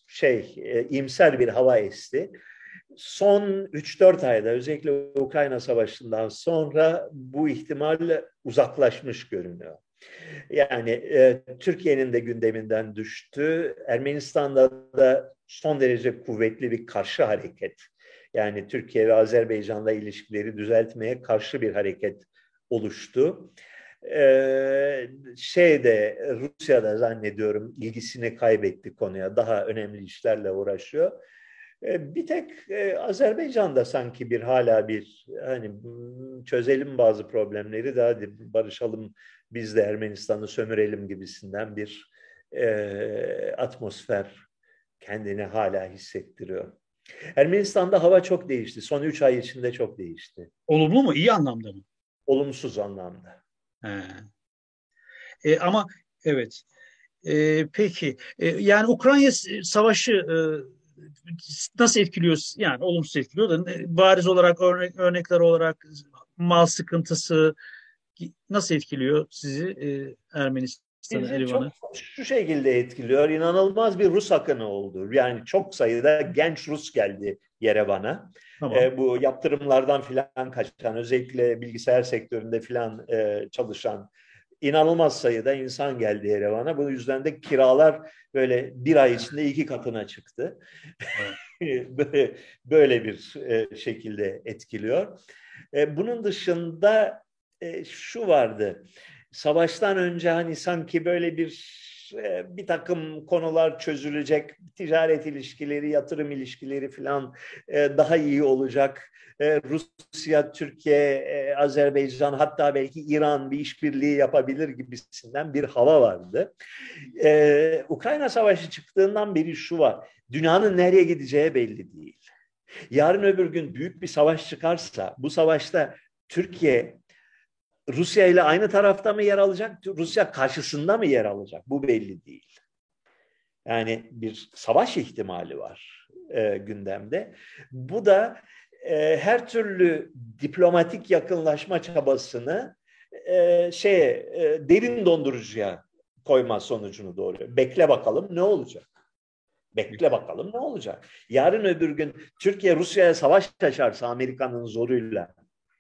şey e, imser bir hava esti. Son 3-4 ayda özellikle Ukrayna Savaşı'ndan sonra bu ihtimal uzaklaşmış görünüyor. Yani e, Türkiye'nin de gündeminden düştü. Ermenistan'da da son derece kuvvetli bir karşı hareket. Yani Türkiye ve Azerbaycan'la ilişkileri düzeltmeye karşı bir hareket oluştu. Ee, şeyde Rusya'da zannediyorum ilgisini kaybetti konuya. Daha önemli işlerle uğraşıyor. Ee, bir tek e, Azerbaycan'da sanki bir hala bir hani çözelim bazı problemleri de hadi barışalım biz de Ermenistan'ı sömürelim gibisinden bir e, atmosfer kendini hala hissettiriyor. Ermenistan'da hava çok değişti. Son üç ay içinde çok değişti. Olumlu mu? İyi anlamda mı? Olumsuz anlamda. He. E, ama evet. E, peki. E, yani Ukrayna savaşı e, nasıl etkiliyor? Yani olumsuz etkiliyor da bariz olarak örnek, örnekler olarak mal sıkıntısı nasıl etkiliyor sizi e, Ermenistan'ı, Erivan'ı? Şu şekilde etkiliyor. İnanılmaz bir Rus akını oldu. Yani çok sayıda genç Rus geldi Yerevan'a. Tamam. E, bu yaptırımlardan filan kaçan, özellikle bilgisayar sektöründe filan e, çalışan inanılmaz sayıda insan geldi Yerevan'a. Bu yüzden de kiralar böyle bir ay içinde iki katına çıktı. böyle, böyle bir e, şekilde etkiliyor. E, bunun dışında e, şu vardı. Savaştan önce hani sanki böyle bir e, bir takım konular çözülecek, ticaret ilişkileri, yatırım ilişkileri falan e, daha iyi olacak. E, Rusya, Türkiye, Azerbaycan hatta belki İran bir işbirliği yapabilir gibisinden bir hava vardı. Ukrayna Savaşı çıktığından beri şu var, dünyanın nereye gideceği belli değil. Yarın öbür gün büyük bir savaş çıkarsa bu savaşta Türkiye Rusya ile aynı tarafta mı yer alacak, Rusya karşısında mı yer alacak? Bu belli değil. Yani bir savaş ihtimali var e, gündemde. Bu da e, her türlü diplomatik yakınlaşma çabasını e, şeye e, derin dondurucuya koyma sonucunu doğuruyor. Bekle bakalım ne olacak? Bekle bakalım ne olacak? Yarın öbür gün Türkiye Rusya'ya savaş açarsa Amerika'nın zoruyla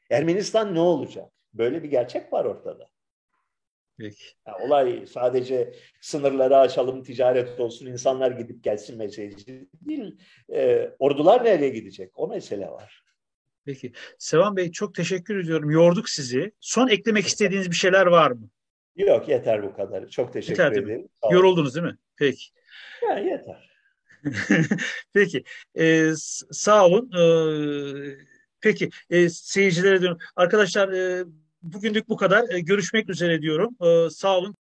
Ermenistan ne olacak? Böyle bir gerçek var ortada. Peki. Yani olay sadece sınırları açalım, ticaret olsun, insanlar gidip gelsin meselesi değil. E, ordular nereye gidecek? O mesele var. Peki. Sevan Bey çok teşekkür ediyorum. Yorduk sizi. Son eklemek istediğiniz bir şeyler var mı? Yok yeter bu kadar. Çok teşekkür yeter, ederim. Değil Yoruldunuz değil mi? Peki. Ya, yeter. Peki. Ee, sağ olun. Ee, peki. E, seyircilere dönüyorum. Arkadaşlar e, Bugünlük bu kadar. E, görüşmek üzere diyorum. E, sağ olun.